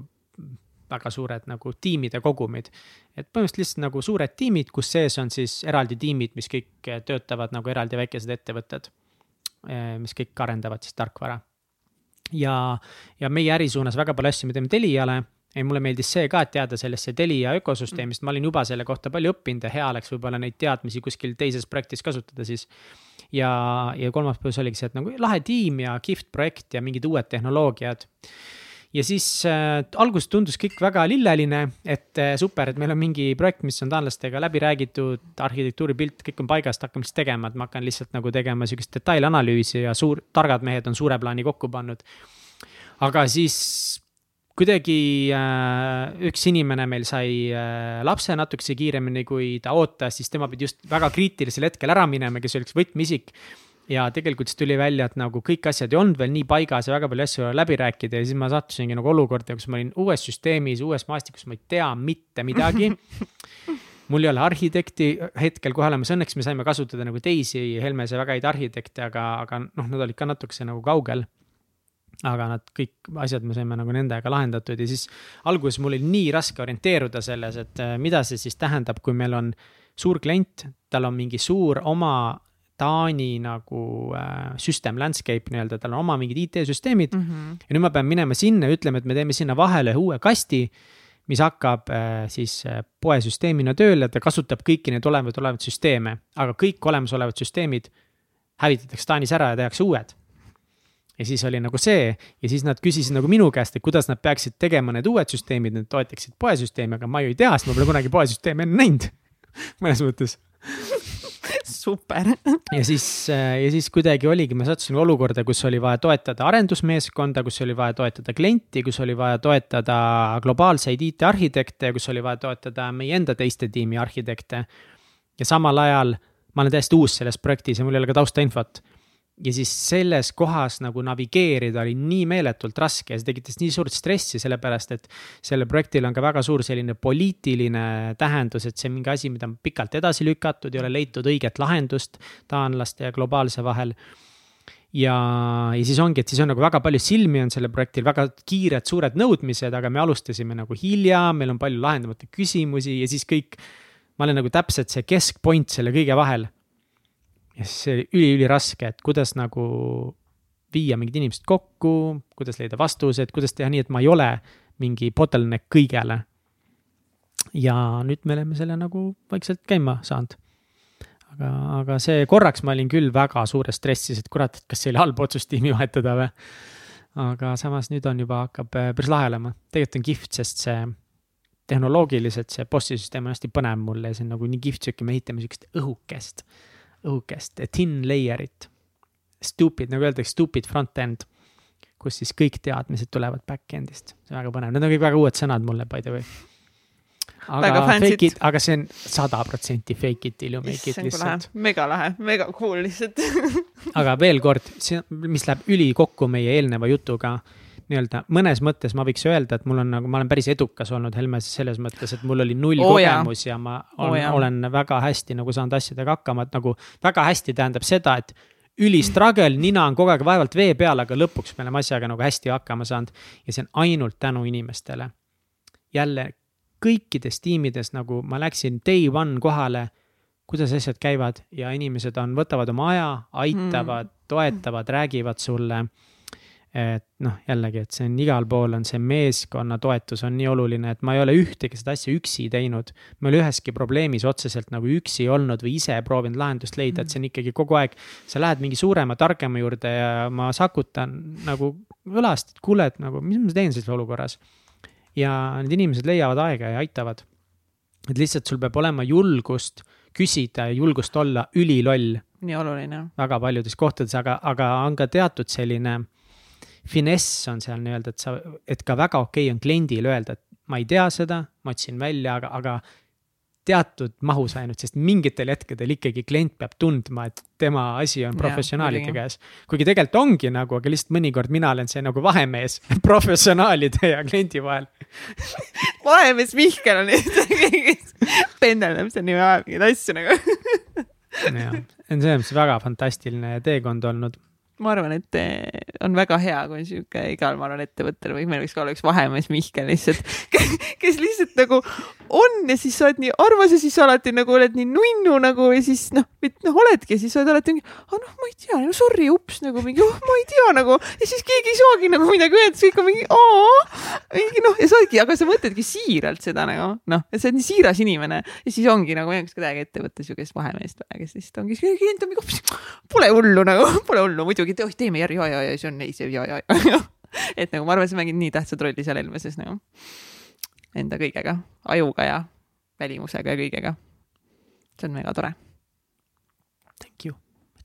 väga suured nagu tiimide kogumid. et põhimõtteliselt lihtsalt nagu suured tiimid, kus sees on siis eraldi tiimid, mis kõik töötavad nagu eraldi väikesed ettevõtted. Äh, mis kõik arendavad siis tarkvara. ja, ja meie ärisuunas väga palju asju me teeme Teliale ei, mulle meeldis see ka, et teada sellesse Telia ökosüsteemist, ma olin juba selle kohta palju õppinud ja hea oleks võib-olla neid teadmisi kuskil teises projektis kasutada siis. ja, ja kolmas põhjus oligi see, et nagu lahe tiim ja kihvt projekt ja mingid uued tehnoloogiad. Ja siis äh, alguses tundus kõik väga lilleline, et äh, super, et meil on mingi projekt, mis on taanlastega läbi räägitud, arhitektuuripilt, kõik on paigast, hakkame siis tegema, et ma hakkan lihtsalt nagu tegema sihukest detailanalüüsi ja suur, targad mehed on suure plaani kokku pannud. aga siis kuidagi äh, üks inimene meil sai äh, lapse natukese kiiremini, kui ta ootas, siis tema pidi just väga kriitilisel hetkel ära minema, kes oli üks võtmeisik. Ja tegelikult siis tuli välja, et nagu kõik asjad ei olnud veel nii paigas ja väga palju asju läbi rääkida ja siis ma sattusingi nagu olukorda, kus ma olin uues süsteemis, uues maastikus, ma ei tea mitte midagi. (laughs) Mul ei ole arhitekti hetkel kohe olemas, õnneks me saime kasutada nagu teisi. Helmese väga häid arhitekte, aga, aga noh, nad olid ka natukese nagu kaugel. Aga nad kõik asjad me saime nagu nendega lahendatud ja siis alguses mul oli nii raske orienteeruda selles, et äh, mida see siis tähendab, kui meil on suur klient, tal on mingi suur oma Taani nagu äh, system landscape nii-öelda, tal on oma mingid IT-süsteemid mm. -hmm. ja nüüd ma pean minema sinna ja ütlema, et me teeme sinna vahele uue kasti, mis hakkab äh, siis äh, poesüsteemina tööle, ta kasutab kõiki neid olevaid, olevaid süsteeme, aga kõik olemasolevad süsteemid hävitatakse Taanis ära ja tehakse uued ja siis oli nagu see ja siis nad küsisid nagu minu käest, et kuidas nad peaksid tegema need uued süsteemid, need toetaksid poesüsteemi, aga ma ju ei tea, sest ma pole kunagi poesüsteemi enne näinud (laughs) mõnes mõttes
super
ja siis, ja siis kuidagi oligi, ma sattusin olukorda, kus oli vaja toetada arendusmeeskonda, kus oli vaja toetada klienti, kus oli vaja toetada globaalseid IT-arhitekte, kus oli vaja toetada meie enda teiste tiimi arhitekte. ja samal ajal ma olen täiesti uus selles projektis ja mul ei ole ka taustainfot ja siis selles kohas nagu navigeerida oli nii meeletult raske ja see tekitas nii suurt stressi, sellepärast et sellel projektil on ka väga suur selline poliitiline tähendus, et see on mingi asi, mida on pikalt edasi lükatud, ei ole leitud õiget lahendust taanlaste ja globaalse vahel. ja, ja siis ongi, et siis on nagu väga palju silmi on sellel projektil, väga kiired, suured nõudmised, aga me alustasime nagu hilja, meil on palju lahendamata küsimusi ja siis kõik. ma olen nagu täpselt see keskpoint selle kõige vahel ja siis see oli üliüliraske, et kuidas nagu viia mingid inimesed kokku, kuidas leida vastused, kuidas teha nii, et ma ei ole mingi bottleneck kõigele. ja nüüd me oleme selle nagu vaikselt käima saanud. aga, aga see korraks ma olin küll väga suures stressis, et kurat, et kas see oli halb otsus tiimi vahetada või. aga samas nüüd on juba, hakkab äh, päris lahe olema, tegelikult on kihvt, sest see tehnoloogiliselt see bossi süsteem on hästi põnev mulle ja see on nagu nii kihvt sihuke, me ehitame sihukest õhukest õhukest thin layer'it. Stupid, nagu öeldakse, stupid front-end, kus siis kõik teadmised tulevad back-end'ist, see on väga põnev, need on kõik väga uued sõnad mulle, by the way. aga fake it, aga see on sada protsenti fake it you make it lihtsalt.
mega lahe, mega cool lihtsalt (laughs)
aga veel kord, see, mis läheb ülikokku meie eelneva jutuga nii-öelda mõnes mõttes ma võiks öelda, et mul on nagu, ma olen päris edukas olnud Helmes selles mõttes, et mul oli null oh, kogemus jah. ja ma on, oh, olen väga hästi nagu saanud asjadega hakkama, et nagu väga hästi tähendab seda, et üli struggle, nina on kogu aeg vaevalt vee peal, aga lõpuks me oleme asjaga nagu hästi hakkama saanud. ja see on ainult tänu inimestele. jälle kõikides tiimides nagu ma läksin day one kohale, kuidas asjad käivad ja inimesed on, võtavad oma aja, aitavad mm., toetavad, räägivad sulle et noh, jällegi, et see on igal pool on see meeskonna toetus on nii oluline, et ma ei ole ühtegi seda asja üksi teinud. ma ei ole üheski probleemis otseselt nagu üksi olnud või ise proovinud lahendust leida, et see on ikkagi kogu aeg. sa lähed mingi suurema, targema juurde ja ma sakutan nagu õlast, et kuule, et nagu, mis ma teen sellises olukorras. ja need inimesed leiavad aega ja aitavad. et lihtsalt sul peab olema julgust küsida ja julgust olla üliloll.
nii oluline.
väga paljudes kohtades, aga, aga on ka teatud selline finess on seal nii-öelda, et sa, et ka väga okei okay on kliendile öelda, et ma ei tea seda, ma otsin välja, aga, aga teatud mahus ainult, sest mingitel hetkedel ikkagi klient peab tundma, et tema asi on professionaalide ja, käes. kuigi tegelikult ongi nagu, aga lihtsalt mõnikord mina olen see nagu vahemees (laughs) professionaalide ja kliendi vahel. (laughs)
Vahemees Mihkel on pendeldab seal nii ajab mingeid asju nagu.
Jah, on selles mõttes väga fantastiline teekond olnud.
Ma arvan, et eh, on väga hea, kui sihuke igal, ma arvan, ettevõttel või meil võiks ka olla üks vahemees Mihkel lihtsalt, (laughs) kes lihtsalt nagu on ja siis sa oled nii armas ja siis sa alati nagu oled nii nunnu nagu ja siis noh, noh oledki, siis sa oled alati mingi, ah noh, ma ei tea, no sorry, ups nagu mingi, oh ma ei tea nagu. Ja siis keegi ei saagi nagu midagi öelda, siis kõik on mingi, aa, mingi noh ja sa oledki, aga sa mõtledki siiralt seda nagu noh, et sa oled nii siiras inimene. Ja siis ongi nagu meil on kedagi ettevõttes ju, kes vahemeest vaja, kes lihtsalt ongi, klient on mingi, pole hullu nagu, (laughs) pole hullu muidugi, teeme järgi ja, ja, ja see on ei, see ja, ja, ja et nagu ma arvan, sa mängid nii tähtsat rolli seal Helmeses nagu enda kõigega, ajuga ja välimusega ja kõigega. see on mega tore.
Thank you.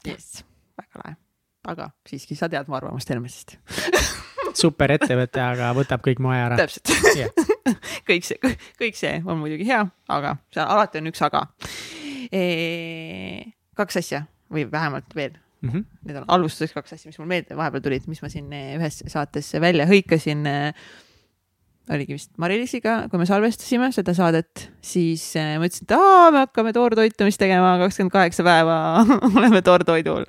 jess, väga lahe. aga siiski, sa tead mu arvamust Helmesest (laughs)
super ettevõte, aga võtab kõik mu aja ära.
täpselt yeah. (laughs) kõik see, kõik see on muidugi hea, aga seal alati on üks aga e,. kaks asja või vähemalt veel mm. -hmm. Need on alustuseks kaks asja, mis mul meelde vahepeal tulid, mis ma siin ühes saates välja hõikasin oligi vist Mari-Liisiga, kui me salvestasime seda saadet, siis äh, ma ütlesin, et aa, me hakkame toortoitumist tegema, kakskümmend kaheksa päeva (laughs) oleme toortoidul.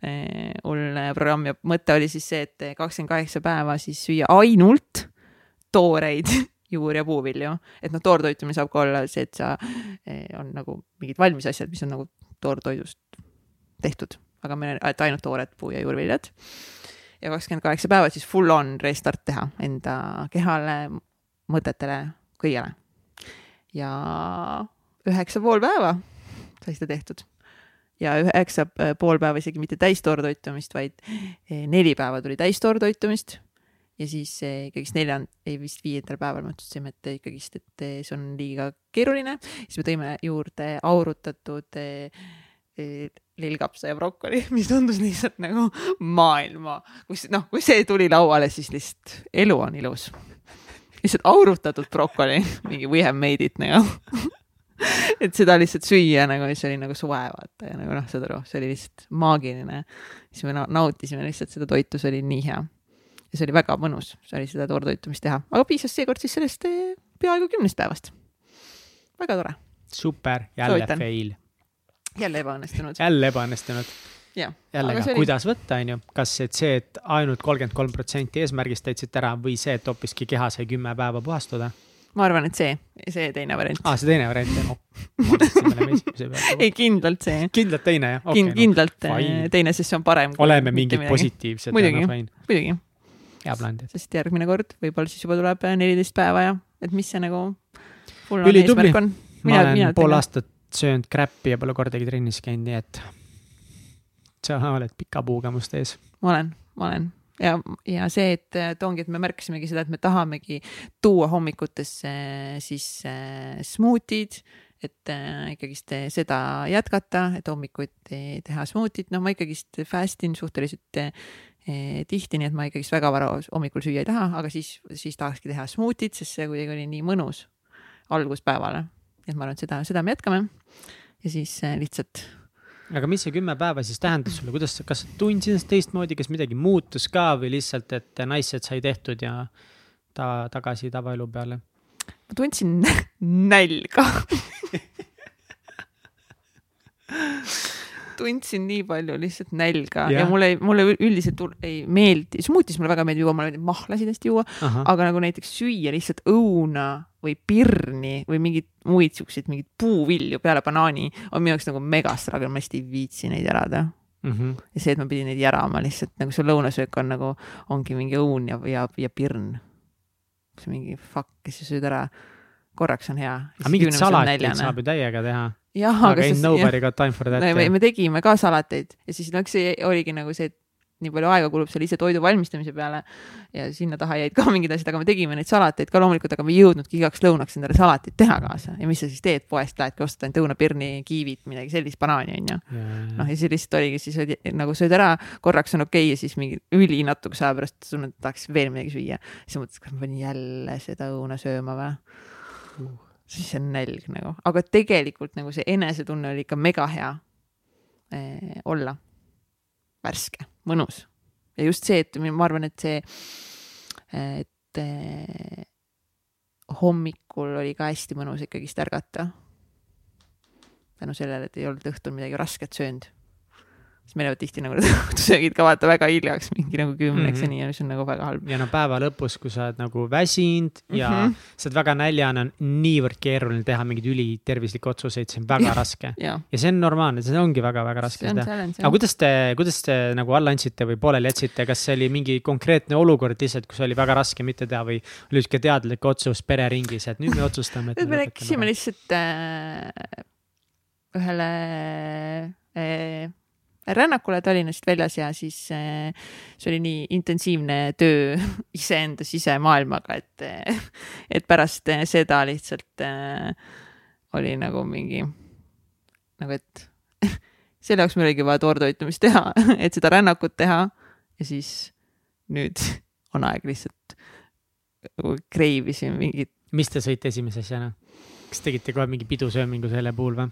Hull programm ja mõte oli siis see, et kakskümmend kaheksa päeva siis süüa ainult tooreid (laughs) juur- ja puuvilju. et noh, toortoitumine saab ka olla see, et sa, on nagu mingid valmis asjad, mis on nagu toortoidust tehtud, aga meil on, ainult toored puu- ja juurviljad ja kakskümmend kaheksa päeva siis full on restart teha enda kehale, mõtetele, kõigele. ja üheksa pool päeva sai seda tehtud. ja üheksa pool päeva isegi mitte täistoortoitumist, vaid eh, neli päeva tuli täistoortoitumist ja siis eh, ikkagist neljand-, ei vist viiendal päeval me otsustasime, et ikkagist, et eh, see on liiga keeruline, siis me tõime juurde aurutatud lillkapsa ja brokoli, (laughs) mis tundus lihtsalt nagu maailma, kus noh, kui see tuli lauale, siis lihtsalt elu on ilus. lihtsalt aurutatud brokoli, (laughs) mingi we have made it nagu (laughs) et seda lihtsalt süüa nagu, siis oli nagu soe vaata ja nagu noh, saad aru, see oli lihtsalt maagiline. siis me nautisime lihtsalt seda toitu, see oli nii hea. ja see oli väga mõnus, see oli seda toortoitumist teha, aga piisas seekord siis sellest eh, peaaegu kümnest päevast. väga tore.
super, jälle Soovitan. fail
jälle ebaõnnestunud.
jälle ebaõnnestunud. jälle ka, oli... kuidas võtta, on ju, kas et see, et ainult kolmkümmend kolm protsenti eesmärgist täitsite ära või see, et hoopiski keha sai kümme päeva puhastuda?
ma arvan, et see, see teine variant.
aa, see teine variant, jah
oh,. (laughs) ei, kindlalt see.
kindlalt teine, jah okay,?
Kind, kindlalt no, teine, sest see on parem.
oleme mingid positiivsed.
muidugi, muidugi.
hea plaan tead.
sest järgmine kord võib-olla siis juba tuleb neliteist päeva ja, et mis see nagu.
ma olen pool aastat söönud kräppi ja pole kordagi trennis käinud, nii et sa oled pika puuga must ees.
ma olen, ma olen. Ja, ja see, et, et ongi, et me märkasimegi seda, et me tahamegi tuua hommikutesse siis äh, smuutid, et äh, ikkagist seda jätkata, et hommikuti teha smuutit, no ma ikkagist fast in suhteliselt äh, tihti, nii et ma ikkagist väga vara hommikul süüa ei taha, aga siis, siis tahakski teha smuutit, sest see kuidagi oli nii mõnus alguspäevale et ma arvan, et seda, seda me jätkame. ja siis äh, lihtsalt.
aga mis see kümme päeva siis tähendas sulle, kuidas, kas tundsid ennast teistmoodi, kas midagi muutus ka või lihtsalt, et naised sai tehtud ja ta tagasi tavaelu peale?
ma tundsin (laughs) nälga (laughs) tundsin nii palju lihtsalt nälga ja, ja mulle, mulle üldiselt ei meeldi, smuutis mulle väga meeldib juua, mulle meeldib mahlasid hästi juua, aga nagu näiteks süüa lihtsalt õuna või pirni või mingeid muid siukseid, mingeid puuvilju peale banaani on minu jaoks nagu megastruggle, ma hästi ei viitsi neid elada.
mm. -hmm.
ja see, et ma pidin neid järama lihtsalt nagu su lõunasöök on nagu, ongi mingi õun ja, ja, ja pirn. see mingi fuck, ja siis sööd ära, korraks on hea.
aga mingit salatit saab ju täiega teha.
jah,
aga
aga
ain't nobody got time for that
no, me, me tegime ka salateid ja siis no eks see oligi nagu see, et nii palju aega kulub seal ise toidu valmistamise peale ja sinna taha jäid ka (laughs) mingid asjad, aga me tegime neid salateid ka loomulikult, aga me ei jõudnudki igaks lõunaks endale salatit teha kaasa ja mis sa siis teed poest, lähedki ostad ainult õunapirni, kiivit, midagi sellist, banaani onju. noh, ja see lihtsalt oligi siis oli, nagu sööd ära, korraks on okei okay, ja siis mingi ülinatuks aja pärast tunned, et tahaks veel midagi süüa. siis mõtlesin, kas ma pean jälle seda õuna sööma või
Uh.
siis on nälg nagu, aga tegelikult nagu see enesetunne oli ikka mega hea eh, olla värske, mõnus ja just see, et ma arvan, et see, et eh, hommikul oli ka hästi mõnus ikkagist ärgata. tänu sellele, et ei olnud õhtul midagi rasket söönud. Siis meil jäävad tihti nagu need (laughs) õhtusöögid ka vaata väga hiljaks, mingi nagu kümneks mm -hmm. Ja nii, mis on nagu väga halb.
ja no päeva lõpus, kui sa oled nagu väsinud ja mm. -hmm. sa oled väga näljane, on niivõrd keeruline teha mingeid ülitervislikke otsuseid, see on väga raske.
ja
ja see on normaalne, see ongi väga-väga raske
on
teha. aga kuidas te, kuidas te nagu alla andsite või pooleli jätsite, kas see oli mingi konkreetne olukord lihtsalt, kus oli väga raske mitte teha või oli sihuke teadlik otsus pereringis, et nüüd me otsustame,
nüüd me läksime lihtsalt äh, ühele äh, rännakule Tallinnast väljas ja siis äh, see oli nii intensiivne töö (laughs) iseenda sisemaailmaga, et, et pärast äh, seda lihtsalt oli nagu mingi nagu, et (laughs) selle jaoks meil oligi vaja toortoitumist teha, (laughs) et seda rännakut teha ja siis nüüd on aeg lihtsalt nagu kreivisin mingit
mis te sõite esimese asjana? kas tegite kohe mingi pidusöömingu selle puhul või?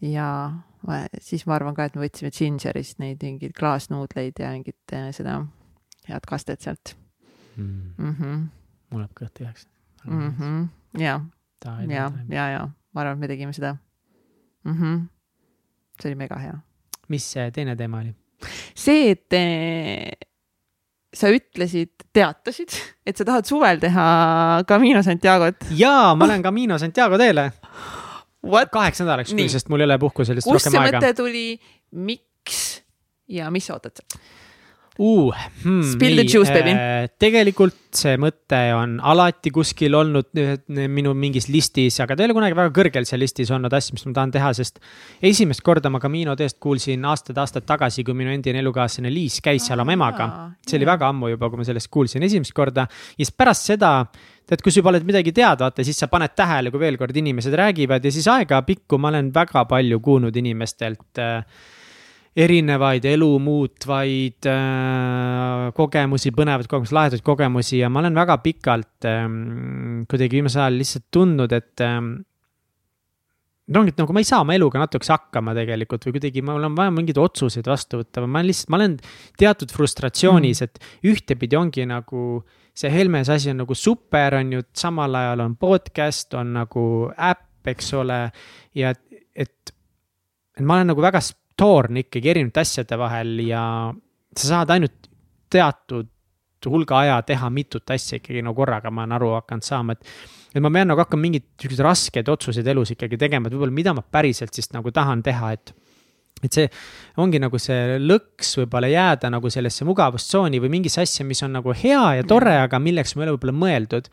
Ja ma, siis ma arvan ka, et me võtsime Gingerist neid mingeid klaasnuudleid ja mingit äh, seda head kastet sealt
Mm,
mm. -hmm.
mul läheb kõht tühjaks
Mm -hmm. ja, ja, ja, ja ma arvan, et me tegime seda mm. -hmm. see oli mega hea.
mis see teine teema oli?
see, et eh, sa ütlesid, teatasid, et sa tahad suvel teha Camino Santiago't.
jaa, ma lähen Camino Santiago teele
What?
kaheks nädalaks,
Nii.
sest mul ei ole puhkusel lihtsalt
kust see
rohkem aega
mõte tuli, miks ja mis sa ootad sealt?
uh,. Hmm,
Spill the juice, baby.
tegelikult see mõte on alati kuskil olnud minu mingis listis, aga ta ei ole kunagi väga kõrgel seal listis olnud asju, mis ma tahan teha, sest esimest korda ma Camino teest kuulsin aastaid-aastaid tagasi, kui minu endine elukaaslane Liis käis seal oma emaga. see oli väga ammu juba, kui ma sellest kuulsin esimest korda ja siis pärast seda tead, kui sa juba oled midagi tead, vaata, siis sa paned tähele, kui veel kord inimesed räägivad ja siis ajapikku ma olen väga palju kuulnud inimestelt äh, erinevaid elu muutvaid äh, kogemusi, põnevaid kogemusi, lahedaid kogemusi ja ma olen väga pikalt ähm, kuidagi viimasel ajal lihtsalt tundnud, et ähm, no ongi, et nagu ma ei saa oma eluga natukese hakkama tegelikult või kuidagi mul on vaja mingeid otsuseid vastu võtta või ma olen lihtsalt, ma olen teatud frustratsioonis mm, et ühtepidi ongi nagu see Helmes asi on nagu super, on ju, samal ajal on podcast, on nagu äpp, eks ole. ja et, et, et ma olen nagu väga toorne ikkagi erinevate asjade vahel ja sa saad ainult teatud hulga aja teha mitut asja ikkagi no korraga, ma olen aru hakanud saama, et et ma pean nagu hakkama mingeid siukseid raskeid otsuseid elus ikkagi tegema, et võib-olla mida ma päriselt siis nagu tahan teha, et et see ongi nagu see lõks võib-olla jääda nagu sellesse mugavustsooni või mingisse asja, mis on nagu hea ja tore, aga milleks ma ei ole võib-olla mõeldud.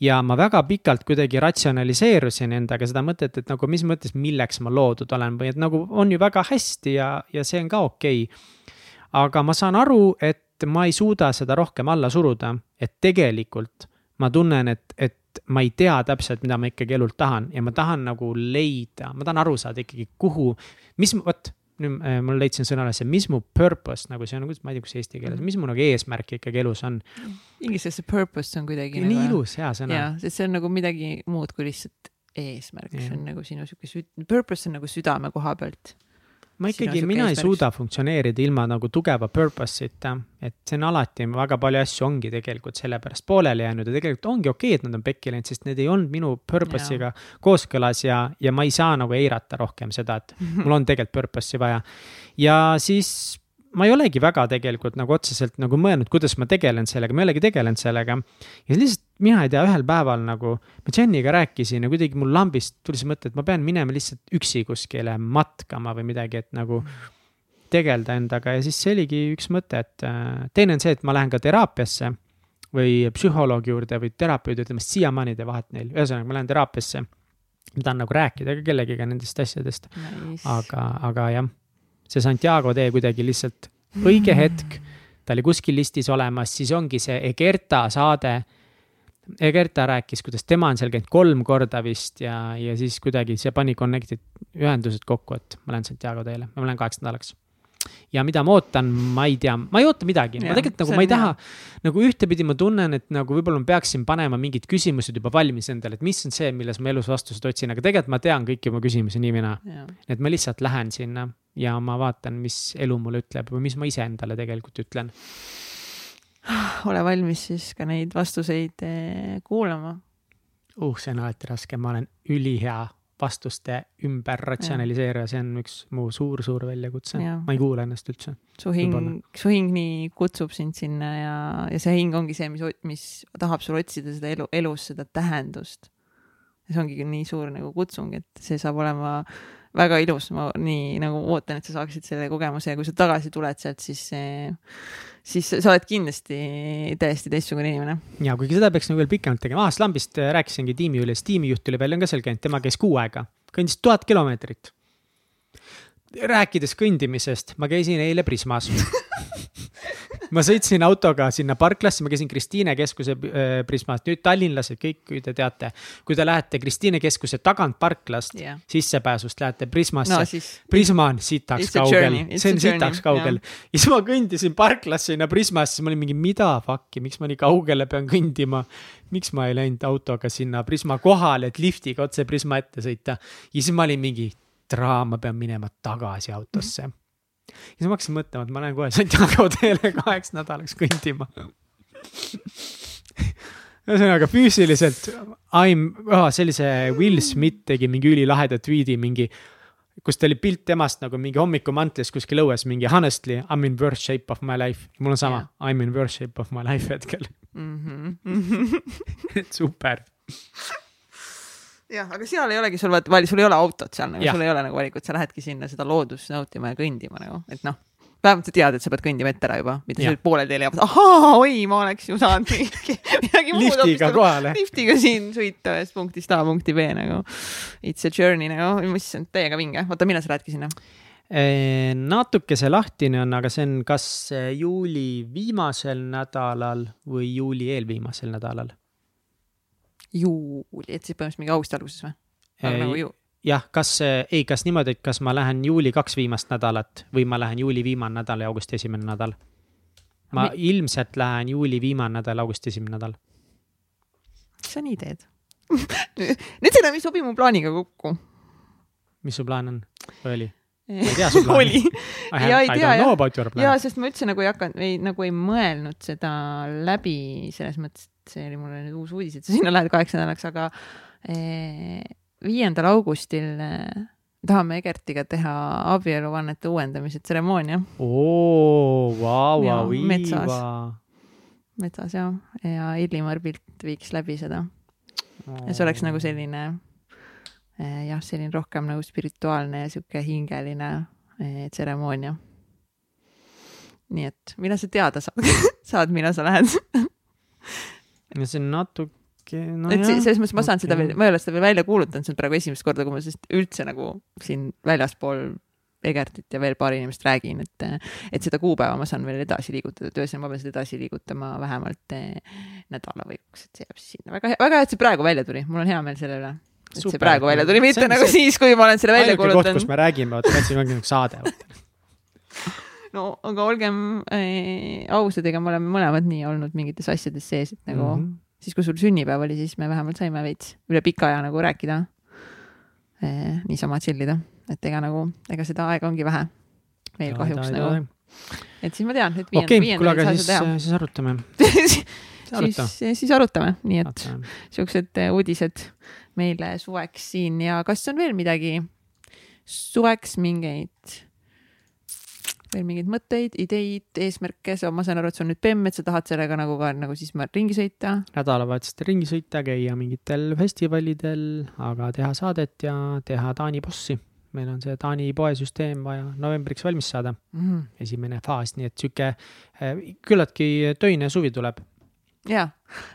ja ma väga pikalt kuidagi ratsionaliseerusin endaga seda mõtet, et nagu mis mõttes, milleks ma loodud olen või et nagu on ju väga hästi ja, ja see on ka okei okay. aga ma saan aru, et ma ei suuda seda rohkem alla suruda, et tegelikult ma tunnen, et, et ma ei tea täpselt, mida ma ikkagi elult tahan ja ma tahan nagu leida, ma tahan aru saada ikkagi, kuhu, mis, vot nüüd äh, ma leidsin sõna üles, mis mu purpose nagu see on, ma ei tea, kus eesti keeles, mis mu nagu eesmärk ikkagi elus on.
inglise keeles see purpose on kuidagi
nii
nagu,
ilus, hea sõna.
jaa, sest see on nagu midagi muud kui lihtsalt eesmärk, see on nagu sinu sihuke süd-, purpose on nagu südame koha pealt.
Ma ikkagi, mina ei suuda funktsioneerida ilma nagu tugeva purpose'ita, et see on alati, väga palju asju ongi tegelikult sellepärast pooleli jäänud ja tegelikult ongi okei okay,, et nad on pekki läinud, sest need ei olnud minu purpose'iga kooskõlas ja, ja ma ei saa nagu eirata rohkem seda, et mul on tegelikult purpose'i vaja. ja siis ma ei olegi väga tegelikult nagu otseselt nagu mõelnud, kuidas ma tegelen sellega, ma ei olegi tegelenud sellega. ja lihtsalt mina ei tea, ühel päeval nagu ma Jeniga rääkisin ja kuidagi mul lambist tuli see mõte, et ma pean minema lihtsalt üksi kuskile matkama või midagi, et nagu tegeleda endaga ja siis see oligi üks mõte, et äh, teine on see, et ma lähen ka teraapiasse või psühholoogi juurde või terapeudi, ütleme siiamaani ei tee vahet neil, ühesõnaga ma lähen teraapiasse. ma tahan nagu rääkida ka kellegiga nendest asjadest,
nice.
aga, aga jah, see Santiago tee kuidagi lihtsalt õige hetk, ta oli kuskil listis olemas, siis ongi see Egerta saade. Egerta rääkis, kuidas tema on seal käinud kolm korda vist ja, ja siis kuidagi see pani connect'id, ühendused kokku, et ma lähen Santiago teele, ma lähen kaheks nädalaks ja mida ma ootan, ma ei tea, ma ei oota midagi, ma tegelikult nagu ma ei taha. nagu ühtepidi ma tunnen, et nagu võib-olla ma peaksin panema mingid küsimused juba valmis endale, et mis on see, milles ma elus vastused otsin, aga tegelikult ma tean kõiki oma küsimusi nii või naa. Et ma lihtsalt lähen sinna ja ma vaatan, mis elu mulle ütleb või mis ma iseendale tegelikult ütlen. (sighs)
ole valmis siis ka neid vastuseid eh, kuulama.
uh, see on alati raske, ma olen ülihea vastuste ümber ratsionaliseerija, see on üks mu suur-suur väljakutse. Ma ei kuula ennast üldse.
su hing su hing nii kutsub sind sinna ja, ja see hing ongi see, mis, mis tahab sul otsida seda elu, elus seda tähendust. ja see ongi nii suur nagu kutsung, et see saab olema väga ilus, ma nii nagu ootan, et sa saaksid selle kogemuse ja kui sa tagasi tuled sealt, siis, siis sa oled kindlasti täiesti teistsugune inimene.
ja kuigi seda peaks nagu veel pikemalt tegema, ah Slambist äh, rääkisingi tiimijuhile, tiimijuht oli veel on ka seal käinud, tema käis kuu aega, kõndis tuhat kilomeetrit. Rääkides kõndimisest, ma käisin eile Prismas. Ma sõitsin autoga sinna parklasse, ma käisin Kristiine keskuse äh, Prismas, nüüd tallinlased kõik, kui te teate, kui te lähete Kristiine keskuse tagant parklast
jah,
sissepääsust lähete Prismasse
no
Prisma on sitaks kaugel. see on sitaks kaugel. ja siis ma kõndisin parklasse sinna Prismasse, siis ma olin mingi mida fuck'i, miks ma nii kaugele pean kõndima. miks ma ei läinud autoga sinna Prisma kohale, et liftiga otse Prisma ette sõita? Ja siis ma olin mingi draam, ma pean minema tagasi autosse. ja siis ma hakkasin mõtlema, et ma lähen kohe Santiago teele kaheks nädalaks kõndima. ühesõnaga füüsiliselt I m oh,, sellise Will Smith tegi mingi ülilaheda tweet'i mingi kus ta oli pilt temast nagu mingi hommikumantlis kuskil õues mingi honestly I m in worst shape of my life. mul on sama yeah., I m in worst shape of my life hetkel,
mm. -hmm.
super.
jah, aga seal ei olegi sul vaata, sul ei ole autot seal nagu, sul ei ole nagu valikut, sa lähedki sinna seda loodust nautima ja kõndima nagu, et noh, vähemalt sa tead, et sa pead kõndima ette ära juba, mitte sa poolel teel ja ahaa, oi, ma oleks ju saanud (laughs) midagi, midagi muud
liftiga
nagu
kohale.
liftiga siin sõita ühest punktist A punkti B nagu. It's a journey nagu, issand, täiega vinge, oota, millal sa lähedki sinna?
natuke see lahtine on, aga see on kas juuli viimasel nädalal või juuli eelviimasel nädalal.
juuli, et siis põhimõtteliselt mingi augusti alguses või? nagu ju,
jah, kas, ei, kas niimoodi, et kas ma lähen juuli kaks viimast nädalat või ma lähen juuli viimane nädal ja augusti esimene nädal? ma
Mi-
ilmselt lähen juuli viimane nädal, augusti esimene nädal.
mis sa nii teed? nüüd see enam ei sobi mu plaaniga kokku.
mis su plaan on või oli?
oli, Ja ei tea, (laughs) jah. ja sest ma üldse nagu ei hakanud, ei nagu ei mõelnud seda läbi selles mõttes, et see oli mulle nüüd uus uudis, et sa sinna lähed kaheks nädalaks, aga eh, viiendal augustil eh, tahame Egertiga teha abieluvannete uuendamise tseremoonia.
Oo, vau, vau,
metsas.
Iiva.
metsas ja, ja Illimar Pilt viiks läbi seda. Ja see oleks nagu selline jah, selline rohkem nagu spirituaalne ja sihuke hingeline eh, tseremoonia. nii et millal sa teada saad, (laughs) saad, millal sa lähed (laughs)
ja see on natuke, no
et
jah.
selles mõttes ma saan seda
okei.
veel, ma ei ole seda veel välja kuulutanud, see on praegu esimest korda, kui ma sellest üldse nagu siin väljaspool Egertit ja veel paari inimest räägin, et, et seda kuupäeva ma saan veel edasi liigutada, et ühesõnaga ma pean seda edasi liigutama vähemalt eh, nädala võiks, et see jääb siis sinna. väga hea, väga hea, et see praegu välja tuli, mul on hea meel selle üle. Et see praegu välja tuli, mitte nagu
see-
siis, kui ma olen selle välja
ainuke koht, kus
kuulutanud.
me räägime, vaata, see ongi nagu saade. (laughs)
no aga olgem eh, ausad, ega me oleme mõlemad nii olnud mingites asjades sees, et nagu mm. -hmm. siis, kui sul sünnipäev oli, siis me vähemalt saime veits üle pika aja nagu rääkida eh,. niisama chill ida, et ega nagu, ega seda aega ongi vähe meil kahjuks nagu, et siis ma tean, et viiendal
kuule, aga
ei
siis
saa,
siis arutame.
seda teha. siis, siis arutame, nii et siuksed eh, uudised meile suveks siin ja kas on veel midagi suveks mingeid veel mingeid mõtteid, ideid, eesmärke, sa, ma saan aru, et on nüüd bemm, et sa tahad sellega nagu ka nagu siis ringi sõita.
nädalavahetustel ringi sõita, käia mingitel festivalidel, aga teha saadet ja teha Taani bossi. meil on see Taani poesüsteem vaja novembriks valmis saada
mm..
esimene faas, nii et sihuke äh, küllaltki töine suvi tuleb.
Jaa,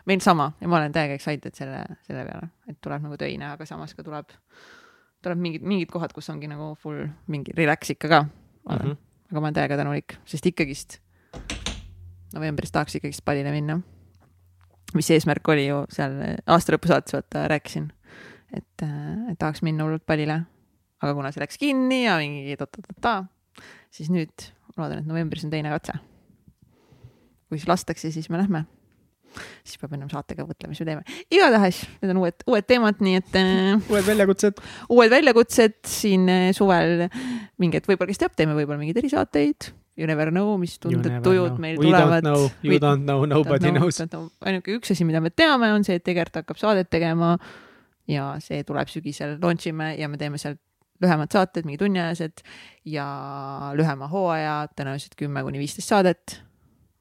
meil sama ja ma olen täiega excited selle, selle peale, et tuleb nagu töine, aga samas ka tuleb, tuleb mingid, mingid kohad, kus ongi nagu full mingi relax ikka ka mm. -hmm. aga ma olen täiega tänulik, sest ikkagist novembris tahaks ikkagist pallile minna. mis eesmärk oli ju seal aasta lõpu saates, vaata rääkisin, et, et tahaks minna hullult pallile. aga kuna see läks kinni ja mingi ta-ta-ta-ta, siis nüüd loodan, et novembris on teine katse. kui siis lastakse, siis me lähme siis peab ennem saatega mõtlema, mis me teeme. igatahes, need on uued, uued teemad, nii et äh,.
uued väljakutsed.
uued väljakutsed siin äh, suvel. mingi hetk võib-olla, kes teab, teeme võib-olla mingeid erisaateid. You never know, mis tunded, tujud know. meil
We
tulevad.
You We, don't know, nobody don't knows
know.. ainuke üks asi, mida me teame, on see, et Egert hakkab saadet tegema. ja see tuleb sügisel, launch ime ja me teeme seal lühemad saated, mingi tunniajased ja lühema hooaja, tõenäoliselt kümme kuni viisteist saadet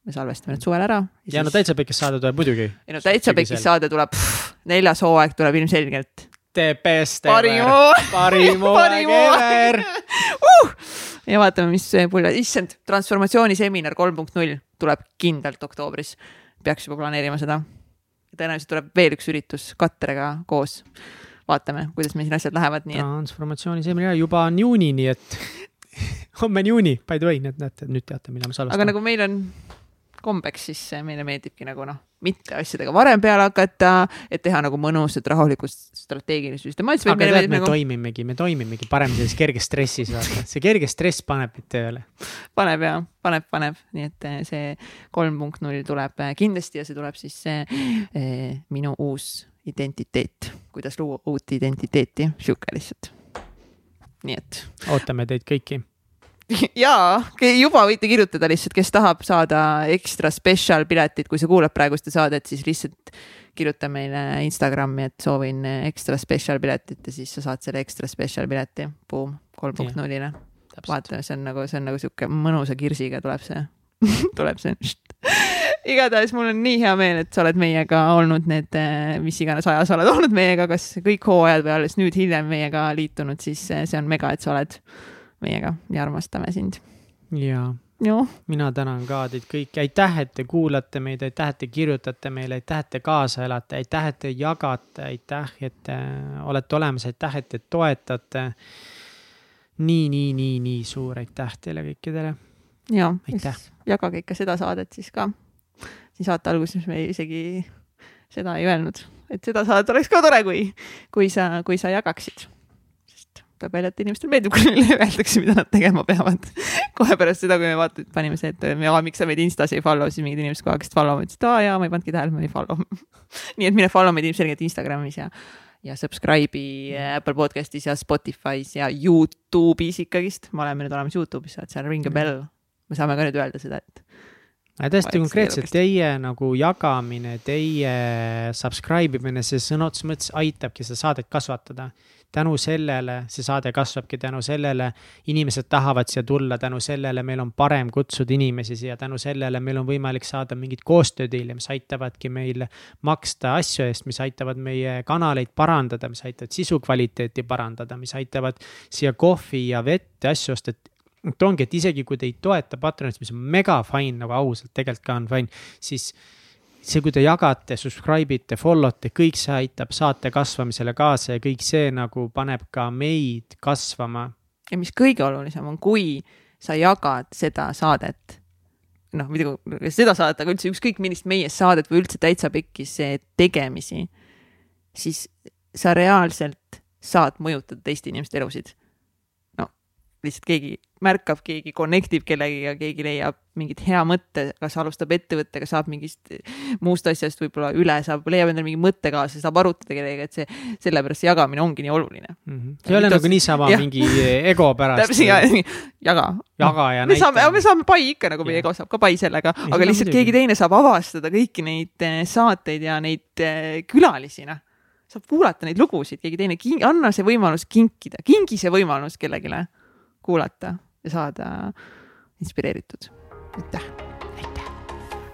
me salvestame need suvel ära.
ja no Täitsa Pekis saade tuleb muidugi.
ei no Täitsa Pekis saade tuleb, neljas hooaeg tuleb ilmselgelt.
The best
parim
ever. parim hooaeg (laughs) ever (laughs)
uh! ja vaatame, mis pulja, issand, transformatsiooniseminar kolm punkt null tuleb kindlalt oktoobris. peaks juba planeerima seda. tõenäoliselt tuleb veel üks üritus Katteriga koos. vaatame, kuidas meil siin asjad lähevad, nii
et. transformatsiooniseminar juba on juuni, nii et (laughs) homme on juuni, by the way, nii et näete, nüüd teate, millal me salvestame.
aga nagu meil on kombeks, siis meile meeldibki nagu noh, mitte asjadega varem peale hakata, et teha nagu mõnusat, rahulikku, strateegilist süstemaatiliselt.
aga tead, me nagu... toimimegi, me toimimegi parem selles kerges stressis, vaata, see kerge stress paneb meid tööle.
paneb ja, paneb, paneb, nii et eh, see kolm punkt null tuleb eh, kindlasti ja see tuleb siis see eh, minu uus identiteet, kuidas luua uut identiteeti, sihuke lihtsalt. nii et.
ootame teid kõiki (laughs)
jaa, juba võite kirjutada lihtsalt, kes tahab saada ekstra special piletit, kui sa kuulad praegu seda saadet, siis lihtsalt kirjuta meile Instagrami, et soovin ekstra special piletit ja siis sa saad selle ekstra special pileti. Boom, kolm punkt nullile. vaata, see on nagu, see on nagu sihuke mõnusa kirsiga tuleb see (laughs) tuleb see igatahes mul on nii hea meel, et sa oled meiega olnud need, mis iganes aja sa oled olnud meiega, kas kõik hooajad või alles nüüd hiljem meiega liitunud, siis see on mega, et sa oled meiega ja armastame sind.
jaa
no..
mina tänan ka teid kõiki, aitäh, et te kuulate meid, aitäh, et te kirjutate meile, aitäh, et te kaasa elate, aitäh, et te jagate, aitäh, et te olete olemas, aitäh, et te toetate. nii, nii, nii, nii suur aitäh teile kõikidele.
ja, jagage ikka seda saadet siis ka. siin saate alguses me isegi seda ei öelnud, et seda saadet oleks ka tore, kui, kui sa, kui sa jagaksid tuleb välja, et inimestele meeldib, kui neile öeldakse, mida nad tegema peavad kohe pärast seda, kui me vaata, panime see, et ja miks sa meid Instas ei follow, siis mingid inimesed aeg hakkasid follow ma, ütlesin, et aa jaa, ma ei pannudki tähele, ma ei follow (laughs) nii et mine follow meid ilmselgelt Instagramis ja, ja subscribe'i Apple podcast'is ja Spotify's ja Youtube'is ikkagist. me oleme nüüd olemas Youtube'is, saad seal ring a bell. me saame ka nüüd öelda seda, et
täiesti konkreetselt teie nagu jagamine, teie subscribe imine, see sõna otseses mõttes aitabki seda saadet kasvatada tänu sellele see saade kasvabki, tänu sellele inimesed tahavad siia tulla, tänu sellele meil on parem kutsuda inimesi siia, tänu sellele meil on võimalik saada mingeid koostöödiile, mis aitavadki meil maksta asju eest, mis aitavad meie kanaleid parandada, mis aitavad sisu kvaliteeti parandada, mis aitavad siia kohvi ja vett ja asju osta, et et ongi, et isegi kui te ei toeta Patreonis, mis on mega fine nagu ausalt, tegelikult ka on fine, siis see, kui te jagate, subscribe ite, follow te, kõik see aitab saate kasvamisele kaasa ja kõik see nagu paneb ka meid kasvama.
ja mis kõige olulisem on, kui sa jagad seda saadet, noh, muidugi seda saadet, aga üldse ükskõik millist meie saadet või üldse täitsa pekkis tegemisi, siis sa reaalselt saad mõjutada teiste inimeste elusid lihtsalt keegi märkab, keegi connect ib kellegiga, keegi leiab mingit hea mõtte, kas alustab ettevõttega, saab mingist muust asjast võib-olla üle, saab, leiab endale mingi mõttekaaslase, saab arutada kellegagi, et see, sellepärast see jagamine ongi nii oluline
mm. -hmm. see ei ole nagu niisama mingi ego pärast.
täpselt, jaga.
jaga ja
näita. me saame, me saame pai ikka nagu meie ego saab ka pai sellega, aga lihtsalt keegi teine saab avastada kõiki neid eh, saateid ja neid eh, külalisi, noh saab kuulata neid lugusid, keegi teine, anna see võimalus kinkida, kingi see võimalus kellelegi kuulata ja saada, inspireeritud. aitäh. aitäh.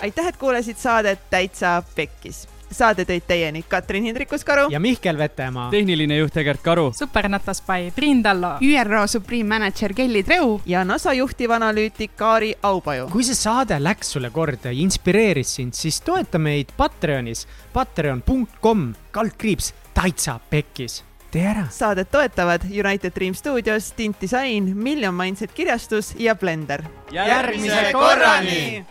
aitäh, et kuulasid saadet Täitsa Pekkis saade tõid teieni Katrin Hindrikus-Karu
ja Mihkel Vetemaa.
tehniline juht Egert Karu.
supernatas by Priin Tallo.
ÜRO Supreme Manager Kelly Treu.
ja NASA juhtivanalüütik Kaari Aupaju.
kui see saade läks sulle korda ja inspireeris sind, siis toeta meid Patreonis, patreon.com, kaldkriips, täitsa pekkis tee ära.
saadet toetavad United Dream stuudios, Tint Disain, Million Mindset kirjastus ja Blender.
järgmise korrani